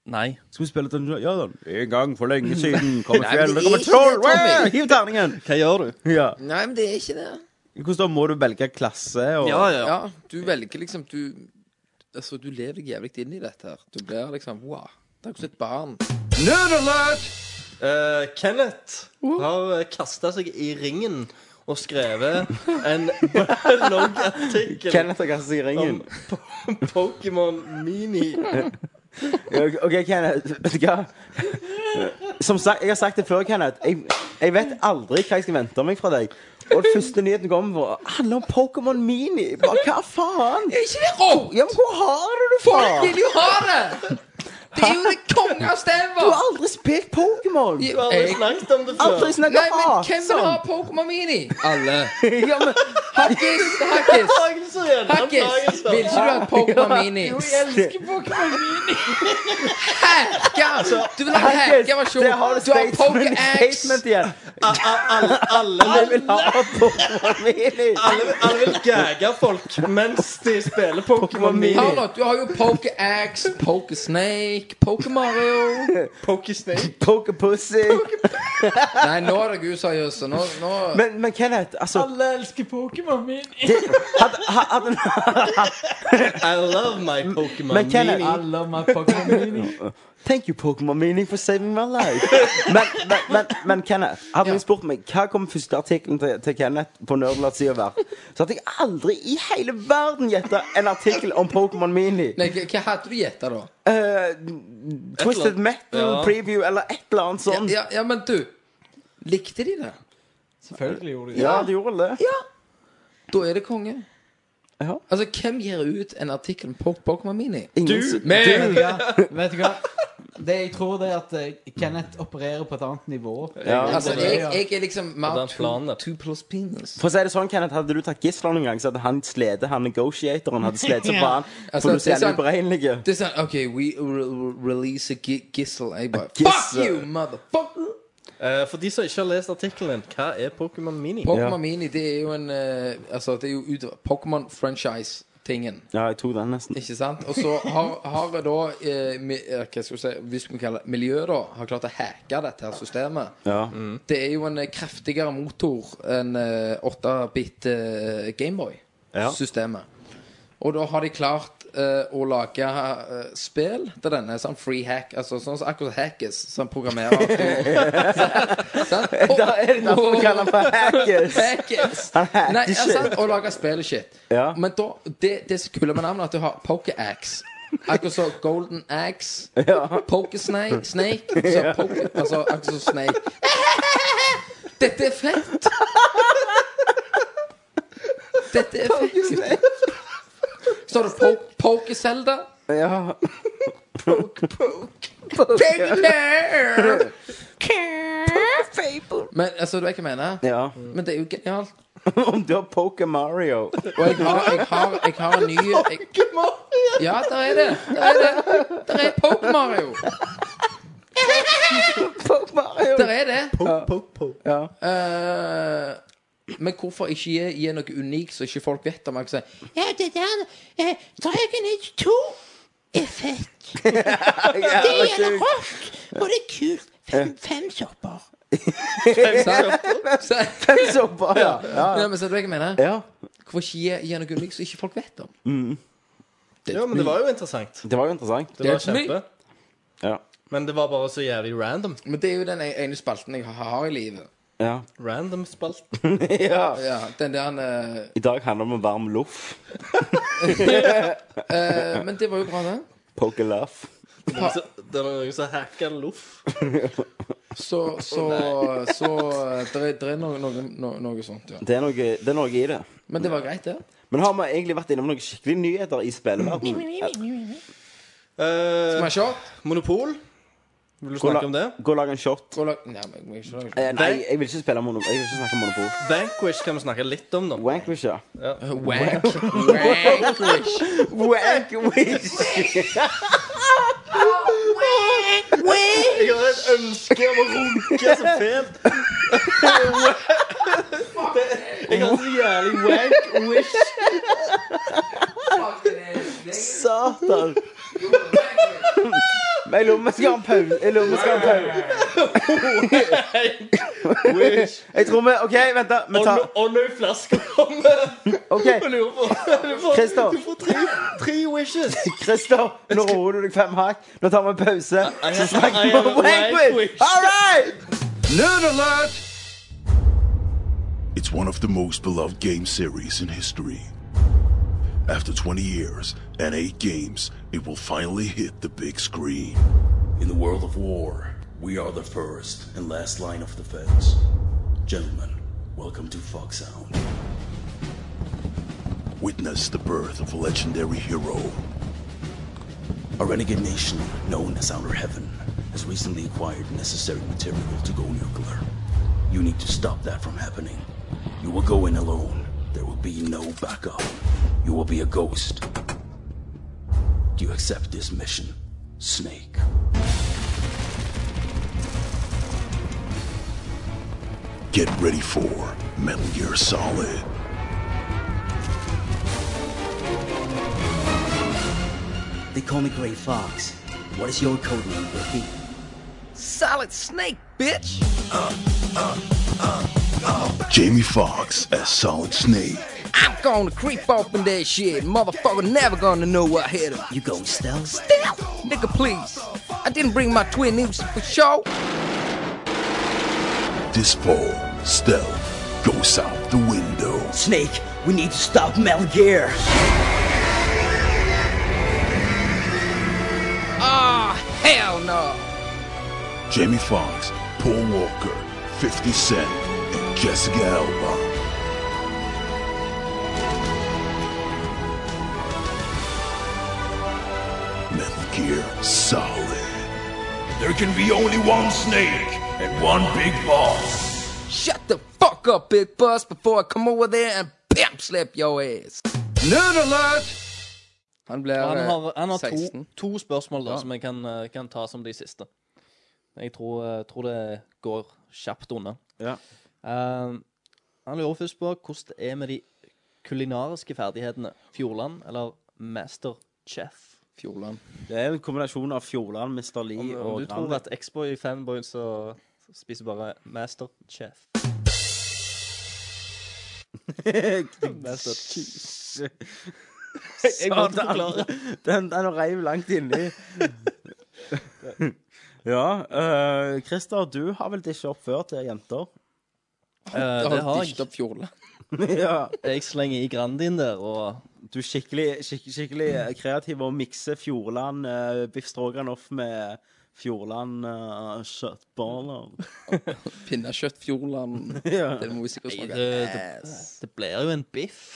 Speaker 9: Nei.
Speaker 7: Skal vi spille Dungeons Ja da. En gang for lenge [LAUGHS] siden kom et fjell, det
Speaker 10: det
Speaker 7: kom
Speaker 10: er
Speaker 7: et
Speaker 10: ikke
Speaker 7: troll! Wow, Hiv terningen!
Speaker 9: Hva gjør du?
Speaker 7: Ja.
Speaker 10: Nei, men det er ikke det.
Speaker 7: Hvordan da må du velge klasse og
Speaker 9: Ja, ja.
Speaker 10: Ja, du velger liksom Du Altså, du lever deg jævlig inn i dette her. Du blir liksom Wow. Det er ikke som et barn.
Speaker 4: Nerd Uh,
Speaker 9: Eh, Kenneth har kasta seg i ringen og skrevet en [LAUGHS] bloggartikkel artikkel
Speaker 7: Kenneth har kastet seg i ringen.
Speaker 9: om Pokémon Mini. [LAUGHS]
Speaker 7: OK, Kenneth. Vet du hva? Som sagt, Jeg har sagt det før, Kenneth. Jeg, jeg vet aldri hva jeg skal vente meg fra deg. Og den første nyheten kommer på handler om Pokémon Mini. Bare, hva faen?
Speaker 10: Ikke det rått?
Speaker 7: Ja, men hvor har du det
Speaker 10: Folk vil jo ha det! Det er jo det kongeste
Speaker 7: Du har aldri spilt Pokémon!
Speaker 9: Du har aldri snakket om det før.
Speaker 7: Aldri snakket
Speaker 10: Nei, men hvem vil ha Pokémon Mini? Alle. [LAUGHS]
Speaker 7: ja, men,
Speaker 10: Hakkis, hakkis. Hakkis, vil ikke du ha Pokémon Mini?
Speaker 12: Jo, jeg elsker Pokémon Mini!
Speaker 10: Hacker! Du vil ha
Speaker 7: hackerversjon. du
Speaker 10: har Pokéax.
Speaker 9: Alle, alle,
Speaker 7: Alle vil ha Pokémon Mini.
Speaker 9: alle, vil gagge folk mens de spiller Pokémon Mini.
Speaker 10: Du har jo Pokéax, [LAUGHS] Snake
Speaker 9: Poke
Speaker 7: Pussy [LAUGHS]
Speaker 10: Nei, nå er dere useriøse. Nå, nå
Speaker 7: Men, men Kenneth, altså
Speaker 12: Alle elsker Pokémon
Speaker 7: det, hadde, hadde, [LAUGHS]
Speaker 9: I love my Pokémon
Speaker 7: Men Kenneth-
Speaker 9: Mini.
Speaker 12: I love my Pokémon Mini.
Speaker 7: Thank you, Pokémon Mini, for saving my life. [LAUGHS] Men, men, men, men Kenneth, hadde
Speaker 10: Ja.
Speaker 7: spurt meg hva kom første artikkelen til, til Kenneth på Nerdlat-sida være, så hadde jeg aldri i hele verden gjetta en artikkel om Pokémon Mini.
Speaker 10: Nei, hva hadde du gjetta, da?
Speaker 7: Uh, Twisted Metal
Speaker 9: Ja.
Speaker 7: Preview eller et eller annet sånt.
Speaker 10: ja, ja, men du Likte de det?
Speaker 12: Selvfølgelig gjorde de det.
Speaker 7: Ja, de gjorde det. Ja.
Speaker 10: Da er det konge.
Speaker 7: Ja.
Speaker 10: Altså, hvem gir ut en artikkel om Pokemon Pokémon Mini?
Speaker 7: Ingen,
Speaker 10: Men [LAUGHS]
Speaker 12: Vet du hva? Vet du hva? Det jeg tror det er at eh, Kenneth opererer på et annet nivå.
Speaker 7: Ja.
Speaker 10: Altså, jeg, jeg er liksom mer two, two plus penis.
Speaker 7: For å si det sånn, Kenneth, hadde du tatt gisler noen gang, så hadde han sledet han negotiatoren hadde barn [LAUGHS] han.
Speaker 10: Altså,
Speaker 7: For du
Speaker 10: ser er
Speaker 7: er
Speaker 10: sånn- Det er sånn OK, we release a gi gissel. Jeg bare. Fuck you, motherfucker!
Speaker 9: Uh, for de som ikke har lest artikkelen, hva er Pokémon Mini?
Speaker 10: Pokémon
Speaker 7: Ja.
Speaker 10: Mini, det er jo en uh, Altså, det er jo Pokémon franchise tingen.
Speaker 7: Ja, jeg tok den nesten.
Speaker 10: Ikke sant? Og så har, har da eh, mi, eh, Hva skal vi si Hvis vi kaller det miljøet, da, har klart å hacke dette her systemet.
Speaker 7: Ja.
Speaker 10: Det er jo en eh, kraftigere motor enn eh, 8-bit eh, Gameboy-systemet. Og da har de klart eh, å lage eh, spill til denne, sånn free hack, altså sånn som akkurat Hackers, som programmerer. [LAUGHS] Sant?
Speaker 7: Da er det derfor vi kaller han for hackers.
Speaker 10: Hackers.
Speaker 7: Han hacker
Speaker 10: Nei,
Speaker 7: shit.
Speaker 10: sant? Å lage spill og shit.
Speaker 7: Ja.
Speaker 10: Men da, det, det som er kult med navnet, er at du har Poker-Axe. Akkurat så Golden Axe.
Speaker 7: Ja.
Speaker 10: Poker-snake. Snake. [LAUGHS] Så poker, altså akkurat så Snake. [LAUGHS] Dette er fett! Dette er fett. Så du po Poker-Zelda.
Speaker 7: Ja. poke, poke. poke.
Speaker 10: Men altså, du vet hva jeg mener?
Speaker 7: ja.
Speaker 10: Men det er jo genialt.
Speaker 7: Om du har Poker Mario
Speaker 10: Og jeg har, jeg har, jeg har en ny jeg, Ja, der er det. Der er det. Der er Poke Mario.
Speaker 7: Poke Mario.
Speaker 10: Der er det.
Speaker 9: Poke, poke, poke.
Speaker 7: Ja.
Speaker 10: Eh, men hvorfor ikke gi, gi noe unikt så ikke folk vet om? Jeg kan si, ja, det der eh, Dragon Age 2 er fett. [LAUGHS] Det gjelder rock, og det er kult. Fem, fem sopper.
Speaker 7: Fem [LAUGHS] sopper, ja. ja.
Speaker 10: Ja, men Ser du hva jeg mener?
Speaker 7: Ja.
Speaker 10: Hvorfor ikke gi, gi noe unikt så ikke folk vet om?
Speaker 9: Ja, men det var jo interessant.
Speaker 7: Det var jo interessant.
Speaker 9: Det var
Speaker 10: Det
Speaker 9: kjempe.
Speaker 7: Ja.
Speaker 9: Men det var bare så jævlig random.
Speaker 10: Men det er jo den ene spalten jeg har i livet.
Speaker 7: Ja.
Speaker 9: Random spalt. [LAUGHS]
Speaker 7: ja.
Speaker 10: Ja, den der eh,
Speaker 7: I dag handler det om varm loff. [LAUGHS]
Speaker 10: eh, Men det var jo bra, det.
Speaker 7: Luff.
Speaker 9: Så, det er noen som hacker loff.
Speaker 10: Så, så, så eh, det er, er noe, noe, noe, noe sånt, ja.
Speaker 7: Det er, noe, det er noe i det.
Speaker 10: Men det var greit, det.
Speaker 7: Men har vi egentlig vært innom noen skikkelige nyheter i spillverdenen?
Speaker 10: Skal vi ha shot?
Speaker 9: Monopol. Vil du
Speaker 7: Gå,
Speaker 9: snakke om det?
Speaker 7: gå og lage en shot.
Speaker 10: Gå og lag- Nei, men jeg må ikke
Speaker 7: Eh, nei, jeg vil ikke spille mono Jeg vil ikke snakke monopol.
Speaker 9: Vanquish kan vi snakke litt om, da.
Speaker 7: Wankwish, ja.
Speaker 10: Wank. Wankwish.
Speaker 7: Wankwish!
Speaker 9: Jeg har et ønske om å runke så fælt. [LAUGHS] Jeg har så jævlig wank wish.
Speaker 7: Satan! Men jeg lurer på om vi skal ha en pause. Jeg lurer på om vi skal ha en pause.
Speaker 9: Wish.
Speaker 7: Jeg tror vi OK, vent, da. Vi tar
Speaker 9: nå- Og nå flasker kommer. [LAUGHS]
Speaker 7: OK.
Speaker 9: Du får,
Speaker 7: Christer.
Speaker 9: du får tre, tre wishes.
Speaker 7: Christer, nå roer du deg fem hakk. Nå tar vi en pause. Så snakker vi om Wankwish.
Speaker 9: Wankwish.
Speaker 7: All right!
Speaker 4: Nerd alert!
Speaker 2: It's one of the most beloved game series in history. After 20 years and 8 games, it will finally hit the big screen.
Speaker 15: In the world of war, we are the first and last line of defense. Gentlemen, welcome to Fox Sound.
Speaker 2: Witness the birth of a legendary hero.
Speaker 15: A renegade nation known as Outer Heaven has recently acquired necessary material to go nuclear. You need to stop that from happening. You will go in alone. There will be no backup. You will be a ghost. Do you accept this mission, Snake?
Speaker 2: Get ready for Metal Gear Solid.
Speaker 16: They call me Gray Fox. What is your code name, Rookie?
Speaker 17: Solid Snake, bitch! Uh, uh, uh.
Speaker 2: Jamie Foxx as Solid Snake.
Speaker 17: I'm gonna creep up in that shit. Motherfucker never gonna know what hit him.
Speaker 16: You going stealth?
Speaker 17: Stealth! Nigga, please. I didn't bring my twin news for show.
Speaker 2: This fall, stealth goes out the window.
Speaker 16: Snake, we need to stop Metal Gear.
Speaker 17: Ah, hell no!
Speaker 2: Jamie Foxx, Paul Walker, 50 Cent, and Jessica Alba. Metal Gear Solid. There can be only one Snake and one Big Boss.
Speaker 17: Shut the fuck up, Big Bus, before I come over there and pimp slap your ass.
Speaker 4: Nerd alert!
Speaker 10: Han blir
Speaker 9: Han
Speaker 10: eh,
Speaker 9: har, han har to,
Speaker 10: 16.
Speaker 9: to spørsmål da,
Speaker 10: Ja.
Speaker 9: som jeg kan, eh, kan ta som de siste. Jeg tror, eh, tror det går kjapt unna.
Speaker 7: Ja.
Speaker 9: Eh, han lurer først på hvordan det er med de kulinariske ferdighetene? Fjordland eller Master Chef?
Speaker 10: Fjordland.
Speaker 7: Det er en kombinasjon av Fjordland, Mr.
Speaker 9: Om,
Speaker 7: Lee
Speaker 9: om
Speaker 7: og
Speaker 9: du tror at X-Boy-fanboy så spiser bare Master Chef. [LAUGHS] Master Cheese. Jeg måtte forklare. [LAUGHS]
Speaker 7: Den, den reiv langt inni. [LAUGHS] ja. Uh, Christer, du har vel dishet opp før til jenter?
Speaker 9: Eh, det har jeg.
Speaker 10: Opp Fjordland. [LAUGHS]
Speaker 7: ja.
Speaker 9: Jeg slenger i Grandin der, og
Speaker 7: Du er skikkelig, skik skikkelig kreativ og mikser Fjordland uh, biff stroganoff med Fjordland uh, kjøttboller. [LAUGHS]
Speaker 10: Pinnekjøtt Fjordland. [LAUGHS]
Speaker 7: Ja.
Speaker 10: Det må vi sikkert smake.
Speaker 9: det, det, det blir jo en biff.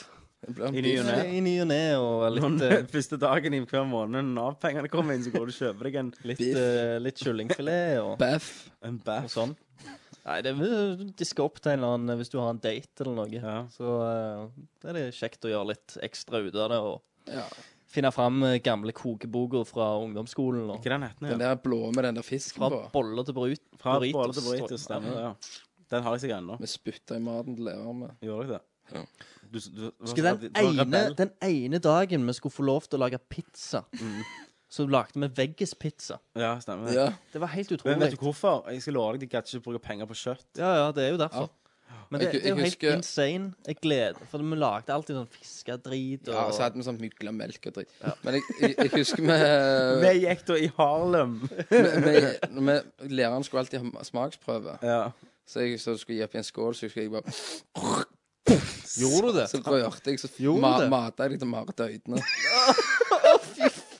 Speaker 7: I ny og ne.
Speaker 9: I ny og ne, og litt,
Speaker 7: Når
Speaker 9: eh,
Speaker 7: første dagen i hver måned Nav-pengene kommer inn, så går du og kjøper deg en
Speaker 9: litt,
Speaker 10: biff.
Speaker 9: eh, litt kyllingfilet og.
Speaker 7: En
Speaker 9: og
Speaker 7: baff.
Speaker 9: sånn. Nei, det vil diske opp til en eller annen hvis du har en date eller noe.
Speaker 7: Ja.
Speaker 9: Så uh, det er det kjekt å gjøre litt ekstra ut av det, og
Speaker 10: Ja.
Speaker 9: finne fram eh, gamle kokeboker fra ungdomsskolen. Og
Speaker 7: Ikke den heter
Speaker 10: ja.
Speaker 7: den,
Speaker 10: der blå med den der fisken
Speaker 9: fra
Speaker 10: på.
Speaker 9: boller til bryt.
Speaker 7: Fra boller til Burritos, stemmer det. Ja. Den har jeg sikkert ennå.
Speaker 10: Vi spytta i maten til læreren med.
Speaker 7: Gjør jeg det?
Speaker 10: Ja.
Speaker 7: Du, du, du,
Speaker 9: den ene, den ene dagen vi skulle få lov til å lage pizza, så lagde vi veggispizza.
Speaker 7: Ja, stemmer det.
Speaker 10: Ja.
Speaker 9: Det var helt utrolig.
Speaker 7: Men vet du hvorfor? Jeg skal love deg, de gadd ikke bruke penger på kjøtt.
Speaker 9: Ja, ja, det er jo derfor. Men det,
Speaker 10: Jeg-
Speaker 9: det er jo
Speaker 10: jeg
Speaker 9: helt
Speaker 10: husker-
Speaker 9: insane. Jeg gleder For vi lagde alltid sånn fiskedrit og
Speaker 10: Ja, og så hadde vi sånn og melk og dritt. Men jeg, jeg, jeg husker vi
Speaker 7: Vi gikk da i Harlem. [LAUGHS]
Speaker 10: vi- vi- vi- Læreren skulle alltid ha smaksprøve.
Speaker 7: Ja.
Speaker 10: Så jeg så skulle gi opp i en skål, så husker jeg bare
Speaker 9: Gjorde du det?
Speaker 10: Så rørte jeg, så
Speaker 9: Gjorde
Speaker 10: ma
Speaker 9: du det?
Speaker 10: mata jeg litt til Marit øynene. [LAUGHS]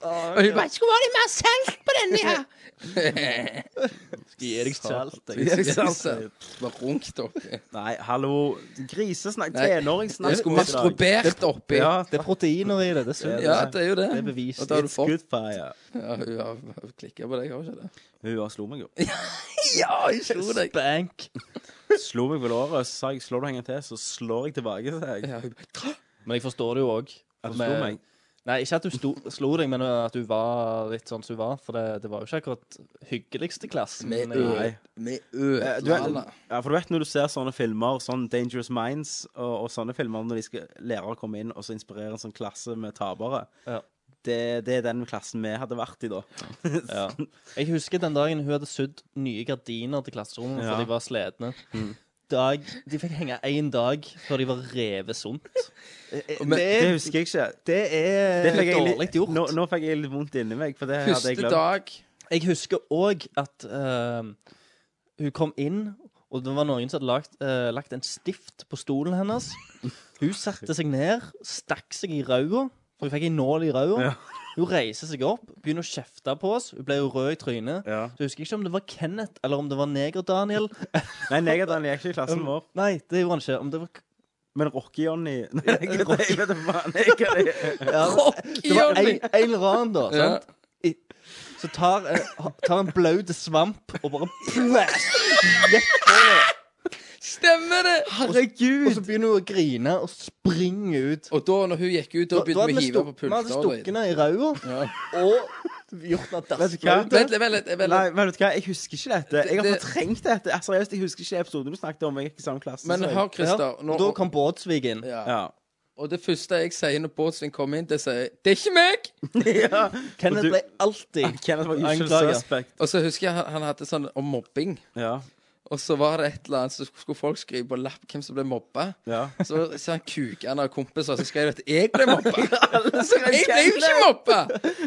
Speaker 9: Og
Speaker 10: hun bare 'Skulle vært litt mer salt på denne her!' [LAUGHS]
Speaker 9: Skal gi deg salt. Jeg.
Speaker 7: deg salt.
Speaker 10: Bare runk dere.
Speaker 7: Nei, hallo. Grisesnakk.
Speaker 10: Nei,
Speaker 7: Tenåringssnakk.
Speaker 10: Jeg skulle masturbert oppi.
Speaker 7: Ja,
Speaker 9: Det er proteiner i det. Det er sunt.
Speaker 10: Ja, det er jo det.
Speaker 9: Det er bevist.
Speaker 10: Og da har du fått
Speaker 7: good fire.
Speaker 10: Ja, hun har klikka på deg, har hun ikke det?
Speaker 7: Hun har slo meg jo. [LAUGHS]
Speaker 10: Ja, hun slo deg.
Speaker 9: Spank.
Speaker 7: Slo meg på låret, sa jeg 'slår du henger til', så slår jeg tilbake.
Speaker 10: til bare,
Speaker 9: Men jeg forstår det jo òg.
Speaker 7: At du meg.
Speaker 9: Nei, ikke at du sto, slo deg, men at du var litt sånn som du var. For det, det var jo ikke akkurat hyggeligste klassen.
Speaker 10: Med ø- med
Speaker 7: ø. Du vet, ja, for du vet når du ser sånne filmer, sånn Dangerous Minds og, og sånne filmer, når de skal lærere komme inn og så inspirere en sånn klasse med tapere
Speaker 9: Ja.
Speaker 7: det, det er den klassen vi hadde vært i da. [LAUGHS]
Speaker 9: Ja. Jeg husker den dagen hun hadde sydd nye gardiner til klasserommet for de var sledne. Dag, de fikk henge én dag før de var revet sunt. [LAUGHS] Eh, eh,
Speaker 10: Men
Speaker 9: det,
Speaker 7: Det
Speaker 9: er,
Speaker 7: husker jeg ikke.
Speaker 9: det er
Speaker 7: Det fikk jeg litt-
Speaker 9: dårlig gjort.
Speaker 7: Nå, nå fikk jeg litt vondt inni meg, for det hadde jeg
Speaker 10: Første
Speaker 7: glemt.
Speaker 10: dag
Speaker 9: Jeg husker òg at uh, hun kom inn, og det var noen som hadde lagt, uh, lagt en stift på stolen hennes. Hun satte seg ned, stakk seg i ræva, for hun fikk en nål i ræva.
Speaker 7: Ja.
Speaker 9: Hun reiser seg opp, begynner å kjefte på oss. Hun ble jo rød i trynet.
Speaker 7: Ja.
Speaker 9: Så jeg husker ikke om det var Kenneth eller om det var Neger-Daniel. [LAUGHS]
Speaker 7: Nei, Negerdan gikk ikke i klassen vår.
Speaker 9: Nei, det gjorde han ikke. Om det var
Speaker 7: Men Rocky-Johnny [LAUGHS] Nei, jeg vet jeg faen ikke er. [LAUGHS]
Speaker 9: ja, Det var en, en eller annen, da.
Speaker 10: Ja.
Speaker 9: Sant? I, så tar, eh, tar en blaut svamp og bare plaster rett på det.
Speaker 10: Stemmer det!
Speaker 7: Herregud.
Speaker 9: Og så begynner hun å grine og springe ut.
Speaker 10: Og da når hun gikk ut, da
Speaker 9: Da, da
Speaker 10: begynte vi å hive
Speaker 9: på
Speaker 10: på
Speaker 9: vi hadde stukket henne i ræva og gjort henne
Speaker 7: Vet du hva?
Speaker 9: dassblaut.
Speaker 10: Vent litt, vent litt.
Speaker 7: Nei, vet du hva, jeg husker ikke dette. Jeg har fortrengt dette. Seriøst, jeg husker ikke episoden du snakket om. Jeg gikk i samme klasse.
Speaker 10: Men hør, Christer.
Speaker 9: Ja, da kom Båtsvik inn.
Speaker 10: ja.
Speaker 7: Ja.
Speaker 10: Og det første jeg sier når Båtsvik kommer inn, det sier jeg, 'Det er ikke meg!' [LAUGHS]
Speaker 7: ja. [LAUGHS]
Speaker 9: Kenneth ble alltid
Speaker 7: Kenneth var usual
Speaker 9: Anklager.
Speaker 10: Og så husker jeg han, han hadde sånn om mobbing.
Speaker 7: Ja.
Speaker 10: Og så var det et eller annet, så skulle folk skrive på lapp hvem som ble mobba.
Speaker 7: Ja.
Speaker 10: Så ser han kukene av kompiser, så skrev at jeg ble mobba. [LAUGHS] Så jeg ble jo ikke mobba!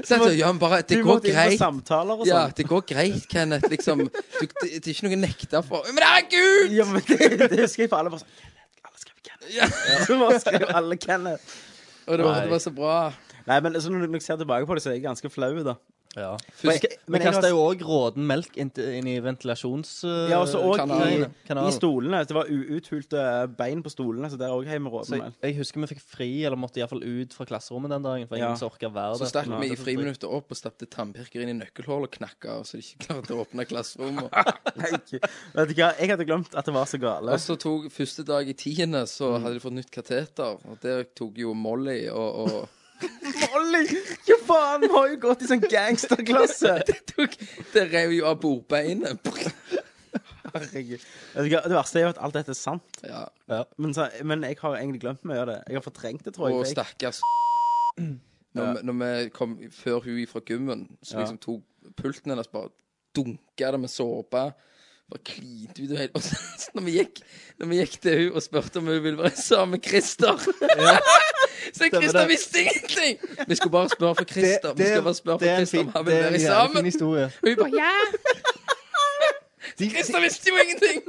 Speaker 10: Så jeg ja, men bare, det
Speaker 7: Du
Speaker 10: går
Speaker 7: måtte inn på
Speaker 10: greit.
Speaker 7: og
Speaker 10: Ja,
Speaker 7: sånn.
Speaker 10: det går greit, Kenneth. Liksom, du, det, det er ikke noe nekta for. Men herregud!
Speaker 7: Ja, men det, det skriver alle bare sånn Kenneth, Alle skriver Kenneth.
Speaker 10: Ja. [LAUGHS]
Speaker 7: Så bare skrive alle Kenneth.
Speaker 10: Og det var, det var så bra.
Speaker 7: Nei, men så når jeg ser tilbake på det, så er jeg ganske flau, da.
Speaker 9: Ja.
Speaker 7: Men-
Speaker 9: Vi kasta jo òg råden melk inn, inn i ventilasjonskanalen. Ja,
Speaker 7: Ja, og i,
Speaker 9: kanalen.
Speaker 7: i stolene. Det var uthulte bein på stolene, så der òg har vi
Speaker 9: Så
Speaker 7: råden
Speaker 9: jeg, jeg husker vi fikk fri, eller måtte iallfall ut fra klasserommet den dagen. For
Speaker 7: Ja.
Speaker 9: ingen som orka være
Speaker 10: Så
Speaker 9: der.
Speaker 10: stakk vi i friminuttet opp og stappet tannpirker inn i nøkkelhull og knakka av, så de ikke klarte å åpne klasserommet. [LAUGHS]
Speaker 7: Vet du hva, jeg hadde glemt at det var så gale.
Speaker 10: Og så tok første dag i tiende, så hadde de fått nytt kateter. Og der tok jo Molly og, og
Speaker 7: Molly! Hva faen? Vi har jo gått i sånn gangsterklasse. [LAUGHS]
Speaker 10: tok, Det rev jo av bordbeinet.
Speaker 7: herregud. Vet du hva, Det verste er jo at alt dette er sant.
Speaker 10: Ja.
Speaker 7: Men, så, men jeg har egentlig glemt mye av det. Jeg har fortrengt det, tror jeg.
Speaker 10: Og
Speaker 7: jeg-
Speaker 10: stakkars når, vi- når vi kom før hun fra gymmen, så
Speaker 7: Ja.
Speaker 10: liksom tok pulten hennes bare dunka det med såpe. Bare klinte ut og helt [LAUGHS] Og så når vi gikk Når vi gikk til hun og spurte om hun ville være sammen med Christer [LAUGHS] Så Christer visste ingenting! [LAUGHS] Vi skulle bare spørre for Christer. Vi skulle bare spørre for Christer om han ville være sammen. Og hun [LAUGHS] bare ja! Christer visste jo ingenting!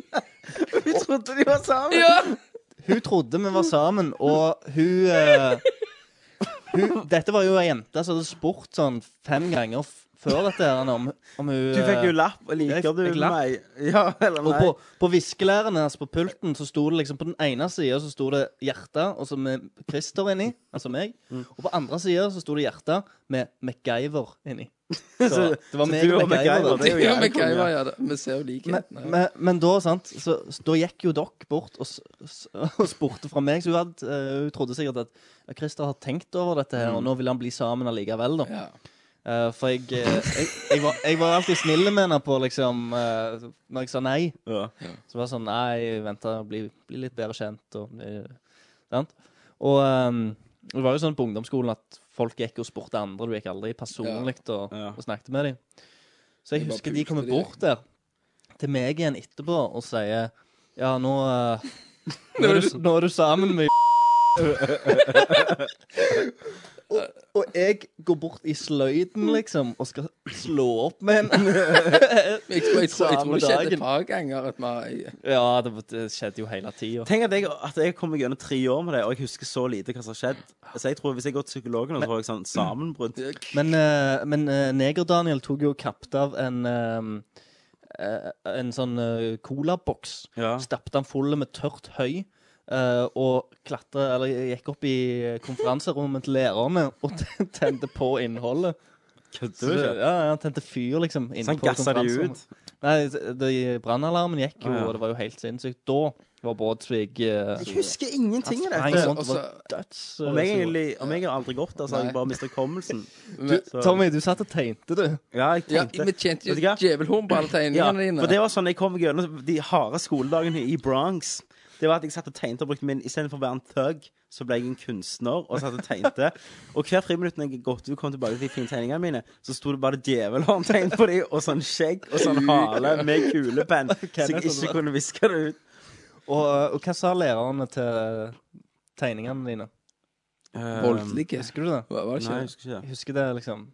Speaker 7: Vi trodde de var sammen.
Speaker 10: Ja!
Speaker 9: Hun trodde vi var sammen, og hun, eh, hun Dette var jo ei jente som hadde spurt sånn fem ganger før dette her om, om hun
Speaker 7: Du fikk jo
Speaker 9: eh,
Speaker 7: lapp. og Liker
Speaker 9: jeg
Speaker 7: du
Speaker 9: jeg lapp.
Speaker 7: meg? [LAUGHS] Ja eller
Speaker 9: Og på, på viskelæren hennes på pulten så sto det liksom På den ene sida så sto det hjerte, og så med Christer inni, altså meg.
Speaker 7: Mm.
Speaker 9: Og på andre sida så sto det hjerte med MacGyver inni. [LAUGHS]
Speaker 7: Så-
Speaker 9: Så det var meg
Speaker 7: du
Speaker 9: og
Speaker 7: MacGyver,
Speaker 9: MacGyver.
Speaker 7: det er jo [LAUGHS]
Speaker 10: Ja,
Speaker 7: jævlig konge.
Speaker 10: var ja? Vi ser jo
Speaker 9: Men,
Speaker 10: likheten.
Speaker 9: men, men da, sant så, så, Da gikk jo dere bort og, s- s- og spurte fra meg. Så hun, hadde, eh, hun trodde sikkert at Christer har tenkt over dette her, og nå vil han bli sammen allikevel, da.
Speaker 10: Ja.
Speaker 9: Eh, for jeg, eh, jeg, jeg, var, jeg var alltid snill med henne på liksom uh, Når jeg sa nei.
Speaker 7: Ja.
Speaker 9: Så var det sånn Nei, vent bli, bli litt bedre kjent. Og, sant? og um, det var jo sånn på ungdomsskolen at folk gikk og spurte andre. Du gikk aldri personlig og,
Speaker 7: Ja.
Speaker 9: og snakket med dem. Så jeg husker de kommer bort der til meg igjen etterpå og sier Ja, nå [LAUGHS] nå, er du, nå er du sammen med [LAUGHS] [LAUGHS] og, og jeg går bort i sløyden, liksom, og skal slå opp med henne. [LAUGHS]
Speaker 10: Jeg, tror- jeg, tror- jeg tror det skjedde et par ganger Et
Speaker 9: Ja, det, det skjedde jo hele tida.
Speaker 7: Tenk at jeg, at jeg kommer gjennom tre år med det, og jeg husker så lite hva som har skjedd. Så jeg tror Hvis jeg går til psykologen, så får jeg sånn sammenbrudd.
Speaker 9: Men, eh, men eh, Neger-Daniel tok jo kapt av en eh, En sånn uh, colaboks.
Speaker 7: Ja.
Speaker 9: Stappet den full med tørt høy. Eh, og klatre, eller gikk opp i konferanserommet til lærerne og [LAUGHS] tente på innholdet.
Speaker 7: Kødder du?
Speaker 9: Ja, ja, tente fyr, liksom.
Speaker 7: Så han gassa de
Speaker 9: ut? Nei, brannalarmen gikk jo,
Speaker 7: Ah, ja.
Speaker 9: og det var jo helt sinnssykt. Da var Båtsvik uh,
Speaker 7: Jeg husker ingenting av
Speaker 9: Han
Speaker 7: dette.
Speaker 10: Også-
Speaker 9: døds eh,
Speaker 7: Om jeg, egentlig, om jeg har aldri gått der, så har jeg bare mistet hukommelsen. [LAUGHS]
Speaker 9: Tommy, du satt og tegnte, du.
Speaker 7: Ja, jeg
Speaker 10: Ja, vi tjente jo djevelhorn på alle
Speaker 7: Ja,
Speaker 10: tegningene dine.
Speaker 7: for det var sånn jeg kom gjennom de harde skoledagene i Bronx. Det var at jeg satt og tegnte og brukte min Istedenfor å være en thug, så ble jeg en kunstner og satt og tegnte. Og hver friminutt når jeg gått ut og kom tilbake til de fine tegningene mine, så sto det bare djevelhåndtegn på dem, og sånn skjegg og sånn hale med kulepenn, så jeg ikke
Speaker 9: altså.
Speaker 7: kunne viske det ut.
Speaker 9: Og, eh, og hva sa lærerne til tegningene dine?
Speaker 10: Voldelige.
Speaker 9: Husker du det?
Speaker 10: Hva var det
Speaker 7: Nei, jeg husker ikke det.
Speaker 9: Jeg husker det, liksom.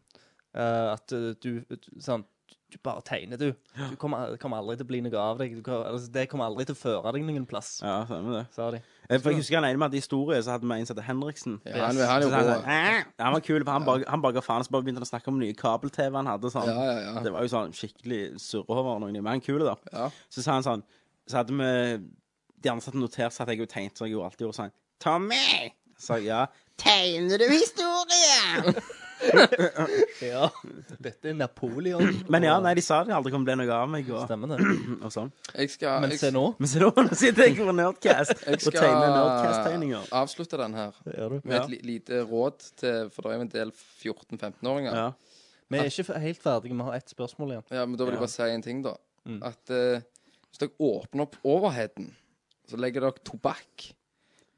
Speaker 9: eh, at du, du sånn, du bare tegner, du. Du kommer, kommer aldri til å bli noe av deg. Du kan, altså, det kommer aldri til å føre deg noen plass,
Speaker 7: Ja, stemmer det.
Speaker 9: sa de.
Speaker 7: Jeg, For jeg husker han ene med at i historie, så hadde vi en som het Henriksen.
Speaker 10: Ja, han, han han, jo
Speaker 7: han, sånn, ja, han var kul, for han bare, han bare ga faen, så bare begynte han å snakke om nye kabel-TV han hadde. Sånn.
Speaker 10: Ja, ja, ja.
Speaker 7: Det var jo sånn skikkelig surrehover. noen, Men han kule, da.
Speaker 10: Ja.
Speaker 7: Så sa han sånn Så hadde vi De ansatte notert seg at jeg jo tegnet, så jeg gjorde alltid gjorde sånn Tommy! Så jeg ja. Tegner du historie? [LAUGHS]
Speaker 9: Ja. Dette er Napoleon.
Speaker 7: Men ja, nei, de sa det aldri kom til å bli noe av meg. Og,
Speaker 9: Stemmer det. [CLEARS THROAT]
Speaker 7: og sånn.
Speaker 10: Jeg skal,
Speaker 9: Men
Speaker 10: jeg,
Speaker 9: se nå.
Speaker 7: Men se nå sitter jeg på Nerdcast og tegner Nerdcast-tegninger.
Speaker 10: skal avslutte den her
Speaker 9: gjør du.
Speaker 10: med et li lite råd til For det er jo en del 14-15-åringer.
Speaker 7: Ja.
Speaker 9: Vi er ikke helt ferdige. Vi har ett spørsmål igjen.
Speaker 10: Ja, men da vil jeg bare si en ting, da.
Speaker 9: Mm.
Speaker 10: At eh, hvis dere åpner opp overheten så legger dere tobakk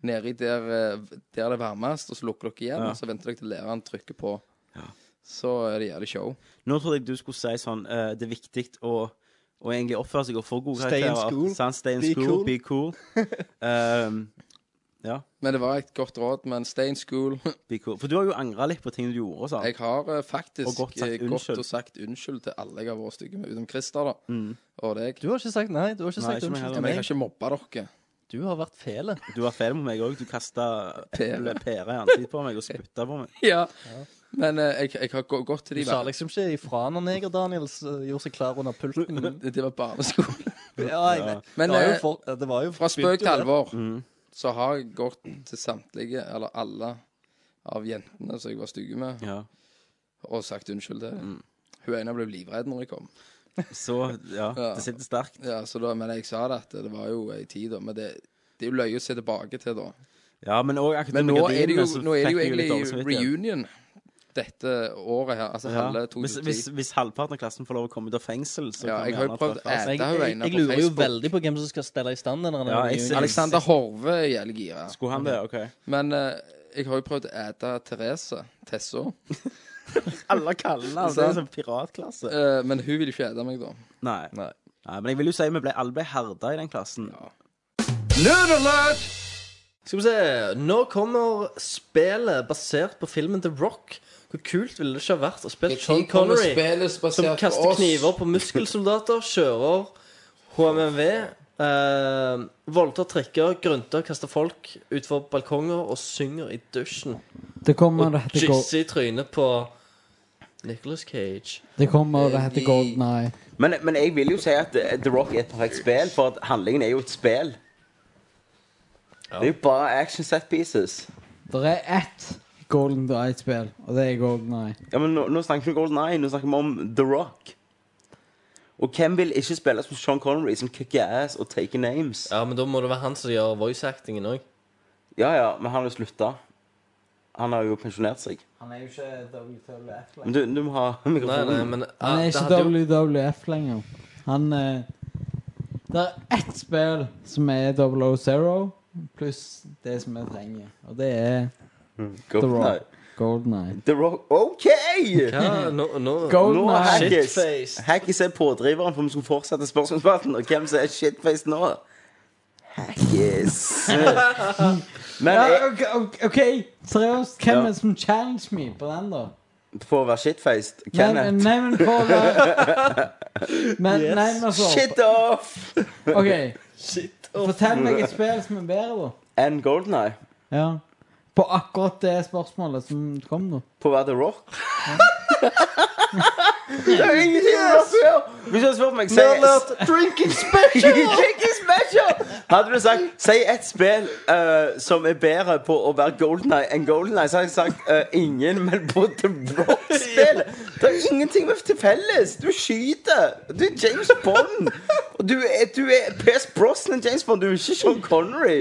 Speaker 10: nedi der, eh, der det er varmest, og så lukker dere igjen,
Speaker 7: Ja.
Speaker 10: og så venter dere til læreren trykker på. Så er det jævlig show.
Speaker 7: Nå trodde jeg du skulle si sånn eh, Det er viktig å å egentlig oppføre seg og få gode
Speaker 9: Stay in
Speaker 7: karakterer.
Speaker 9: school.
Speaker 7: Sant? Stay in
Speaker 9: Be
Speaker 7: school,
Speaker 9: cool.
Speaker 7: be cool. [LAUGHS] Um, ja,
Speaker 10: Men det var et godt råd. Men stay in school. [LAUGHS]
Speaker 7: be cool. For du har jo angra litt på ting du gjorde. og sånn.
Speaker 10: Jeg har eh, faktisk
Speaker 7: Og godt sagt
Speaker 10: eh, gått
Speaker 7: unnskyld.
Speaker 10: og sagt unnskyld til alle jeg har vært stygge med, utenom Christer, da.
Speaker 7: Mm.
Speaker 10: Og deg.
Speaker 9: Du har ikke sagt nei. Du har ikke
Speaker 7: Nei,
Speaker 9: sagt
Speaker 7: ikke meg
Speaker 9: unnskyld
Speaker 7: heller.
Speaker 9: til
Speaker 10: Men jeg har ikke mobba dere.
Speaker 9: Du har vært fele.
Speaker 7: Du var feil mot meg òg. Du kasta
Speaker 10: Pære.
Speaker 7: pære i ansiktet på meg og spytta på meg. [LAUGHS]
Speaker 10: Ja. Men eh, jeg, jeg har gå- gått til de Du
Speaker 9: sa liksom ikke ifra når Neger-Daniel s- gjorde seg klar under pulten. [LAUGHS]
Speaker 10: Det, det var barneskole. [LAUGHS]
Speaker 9: Ja, jeg vet.
Speaker 10: Men
Speaker 9: det var jo
Speaker 10: eh,
Speaker 9: for, det var jo
Speaker 10: fra spøk til alvor
Speaker 7: Mm.
Speaker 10: så har jeg gått til samtlige, eller alle, av jentene som jeg var stygge med,
Speaker 7: Ja.
Speaker 10: og sagt unnskyld til.
Speaker 7: Mm.
Speaker 10: Hun ene ble livredd når jeg kom.
Speaker 7: Så ja,
Speaker 10: Ja.
Speaker 7: det sitter sterkt.
Speaker 10: Ja, så da, Men jeg sa det at det var jo ei tid, da. Men det, det er jo løye å se tilbake til, da.
Speaker 7: Ja, men òg
Speaker 10: Men nå er det jo, nå er det jo egentlig reunion.
Speaker 14: Dette året her. Altså
Speaker 7: Ja.
Speaker 14: halve
Speaker 7: Hvis,
Speaker 14: 2010.
Speaker 7: hvis, hvis halvparten av klassen får lov å komme ut av fengsel, så
Speaker 14: Ja,
Speaker 7: kan
Speaker 14: jeg
Speaker 7: vi
Speaker 14: har jo
Speaker 7: gjerne
Speaker 14: prøvd å
Speaker 7: treffes.
Speaker 14: æte
Speaker 9: Jeg, lurer jo veldig på hvem som skal stelle i stand den.
Speaker 7: Ja,
Speaker 14: Alexander Horve er jævlig gira.
Speaker 7: Skulle han det? OK.
Speaker 14: Men uh, jeg har jo prøvd å ete Therese, Tesso. [LAUGHS]
Speaker 7: Alle kaller henne altså, det. er sånn piratklasse.
Speaker 14: Uh, men hun vil ikke ete meg, da.
Speaker 7: Nei. Nei. Men jeg vil jo si vi ble, alle ble herda i den klassen.
Speaker 4: Ja.
Speaker 9: Skal vi se Nå kommer spillet basert på filmen The Rock. Hvor kult ville det ikke ha vært å spille Sean Connery som kaster
Speaker 10: oss?
Speaker 9: kniver på muskelsoldater, kjører HMMV, eh, voldtar trikker, grunter, kaster folk utfor balkonger og synger i dusjen.
Speaker 13: Det kommer
Speaker 9: og
Speaker 13: det Gold-
Speaker 9: jizzer i trynet på Nicholas Cage.
Speaker 13: Det kommer, det heter Golden Eye.
Speaker 7: Men, men jeg vil jo si at eh, The Rock er et perfekt spill, for at handlingen er jo et spill. Det er jo bare action set pieces.
Speaker 13: Det er ett Golden Eye-spill, og det er Golden Eye.
Speaker 7: Ja, men nå, nå snakker vi om Golden Eye, nå snakker vi om The Rock. Og hvem vil ikke spille som Sean Connery, som kicker ass og taker names?
Speaker 9: Ja, men da må det være han som gjør voice-actingen òg.
Speaker 7: Ja, ja, men han har jo slutta. Han har jo pensjonert seg.
Speaker 13: Han er jo ikke WWF
Speaker 7: Men du, du må ha [LAUGHS] mikrofonen.
Speaker 9: Nei, nei, men
Speaker 13: Han er ikke WWF lenger. Han eh, Det er ett spill som er 000, pluss det som vi trenger. Og det er The
Speaker 7: Golden Eye.
Speaker 13: Rock. Golden Eye.
Speaker 7: The Rock OK!
Speaker 9: Hva? Nå, nå,
Speaker 13: Golden
Speaker 7: er
Speaker 13: Eye.
Speaker 7: Hackis
Speaker 9: Shitface.
Speaker 7: Hackis er pådriveren for om vi skal fortsette spørsmålsspalten. Og hvem som er shitface nå? Hackis. [LAUGHS] Men
Speaker 13: ja,
Speaker 7: jeg,
Speaker 13: ok, ok, OK, seriøst. Hvem er det som challenge meg på den, da?
Speaker 7: for å være shitfaced
Speaker 13: Nei,
Speaker 7: Kenneth.
Speaker 13: nei, men på å være [LAUGHS] Men,
Speaker 7: Yes.
Speaker 13: nei, men altså
Speaker 7: Shit off!
Speaker 13: OK. [LAUGHS] Fortell meg et spill som er bedre, da.
Speaker 7: And Golden Eye.
Speaker 13: Ja. På akkurat det spørsmålet som kom, nå.
Speaker 7: På hva The Rock. [LAUGHS] Det er ingenting å! Hvis du hadde spurt meg si-
Speaker 9: Drinking special! [LAUGHS]
Speaker 7: Drinking special! Hadde du sagt Si ett spill uh, som er bedre på å være Golden Eye enn Golden Eye, så hadde jeg sagt uh, ingen, men på The Rock-spillet. Det er ingenting med til felles. Du skyter. Du er James Bond. Og du er, du er Pierce Brosnan James Bond. Du er ikke Sean Connery.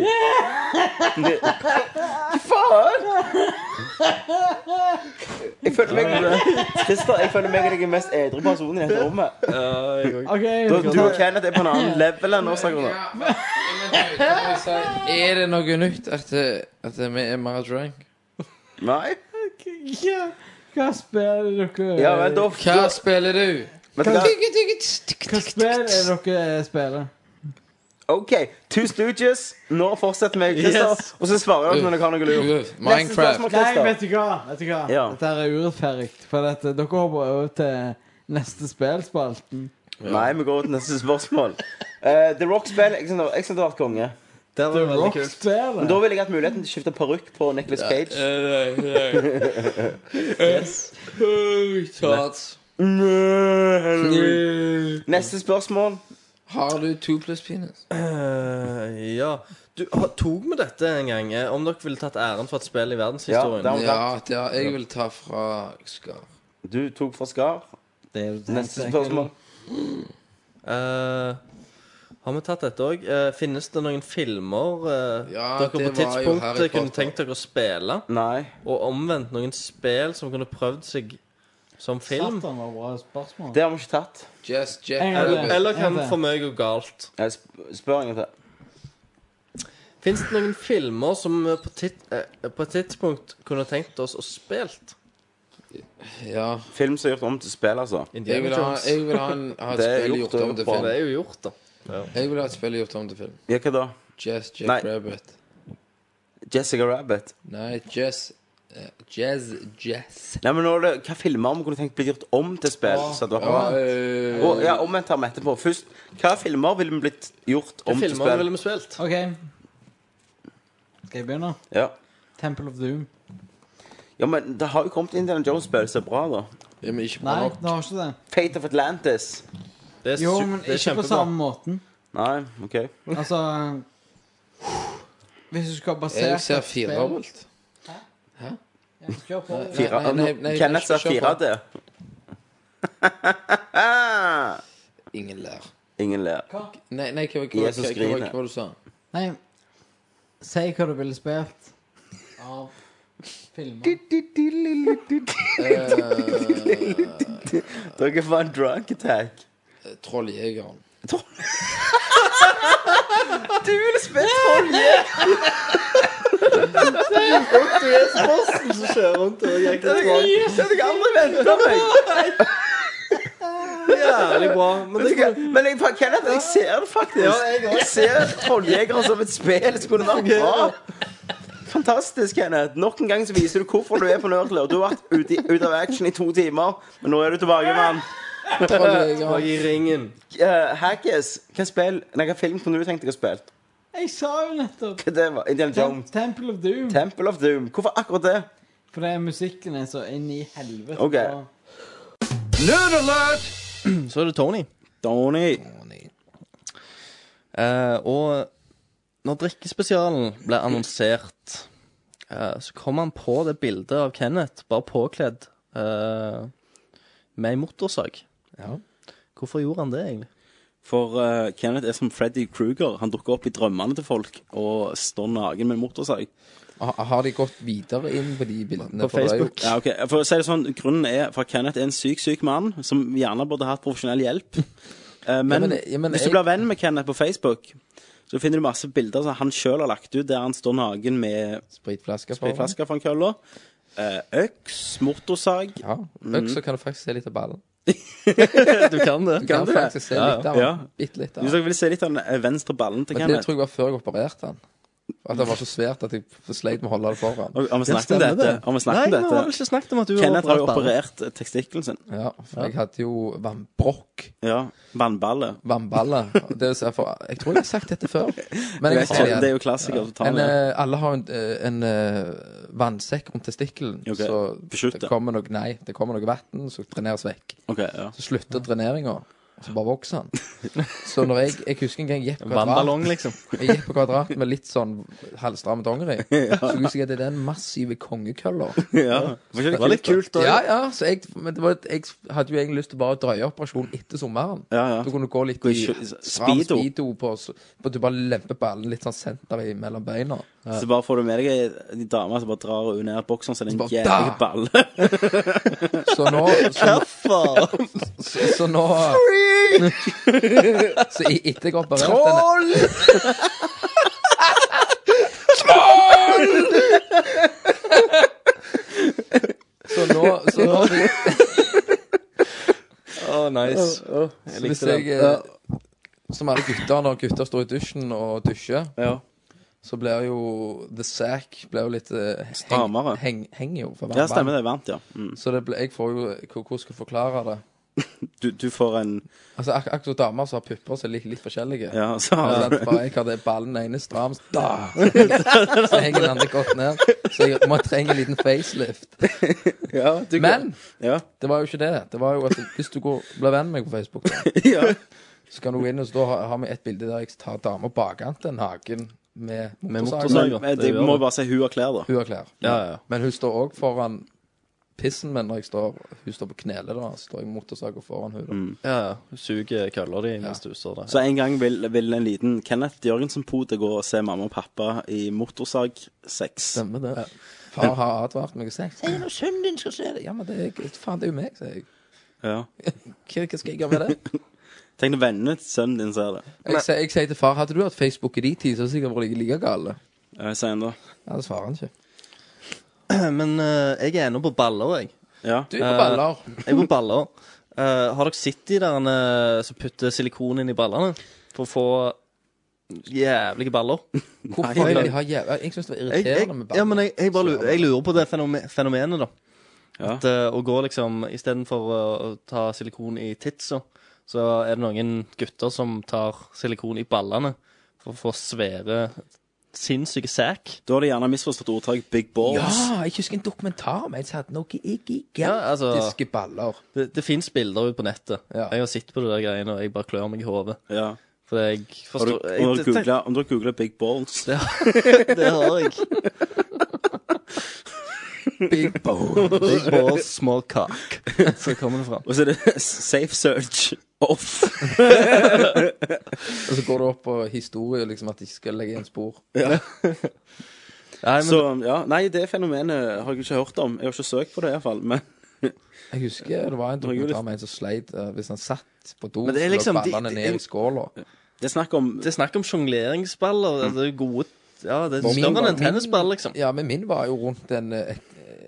Speaker 7: Faen! Jeg føler meg Christer, jeg føler meg er er mest edru personen i dette rommet.
Speaker 13: OK.
Speaker 7: Da, du og Kenneth er på en annen level enn oss. akkurat nå. [LAUGHS]
Speaker 10: Er det noe nytt at, det- at vi er mer drunk?
Speaker 7: Nei?
Speaker 13: Ja. Hva spiller dere
Speaker 7: Ja vel, da
Speaker 10: Hva spiller du?
Speaker 7: Vet du hva?
Speaker 13: Hva spill er dere spiller?
Speaker 7: OK, Two Stooges. Nå fortsetter vi, Christer.
Speaker 13: Yes.
Speaker 7: Og så svarer dere når dere har noe lurt. Neste
Speaker 10: Minecraft.
Speaker 7: spørsmål,
Speaker 13: Nei,
Speaker 7: Christer.
Speaker 13: vet du hva? Vet du hva?
Speaker 7: Ja.
Speaker 13: Dette her er urettferdig. For dette, dere hopper over til neste spillspalten.
Speaker 7: Nei, vi går til neste spørsmål. Eh, The Rock-spill. Jeg synes jeg synes det har vært konge.
Speaker 9: Det
Speaker 13: The Rock-spillet.
Speaker 7: Men da ville jeg hatt muligheten til å skifte parykk på Nicholas Cage. [LAUGHS]
Speaker 10: Yes.
Speaker 7: Neste spørsmål.
Speaker 10: Har du to pluss penis?
Speaker 9: Eh, ja. Du, ha- tok vi dette en gang? eh, Om dere ville tatt æren for et spill i verdenshistorien?
Speaker 7: Ja, det
Speaker 10: Ja, det er, jeg vil ta fra Skar.
Speaker 7: Du tok fra Skar.
Speaker 13: Det er jo det
Speaker 7: Neste spørsmål.
Speaker 9: Eh, har vi tatt dette òg? finnes det noen filmer eh,
Speaker 10: Ja,
Speaker 9: dere
Speaker 10: det
Speaker 9: på
Speaker 10: var jo Harry
Speaker 9: tidspunktet kunne
Speaker 10: Potter.
Speaker 9: tenkt dere å spille?
Speaker 7: Nei.
Speaker 9: Og omvendt noen spill som kunne prøvd seg som film?
Speaker 13: Satan, var bra spørsmål.
Speaker 7: Det har vi ikke tatt.
Speaker 10: Just Jack
Speaker 13: En gang til.
Speaker 10: Rabbit.
Speaker 9: Eller kan for meg gå galt?
Speaker 7: Jeg sp spør en gang til.
Speaker 9: Fins det noen filmer som vi på, tit eh, på et tidspunkt kunne tenkt oss å spilt?
Speaker 10: Ja.
Speaker 7: Film som er gjort om til spill, altså.
Speaker 10: Jeg
Speaker 9: Indiana
Speaker 10: vil ha,
Speaker 9: Jones.
Speaker 10: jeg vil ha, en, ha et
Speaker 7: Det er
Speaker 10: spill
Speaker 7: gjort
Speaker 10: gjort om til film.
Speaker 9: Det er jo gjort, da. Ja.
Speaker 10: Jeg vil ha et spill gjort om til film.
Speaker 7: Ja, hva da?
Speaker 10: Jess Jack
Speaker 7: Nei.
Speaker 10: Rabbit.
Speaker 7: Jessica Rabbit.
Speaker 10: Nei, Jazz eh, Jazz Jazz.
Speaker 7: Nei, men nå er det, Hva filmer om kunne tenkt bli gjort om til spill? Så det
Speaker 10: Ja,
Speaker 7: var
Speaker 10: bra.
Speaker 7: Og, ja, omvendt tar vi etterpå. Først, hva filmer ville vi blitt gjort om til
Speaker 9: filmer
Speaker 7: spill?
Speaker 9: ville vi spilt?
Speaker 13: OK. Skal jeg begynne?
Speaker 7: Ja.
Speaker 13: Temple of Doom.
Speaker 7: ja, men det har jo kommet Indiana Jones-spill som er bra, da.
Speaker 10: ja, men ikke bra
Speaker 13: Nei,
Speaker 10: nok.
Speaker 13: det har ikke det.
Speaker 7: Fate of Atlantis.
Speaker 9: Det er,
Speaker 13: Jo,
Speaker 9: su-
Speaker 13: men
Speaker 9: det er
Speaker 13: ikke på
Speaker 9: kjempebra.
Speaker 13: samme måten.
Speaker 7: Nei, OK.
Speaker 13: Altså Hvis du skal basere
Speaker 10: Jeg ser firedobbelt.
Speaker 13: Ja, Kjør på.
Speaker 7: Fire,
Speaker 10: Nei, nei, nei,
Speaker 7: Kenneth
Speaker 10: sa
Speaker 7: fire
Speaker 10: av
Speaker 7: 4D.
Speaker 10: Ingen lær.
Speaker 7: Ingen ler.
Speaker 10: Nei, nei hva, hva, hva,
Speaker 7: Jesus
Speaker 10: hva, hva,
Speaker 7: griner.
Speaker 10: hva, du sa
Speaker 13: Nei, si hva du ville spilt av
Speaker 7: Dere får en drunk attack.
Speaker 10: Trolljegeren. [LAUGHS]
Speaker 7: Du ville spilt trolljeger! [LAUGHS] Du er Posten som kjører rundt og jeger troll. Det aldri venta meg. Jævlig bra. Men, det, men jeg, Kenneth, jeg ser det faktisk.
Speaker 9: Ja, jeg
Speaker 7: jeg ser Trolljegeren som et spill skulle vært bra. Fantastisk, Kenneth. Nok en gang så viser du hvorfor du er på Nerdler. Du har vært ute, ut av action i to timer, men nå er du tilbake, mann.
Speaker 10: Trolljegeren.
Speaker 9: I ringen.
Speaker 7: Uh, Haggis, hva spill Nei, hva film kunne du tenkt deg å spille?
Speaker 13: Jeg sa jo nettopp
Speaker 7: Hva det var? Indiana
Speaker 13: Tem
Speaker 7: Jones?
Speaker 13: Temple of Doom.
Speaker 7: Temple of Doom. Hvorfor akkurat det?
Speaker 13: For det er musikken er så inn i helvete.
Speaker 7: Ok.
Speaker 13: bra.
Speaker 4: Nerd alert!
Speaker 9: Så er det Tony.
Speaker 7: Tony.
Speaker 9: Eh, og når drikkespesialen ble annonsert, eh, så kom han på det bildet av Kenneth, bare påkledd eh, med ei motorsag.
Speaker 10: Ja.
Speaker 9: Hvorfor gjorde han det, egentlig?
Speaker 7: For uh, Kenneth er som Freddy Kruger. Han dukker opp i drømmene til folk og står naken med en motorsag.
Speaker 10: Ha- Har de gått videre inn på de bildene?
Speaker 9: På
Speaker 10: For det er jo-
Speaker 9: Facebook.
Speaker 7: Ja, ok. For å si det sånn, Grunnen er for Kenneth er en syk, syk mann som gjerne burde hatt profesjonell hjelp. [LAUGHS] Eh, men,
Speaker 10: men- ja, men
Speaker 7: hvis du
Speaker 10: jeg-
Speaker 7: blir venn med Kenneth på Facebook, så finner du masse bilder som han sjøl har lagt ut, der han står naken med
Speaker 10: Spritflasker. for-
Speaker 7: spritflasker fra en kølle. eh, øks, motorsag.
Speaker 10: Ja. Øksa kan du faktisk se litt av ballen.
Speaker 9: Du kan det.
Speaker 10: Du kan
Speaker 7: du det?
Speaker 10: faktisk se
Speaker 9: Ja,
Speaker 10: litt av
Speaker 7: ja.
Speaker 10: den. Bitte litt av
Speaker 7: Hvis
Speaker 10: den.
Speaker 7: dere vil se litt av den eh, venstre ballen til
Speaker 10: Men det
Speaker 7: Kenneth
Speaker 10: tror jeg var før jeg opererte den. At det var så svært at jeg sleit med å holde det foran.
Speaker 7: Har har vi snakket om dette? Har vi
Speaker 9: Nei,
Speaker 7: snakket om
Speaker 9: vi har vel ikke snakket om at du
Speaker 7: Kenneth har jo operert eh, testikkelen sin.
Speaker 10: Ja, for jeg hadde jo vannbrokk.
Speaker 7: Ja. Vannballe.
Speaker 10: Vannballe. Det er så for, jeg tror jeg har sagt dette før. Men
Speaker 7: Jeg
Speaker 10: jeg
Speaker 7: vet
Speaker 10: tar
Speaker 7: ikke,
Speaker 10: igjen.
Speaker 7: det er jo klassiker. Ja.
Speaker 10: En,
Speaker 7: det.
Speaker 10: eh, alle har en, eh, en vannsekk rundt testikkelen.
Speaker 7: Okay.
Speaker 10: Så
Speaker 7: beskytte.
Speaker 10: det kommer noe, nei, det kommer noe vann som dreneres vekk.
Speaker 7: Okay, ja.
Speaker 10: Så slutter dreneringa, så bare vokser han. [LAUGHS] Så når jeg Jeg husker en gang jeg gikk på kvadrat.
Speaker 9: Liksom.
Speaker 10: Jeg gikk på kvadrat med litt sånn halvstramme dongeri. [LAUGHS] Så husker jeg at det er den massive kongekølla.
Speaker 7: ja. Var
Speaker 9: Det var litt kult.
Speaker 10: Ja, ja, så jeg, men det var, jeg hadde jo egentlig lyst til bare å drøye operasjonen etter sommeren.
Speaker 7: Ja, ja.
Speaker 10: Du kunne gå litt
Speaker 7: Gå i
Speaker 10: i
Speaker 7: kjø-
Speaker 10: stram
Speaker 7: speedo.
Speaker 10: speedo på, så- på at du bare lemper ballen litt sånn senter i mellom beina.
Speaker 7: Så bare får du med deg ei ei dame som bare drar henne ned bokseren, er
Speaker 10: Så
Speaker 7: en
Speaker 10: bare,
Speaker 7: jævlig
Speaker 10: da!
Speaker 7: balle. [LAUGHS]
Speaker 10: Så nå Så, så, så nå Så i- etter jeg opererte
Speaker 7: Troll!
Speaker 10: Så nå, så nå
Speaker 9: Å, nice.
Speaker 10: Jeg hvis
Speaker 9: likte
Speaker 10: jeg eh, Som alle gutter, når gutter står i dusjen og dusjer,
Speaker 7: Ja.
Speaker 10: så blir jo The Sack blir jo litt eh, heng,
Speaker 7: Strammere.
Speaker 10: heng, Henger jo for
Speaker 7: ja, stemmer det. Varmt, ja. Mm.
Speaker 10: Så det ble, jeg får jo hvor- Hvordan skal jeg forklare det?
Speaker 7: Du, du får en
Speaker 10: Altså ak Akkurat damer som har pupper, som er litt, litt forskjellige.
Speaker 7: Ja, så har
Speaker 10: du bare jeg hadde ballen ene stram, da! [LAUGHS] så henger den andre godt ned. Så jeg må trenge en liten facelift.
Speaker 7: ja, du
Speaker 10: Men
Speaker 7: Ja.
Speaker 10: det var jo ikke det. Det var jo at hvis du går, blir venn med meg på Facebook, da, [LAUGHS]
Speaker 7: ja.
Speaker 10: så kan du gå inn og så da har, har vi et bilde der jeg tar dama bakant en haken
Speaker 9: Med
Speaker 10: motorsag.
Speaker 9: motorsag.
Speaker 7: Men, men
Speaker 9: Det
Speaker 7: det må jo bare si hun har klær, da.
Speaker 10: Hun har klær.
Speaker 9: Ja, ja.
Speaker 10: Men hun står òg foran pissen min når jeg står Hun står på knele, da. Så står jeg med motorsaga foran hun da.
Speaker 9: Ja, ja. Hun suger køller di mens du står der.
Speaker 7: Så en gang vil, vil en liten Kenneth Jørgensen-pote gå og se mamma og pappa i motorsag 6.
Speaker 10: Stemmer det. Far har advart meg og sagt Sier når sønnen din skal se det. Ja, men det er, faen, det er jo meg, sier jeg.
Speaker 7: Ja. [LAUGHS]
Speaker 10: Hva, hva skal jeg gjøre med det? [LAUGHS]
Speaker 7: Tenk når vennene til sønnen din ser det.
Speaker 10: Jeg, sier- jeg sier til far Hadde du hatt Facebook i de tid, så hadde det sikkert vært like, gale.
Speaker 7: Jeg sier.
Speaker 10: Ja, det svarer han ikke. [CLEARS THROAT]
Speaker 9: Men eh, jeg er ennå på baller, jeg.
Speaker 7: Ja.
Speaker 10: Du er på baller.
Speaker 9: Jeg er på baller. Eh, har dere sett de der eh, som putter silikon inn i ballene for å få jævlige baller? [LAUGHS]
Speaker 10: Hvorfor vil de ha jævla Jeg syns det var
Speaker 9: Jeg, jeg,
Speaker 10: irriterende med baller.
Speaker 9: ja, men jeg, jeg, bare lurer, jeg lurer på det fenome- fenomenet, da.
Speaker 7: Ja.
Speaker 9: At eh, å gå liksom Istedenfor å å ta silikon i titsa, så er det noen gutter som tar silikon i ballene for å få svære, sinnssyke sack.
Speaker 7: Da har de gjerne misforstått ordtaket 'big balls'.
Speaker 10: Ja, jeg husker en dokumentar om en som hadde noen gigantiske
Speaker 9: Ja, altså-
Speaker 10: baller.
Speaker 9: Det, det fins bilder ute på nettet.
Speaker 10: Ja.
Speaker 9: Jeg har sett på det der greiene, og jeg bare klør meg i hodet.
Speaker 7: Ja.
Speaker 9: For jeg
Speaker 7: Har du,
Speaker 9: forstår
Speaker 7: om,
Speaker 9: jeg,
Speaker 7: du om du har googlet 'big balls'
Speaker 9: det, [LAUGHS] det har jeg.
Speaker 10: Big balls.
Speaker 9: Big balls, small cock. [LAUGHS] Så kommer det fram.
Speaker 7: Og så er det [LAUGHS] 'safe search off'. [LAUGHS]
Speaker 10: Og så går det opp på historie, liksom, at de ikke skal legge igjen spor.
Speaker 7: Ja. [LAUGHS]
Speaker 9: Nei, men-
Speaker 7: Så, ja, nei, det fenomenet har jeg ikke hørt om. Jeg har ikke søkt på det, iallfall. Men [LAUGHS]
Speaker 10: Jeg husker det var en dokumentar med en som sleit uh, hvis han satt på do,
Speaker 9: Og
Speaker 10: så
Speaker 9: liksom-
Speaker 10: ballene ned i skåla.
Speaker 7: det er snakk om
Speaker 9: Det er snakk om sjongleringsballer.
Speaker 7: Mm.
Speaker 9: Det er gode Ja, det er større enn en tennisball, liksom.
Speaker 10: Ja, men min var jo rundt en, en, et,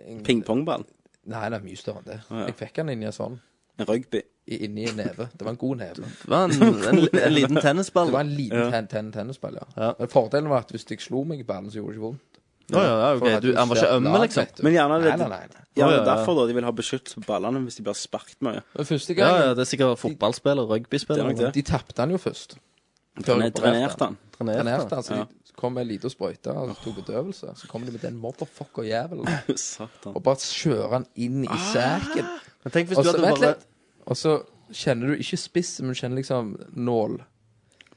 Speaker 10: en
Speaker 7: pingpongball.
Speaker 10: Nei, det er mye større enn det.
Speaker 7: ja.
Speaker 10: Jeg fikk den inn i en sånn.
Speaker 7: En rugby.
Speaker 10: Inni en neve. Det var en god neve.
Speaker 9: Det var en, en, en liten tennisball.
Speaker 10: Det var en liten
Speaker 9: Ja.
Speaker 10: ten, ten, tennisball, ja. Men fordelen var at hvis jeg slo meg i ballen, så gjorde det ikke vondt.
Speaker 9: Ja, ja, ja, ok. Du- han var ikke ømme, liksom?
Speaker 7: Men gjerne det,
Speaker 10: Nei, nei, nei.
Speaker 9: ja, ja.
Speaker 7: derfor da de vil ha beskyttelse på ballene hvis de blir sparket mye.
Speaker 10: Men første
Speaker 9: Ja,
Speaker 10: gang
Speaker 9: ja, det er sikkert fotballspiller, rugbyspiller.
Speaker 7: Det er nok det.
Speaker 10: De tapte han jo først.
Speaker 7: Trener- Trenerte han.
Speaker 10: Trenerte han, så
Speaker 7: Ja.
Speaker 10: de kom med en lita sprøyte og tok bedøvelse. Så kom de med den motherfucker-jævelen [LAUGHS] og bare kjører han inn i sæken.
Speaker 9: Men tenk hvis du
Speaker 10: så-
Speaker 9: hadde
Speaker 10: vent
Speaker 9: bare
Speaker 10: litt. Og så kjenner du ikke spiss, men du kjenner liksom nål.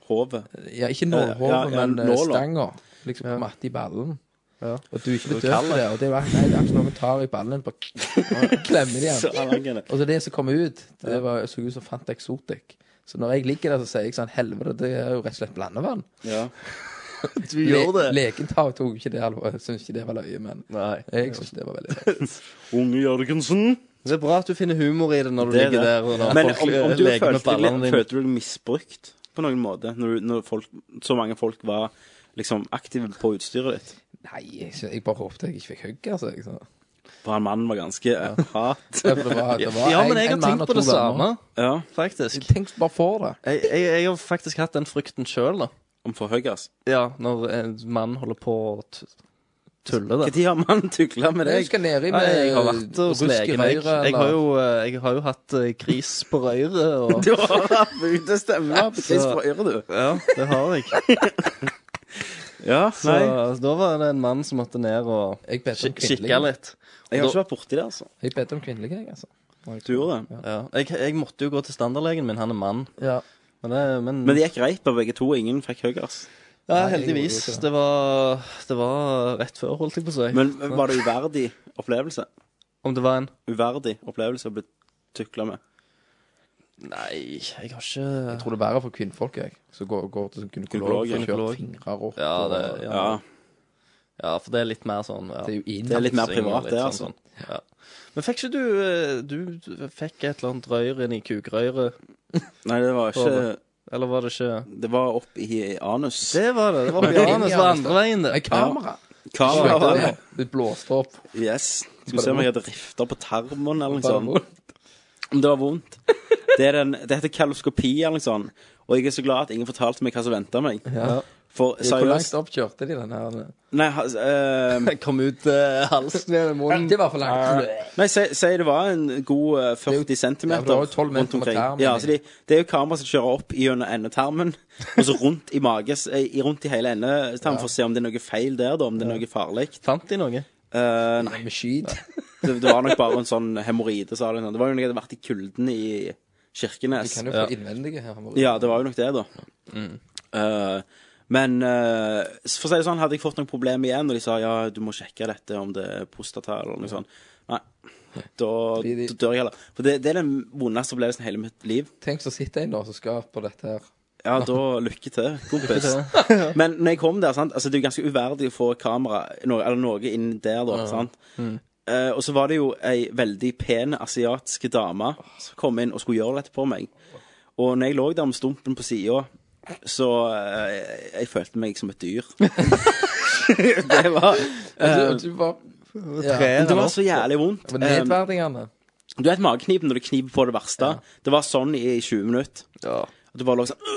Speaker 7: Hovet.
Speaker 10: Ja, ikke nålhovet,
Speaker 7: Ja, ja,
Speaker 10: men eh, stanga. Liksom på matte i ballen.
Speaker 9: Ja.
Speaker 10: Og du er ikke bedøvd det. Og det er nei, det er ikke noen tar i ballen, bare klemmer de [LAUGHS] igjen.
Speaker 7: det.
Speaker 10: Og så det som kom ut, det var, så ut som Fanta Exotic. Så når jeg ligger der, så sier jeg sånn Helvete, det er jo rett og slett blandevann.
Speaker 7: Ja. [LAUGHS] [LAUGHS]
Speaker 9: Du gjør det.
Speaker 10: Legen tar, tok ikke det alvorlig. Syns ikke det var løye, men
Speaker 9: Nei.
Speaker 10: jeg syns det var veldig løye. [LAUGHS]
Speaker 7: Unge Jørgensen.
Speaker 9: Det er bra at du finner humor i det når du
Speaker 7: Det er
Speaker 9: ligger
Speaker 7: det.
Speaker 9: der og når
Speaker 7: Men
Speaker 9: folk
Speaker 7: om, om du følte, deg, følte du deg misbrukt på noen måte når, når folk, så mange folk var liksom aktive på utstyret ditt?
Speaker 10: Nei, jeg, jeg bare håpte jeg ikke fikk hugg, altså. Så.
Speaker 7: For han mannen var ganske eh, hat. [LAUGHS]
Speaker 10: Ja, det var, det var
Speaker 9: Ja, men jeg har tenkt på det samme.
Speaker 7: Ja,
Speaker 9: faktisk.
Speaker 10: Tenk bare for det.
Speaker 9: Jeg, jeg, jeg har faktisk hatt den frykten sjøl, da.
Speaker 7: Om for høygass.
Speaker 9: Ja, når en mann holder på å t- tulle det.
Speaker 7: Når har mann tukla med
Speaker 10: Jeg
Speaker 7: deg?
Speaker 10: skal ned i
Speaker 9: Nei, jeg har vært hos
Speaker 10: rusk i
Speaker 9: legen. Jeg,
Speaker 10: røret,
Speaker 9: jeg, har
Speaker 10: eller-
Speaker 9: jo, eh, jeg har jo hatt eh, gris på røret og [LAUGHS]
Speaker 7: Du har vært ute stemmer på Chris du.
Speaker 9: Ja, det har jeg. [LAUGHS]
Speaker 7: Ja,
Speaker 9: Så,
Speaker 7: nei.
Speaker 9: så da var det en mann som måtte ned og
Speaker 10: Jeg om
Speaker 9: kikke
Speaker 10: kvinnelige.
Speaker 9: litt.
Speaker 7: Jeg har ikke vært borti det, altså.
Speaker 10: Jeg bedt om kvinnelige, jeg, altså.
Speaker 7: Du gjorde det?
Speaker 9: Ja. Jeg, jeg måtte jo gå til standardlegen min, han er mann.
Speaker 10: Ja.
Speaker 9: Men, det, men,
Speaker 7: Men det gikk greit på begge to. Ingen fikk høygass.
Speaker 9: ja, heldigvis.
Speaker 10: Det
Speaker 9: var, det var rett før, holdt jeg på å si.
Speaker 7: Men var det uverdig opplevelse?
Speaker 9: Om det var en
Speaker 7: Uverdig opplevelse å bli tukla med?
Speaker 9: Nei, jeg har ikke
Speaker 10: Jeg tror det er verre for kvinnfolk, jeg. Som går, går til gynekolog
Speaker 7: Gynekolog,
Speaker 10: og kjører fingrer opp.
Speaker 9: Ja, det- ja.
Speaker 7: Ja.
Speaker 9: Ja, for det er litt mer sånn ja.
Speaker 10: Det er jo inn.
Speaker 7: Det er litt mer privat,
Speaker 9: litt
Speaker 7: det,
Speaker 9: sånn,
Speaker 7: altså.
Speaker 9: sånn. Ja. Men fikk ikke du eh, Du fikk et eller annet røyr inn i kukrøret? [LAUGHS]
Speaker 7: Nei, det var ikke
Speaker 9: Eller var det ikke
Speaker 7: Det var opp i anus.
Speaker 9: Det var det. Det var [LAUGHS] opp i anus, var andre veien, det.
Speaker 10: Med kamera.
Speaker 7: Kamera var det.
Speaker 10: Det blåste opp.
Speaker 7: Yes. Skal vi se om jeg hadde rifta på tarmen eller noe sånt. Om det var vondt. Det, er den, det heter kaloskopi eller noe sånt. Og jeg er så glad at ingen fortalte meg hva som venta meg.
Speaker 10: Ja.
Speaker 7: For
Speaker 10: Hvor langt opp kjørte de den her?
Speaker 7: Nei, ha- eh, [LAUGHS]
Speaker 9: Kom ut uh, halsen ned i munnen.
Speaker 10: Det var for langt.
Speaker 7: nei si, si det var en god eh, 40 cm
Speaker 10: ja, for det var jo 12 meter
Speaker 7: rundt omkring.
Speaker 10: tarmen.
Speaker 7: Ja, så de, det er jo kamera som kjører opp gjennom endetarmen, og så rundt i mages, i, rundt i hele endetarmen for å se om det er noe feil der, da, om det er noe farlig.
Speaker 9: Fant de noe?
Speaker 7: Eh, nei,
Speaker 10: Med skyd. [LAUGHS]
Speaker 7: det, det var nok bare en sånn hemoroide, sa de. Det var jo noe jeg hadde vært i kulden i
Speaker 10: De
Speaker 7: Kirkenes.
Speaker 10: kan jo få innvendige her.
Speaker 7: Ja, det var jo nok det, da.
Speaker 10: Mm.
Speaker 7: Eh, men uh, for å si det sånn, hadde jeg fått noen problemer igjen, og de sa ja, du må sjekke dette om det er prostata eller noe sånt. Nei, da, da dør jeg heller. For det, det er den vondeste opplevelsen i hele mitt liv.
Speaker 10: Tenk så sitter en da som skal på dette her.
Speaker 7: Ja, da lykke til, [LAUGHS] kompis. Men når jeg kom der, sant, altså det er jo ganske uverdig å få kamera, noe, eller noe inn der, da, sant. Eh, og så var det jo ei veldig pen asiatisk dame som kom inn og skulle gjøre dette på meg. Og når jeg lå der med stumpen på sida, så eh, jeg følte meg som et dyr. [LAUGHS] det var eh,
Speaker 10: Du, du var ja.
Speaker 7: Det var så jævlig vondt.
Speaker 10: Det var nedverdigende.
Speaker 7: Eh, du vet mageknipen når du kniper på det verste. Det var sånn i 20 minutter.
Speaker 9: Ja.
Speaker 7: At du bare lå sånn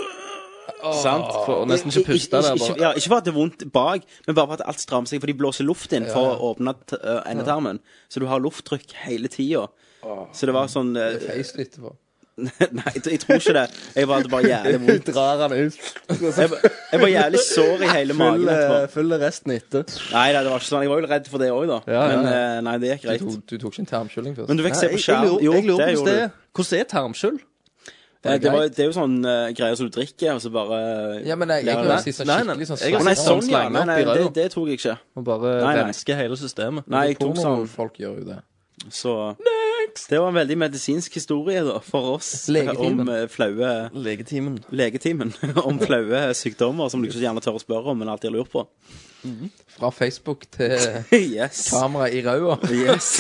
Speaker 7: Sant?
Speaker 9: For å nesten ikke puste der,
Speaker 7: Ikke,
Speaker 9: bare.
Speaker 7: ja, ikke for at det er vondt bak, men bare for at alt strammer seg. For de blåser luft inn for
Speaker 10: Ja, ja.
Speaker 7: å åpne t- øh, endetarmen. Så du har lufttrykk hele tida. Så det var sånn
Speaker 10: Det er feist etterpå. [LAUGHS]
Speaker 7: Nei, jeg tror ikke det. Jeg var det bare jævlig [LAUGHS] vondt.
Speaker 9: Drar han ut.
Speaker 7: Jeg, var- jeg var jævlig sår i hele magen. Etterpå.
Speaker 9: eh, full resten etter.
Speaker 7: Nei, nei, det var ikke sånn. Jeg var jo redd for det òg, da.
Speaker 9: Ja, ja,
Speaker 7: Men øh, nei, det gikk
Speaker 10: Du
Speaker 7: greit.
Speaker 10: tok, du tok ikke en tarmkylling først?
Speaker 7: Men du fikk se på skjerm. Jo,
Speaker 9: jeg lurer
Speaker 7: det
Speaker 9: på
Speaker 7: gjorde
Speaker 9: det
Speaker 7: du.
Speaker 9: er. Hvordan er tarmskyld?
Speaker 7: Eh, Det, var, det er jo sånn øh, greier som du drikker, og så bare
Speaker 10: Ja, men jeg, jeg,
Speaker 7: kan
Speaker 10: si sånn
Speaker 9: Nei, nei.
Speaker 10: skikkelig sånn
Speaker 9: Jeg har
Speaker 7: Å nei,
Speaker 9: sett
Speaker 7: sånn,
Speaker 9: sånn
Speaker 7: ja.
Speaker 9: slange
Speaker 7: Nei, nei, det, det tok jeg ikke.
Speaker 9: Og bare
Speaker 7: Nei, nei.
Speaker 9: renske hele systemet.
Speaker 7: Nei, jeg tok sånn
Speaker 10: Folk gjør jo det.
Speaker 18: Så det var en veldig medisinsk historie da, for oss
Speaker 19: Legetimen.
Speaker 18: om eh, flaue
Speaker 9: Legetimen.
Speaker 18: Legetimen. [LAUGHS] om flaue sykdommer som du ikke så gjerne tør å spørre om, men alltid har lurt på.
Speaker 10: Fra Facebook til [LAUGHS]
Speaker 18: Yes.
Speaker 10: kamera i ræva.
Speaker 18: Yes.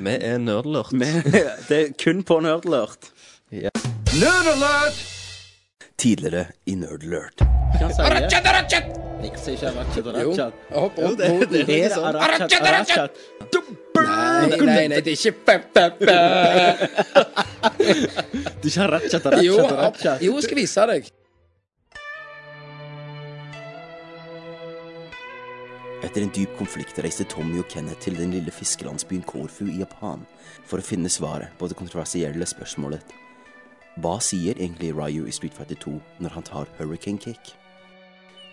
Speaker 9: Vi er nerdlurt.
Speaker 18: det er kun på Nerdlurt.
Speaker 4: Nerd alert!
Speaker 7: Tidligere i Nerd Alert.
Speaker 18: Arachat, arachat! Jeg sier ikke Arachat
Speaker 10: Jo.
Speaker 18: Arachat.
Speaker 10: Hopp
Speaker 18: Jo,
Speaker 10: opp
Speaker 18: det,
Speaker 10: mot
Speaker 18: det, det er
Speaker 10: sånn.
Speaker 18: Arachat Arachat.
Speaker 10: Nei, nei, nei, det er ikke pe, pe, pe. [LAUGHS]
Speaker 18: Du er ikke Arachat
Speaker 10: Jo,
Speaker 18: Arachat Arachat.
Speaker 10: jo, jeg skal vise deg.
Speaker 7: Etter en dyp konflikt reiste Tommy og Kenneth til den lille fiskelandsbyen Korfu i Japan for å finne svaret på det kontroversielle spørsmålet Hva sier egentlig Ryu i Street Fighter 2 når han tar Hurricane Kick?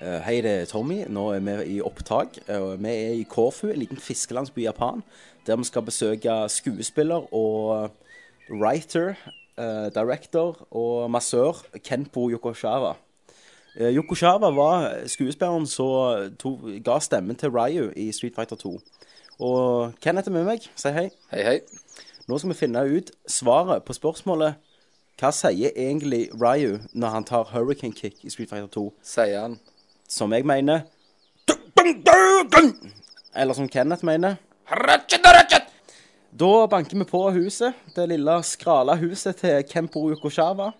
Speaker 7: Eh, Hei, det er Tommy. Nå er vi i opptak. Eh, Vi er i Korfu, en liten fiskelandsby i Japan, der vi skal besøke skuespiller og writer, eh, director og massør Kenpo Yokoshawa. Yokoshawa var skuespilleren som ga stemmen til Ryu i Street Fighter 2. Og Kenneth er med meg. Si hei.
Speaker 10: Hei, hei.
Speaker 7: Nå skal vi finne ut svaret på spørsmålet Hva sier egentlig Ryu når han tar Hurricane Kick i Street Fighter 2?
Speaker 10: Sier han.
Speaker 7: Som jeg mener Eller som Kenneth mener. Da banker vi på huset. Det lille skrala huset til Kempo Yokoshava.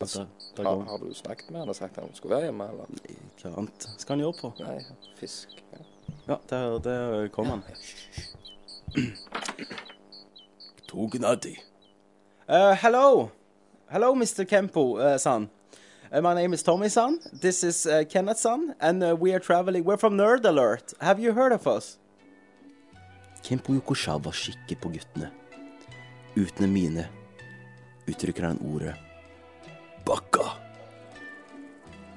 Speaker 7: Altså,
Speaker 10: Har, har du snakket med han og sagt at han skulle være hjemme, eller?
Speaker 7: Hva annet skal han gjøre på?
Speaker 10: Nei, fisk. Ja.
Speaker 7: Ja, der, der kom han. [CLEARS THROAT] Togenadi. Uh, hello. Hello, Mr. Kempo, uh, son. Uh, my name is Tommy, son. This is uh, Kenneth, son. And uh, we are traveling. We're from Nerd Alert. Have you heard of us? Kempo Yokoshava kikker på guttene. Uten en mine uttrykker han ordet Bakka.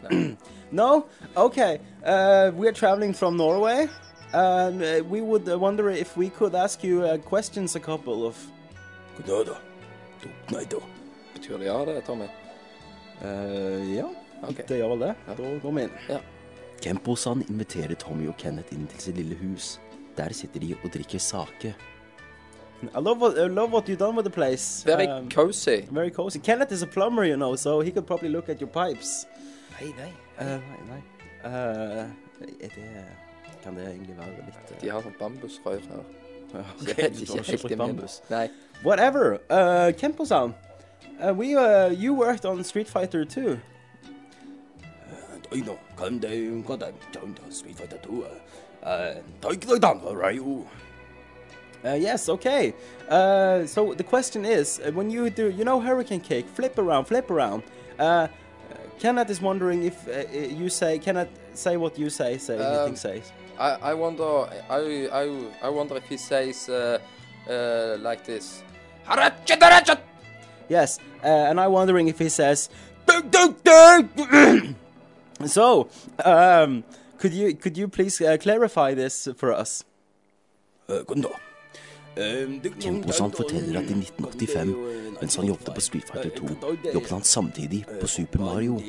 Speaker 7: [CLEARS THROAT] no? Okay. Uh, we are traveling from Norway. And uh, we would wonder if we could ask you questions, a couple of. Gnada. da.
Speaker 10: Betyr det ja, det, Tommy?
Speaker 7: Uh, ja,
Speaker 10: okay.
Speaker 7: det gjør vel det. Da går vi inn.
Speaker 10: Ja.
Speaker 7: Kempo-san inviterer Tommy og Kenneth inn til sitt lille hus. Der sitter de og drikker sake. I love what, I love what you've done with the place.
Speaker 10: Very
Speaker 7: Um,
Speaker 10: cozy.
Speaker 7: very cozy. Kenneth is a plumber, you know, so he could probably look at your pipes.
Speaker 10: Nei, nei.
Speaker 7: Uh, nei, nei. Uh, er det Kan det egentlig være litt uh,
Speaker 10: De har sånn bambusrør her.
Speaker 7: Ja,
Speaker 10: okay.
Speaker 7: ok,
Speaker 10: helt-
Speaker 7: du
Speaker 10: ikke
Speaker 7: har ikke
Speaker 10: helt
Speaker 7: brukt
Speaker 10: i min.
Speaker 7: bambus.
Speaker 10: Nei.
Speaker 7: Whatever. Uh, Kempo-san, uh, we, uh, you worked on Street Fighter 2. Street Fighter 2. Uh, yes, okay. Uh, so the question is, uh, when you do, you know, Hurricane Kick, flip around, flip around. Uh, Kenneth is wondering if uh, you say, Kenneth, say what you say, say,
Speaker 10: Um,
Speaker 7: anything says.
Speaker 10: I, I wonder, I, I, I wonder if he says uh, uh, like this.
Speaker 7: Yes, uh, and I'm wondering if he says. [CLEARS THROAT] so, um, could you could you please uh, clarify this for us? Kempo-san forteller at i 1985, mens han jobbet på Street Fighter 2, jobbet han samtidig på Super Mario.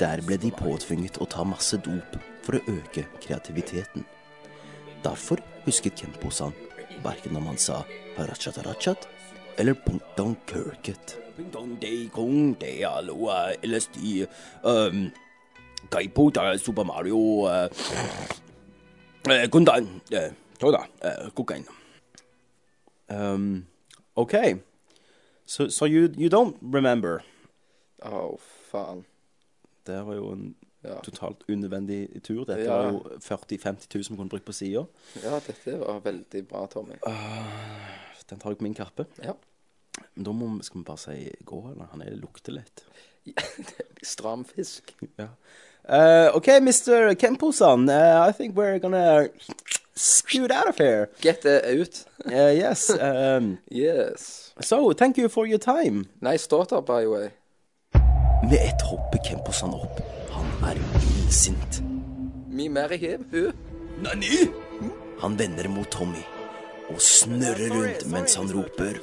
Speaker 7: Der ble de påtvunget å ta masse dop for å øke kreativiteten. Derfor husket Kempo-san verken om han sa harachat harachat eller punkdong kirket. LSD, um, Kaipo, Super Mario, uh, uh, kokain. Um, okay. So, so you, you don't remember?
Speaker 10: Å, faen.
Speaker 7: Det var jo en
Speaker 10: Ja.
Speaker 7: totalt unødvendig tur. Dette
Speaker 10: Ja.
Speaker 7: var jo 40 000-50 000 vi kunne brukt på sida.
Speaker 10: Ja, dette var veldig bra, Tommy.
Speaker 7: Den tar jeg på min kappe.
Speaker 10: Ja.
Speaker 7: Men da må, vi- skal vi bare si gå, eller? Han er lukter litt. [LAUGHS]
Speaker 10: Stram fisk.
Speaker 7: Ja. Uh, OK, Mr. Kempo-san, uh, I think we're gonna scoot out of here.
Speaker 10: Get out. ut.
Speaker 7: Uh, yes. Um,
Speaker 10: Yes.
Speaker 7: so, thank you for your time.
Speaker 10: Nice daughter, by the way.
Speaker 7: Med ett hopper Kempo-san opp. Han er illsint.
Speaker 10: Me marry him, who?
Speaker 7: Nani? Han vender mot Tommy og snurrer rundt mens han roper.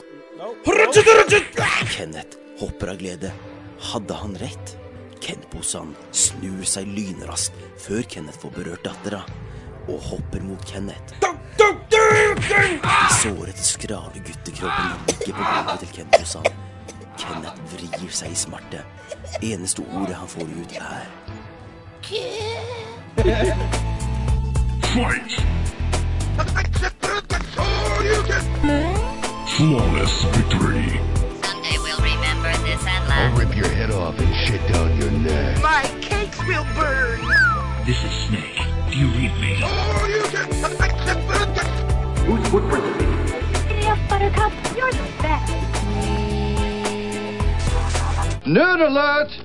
Speaker 7: Kenneth hopper av glede. Hadde han rett? Kenpo-san snur seg lynraskt før Kenneth får berørt dattera, og hopper mot Kenneth.
Speaker 16: Den sårete, skrale guttekroppen ligger på gulvet til Kenneth-san. Kenneth vrir seg i smerte. Eneste ordet han får ut, er
Speaker 20: Fight! Flawless victory.
Speaker 3: Someday we'll remember this and
Speaker 2: I'll rip your head off and shit down your neck.
Speaker 3: My cakes will burn.
Speaker 20: This is Snake. Do you read me? Oh, you can...
Speaker 6: Whose footprint is it? Giddy up, Buttercup. You're the best.
Speaker 4: Nerd alert!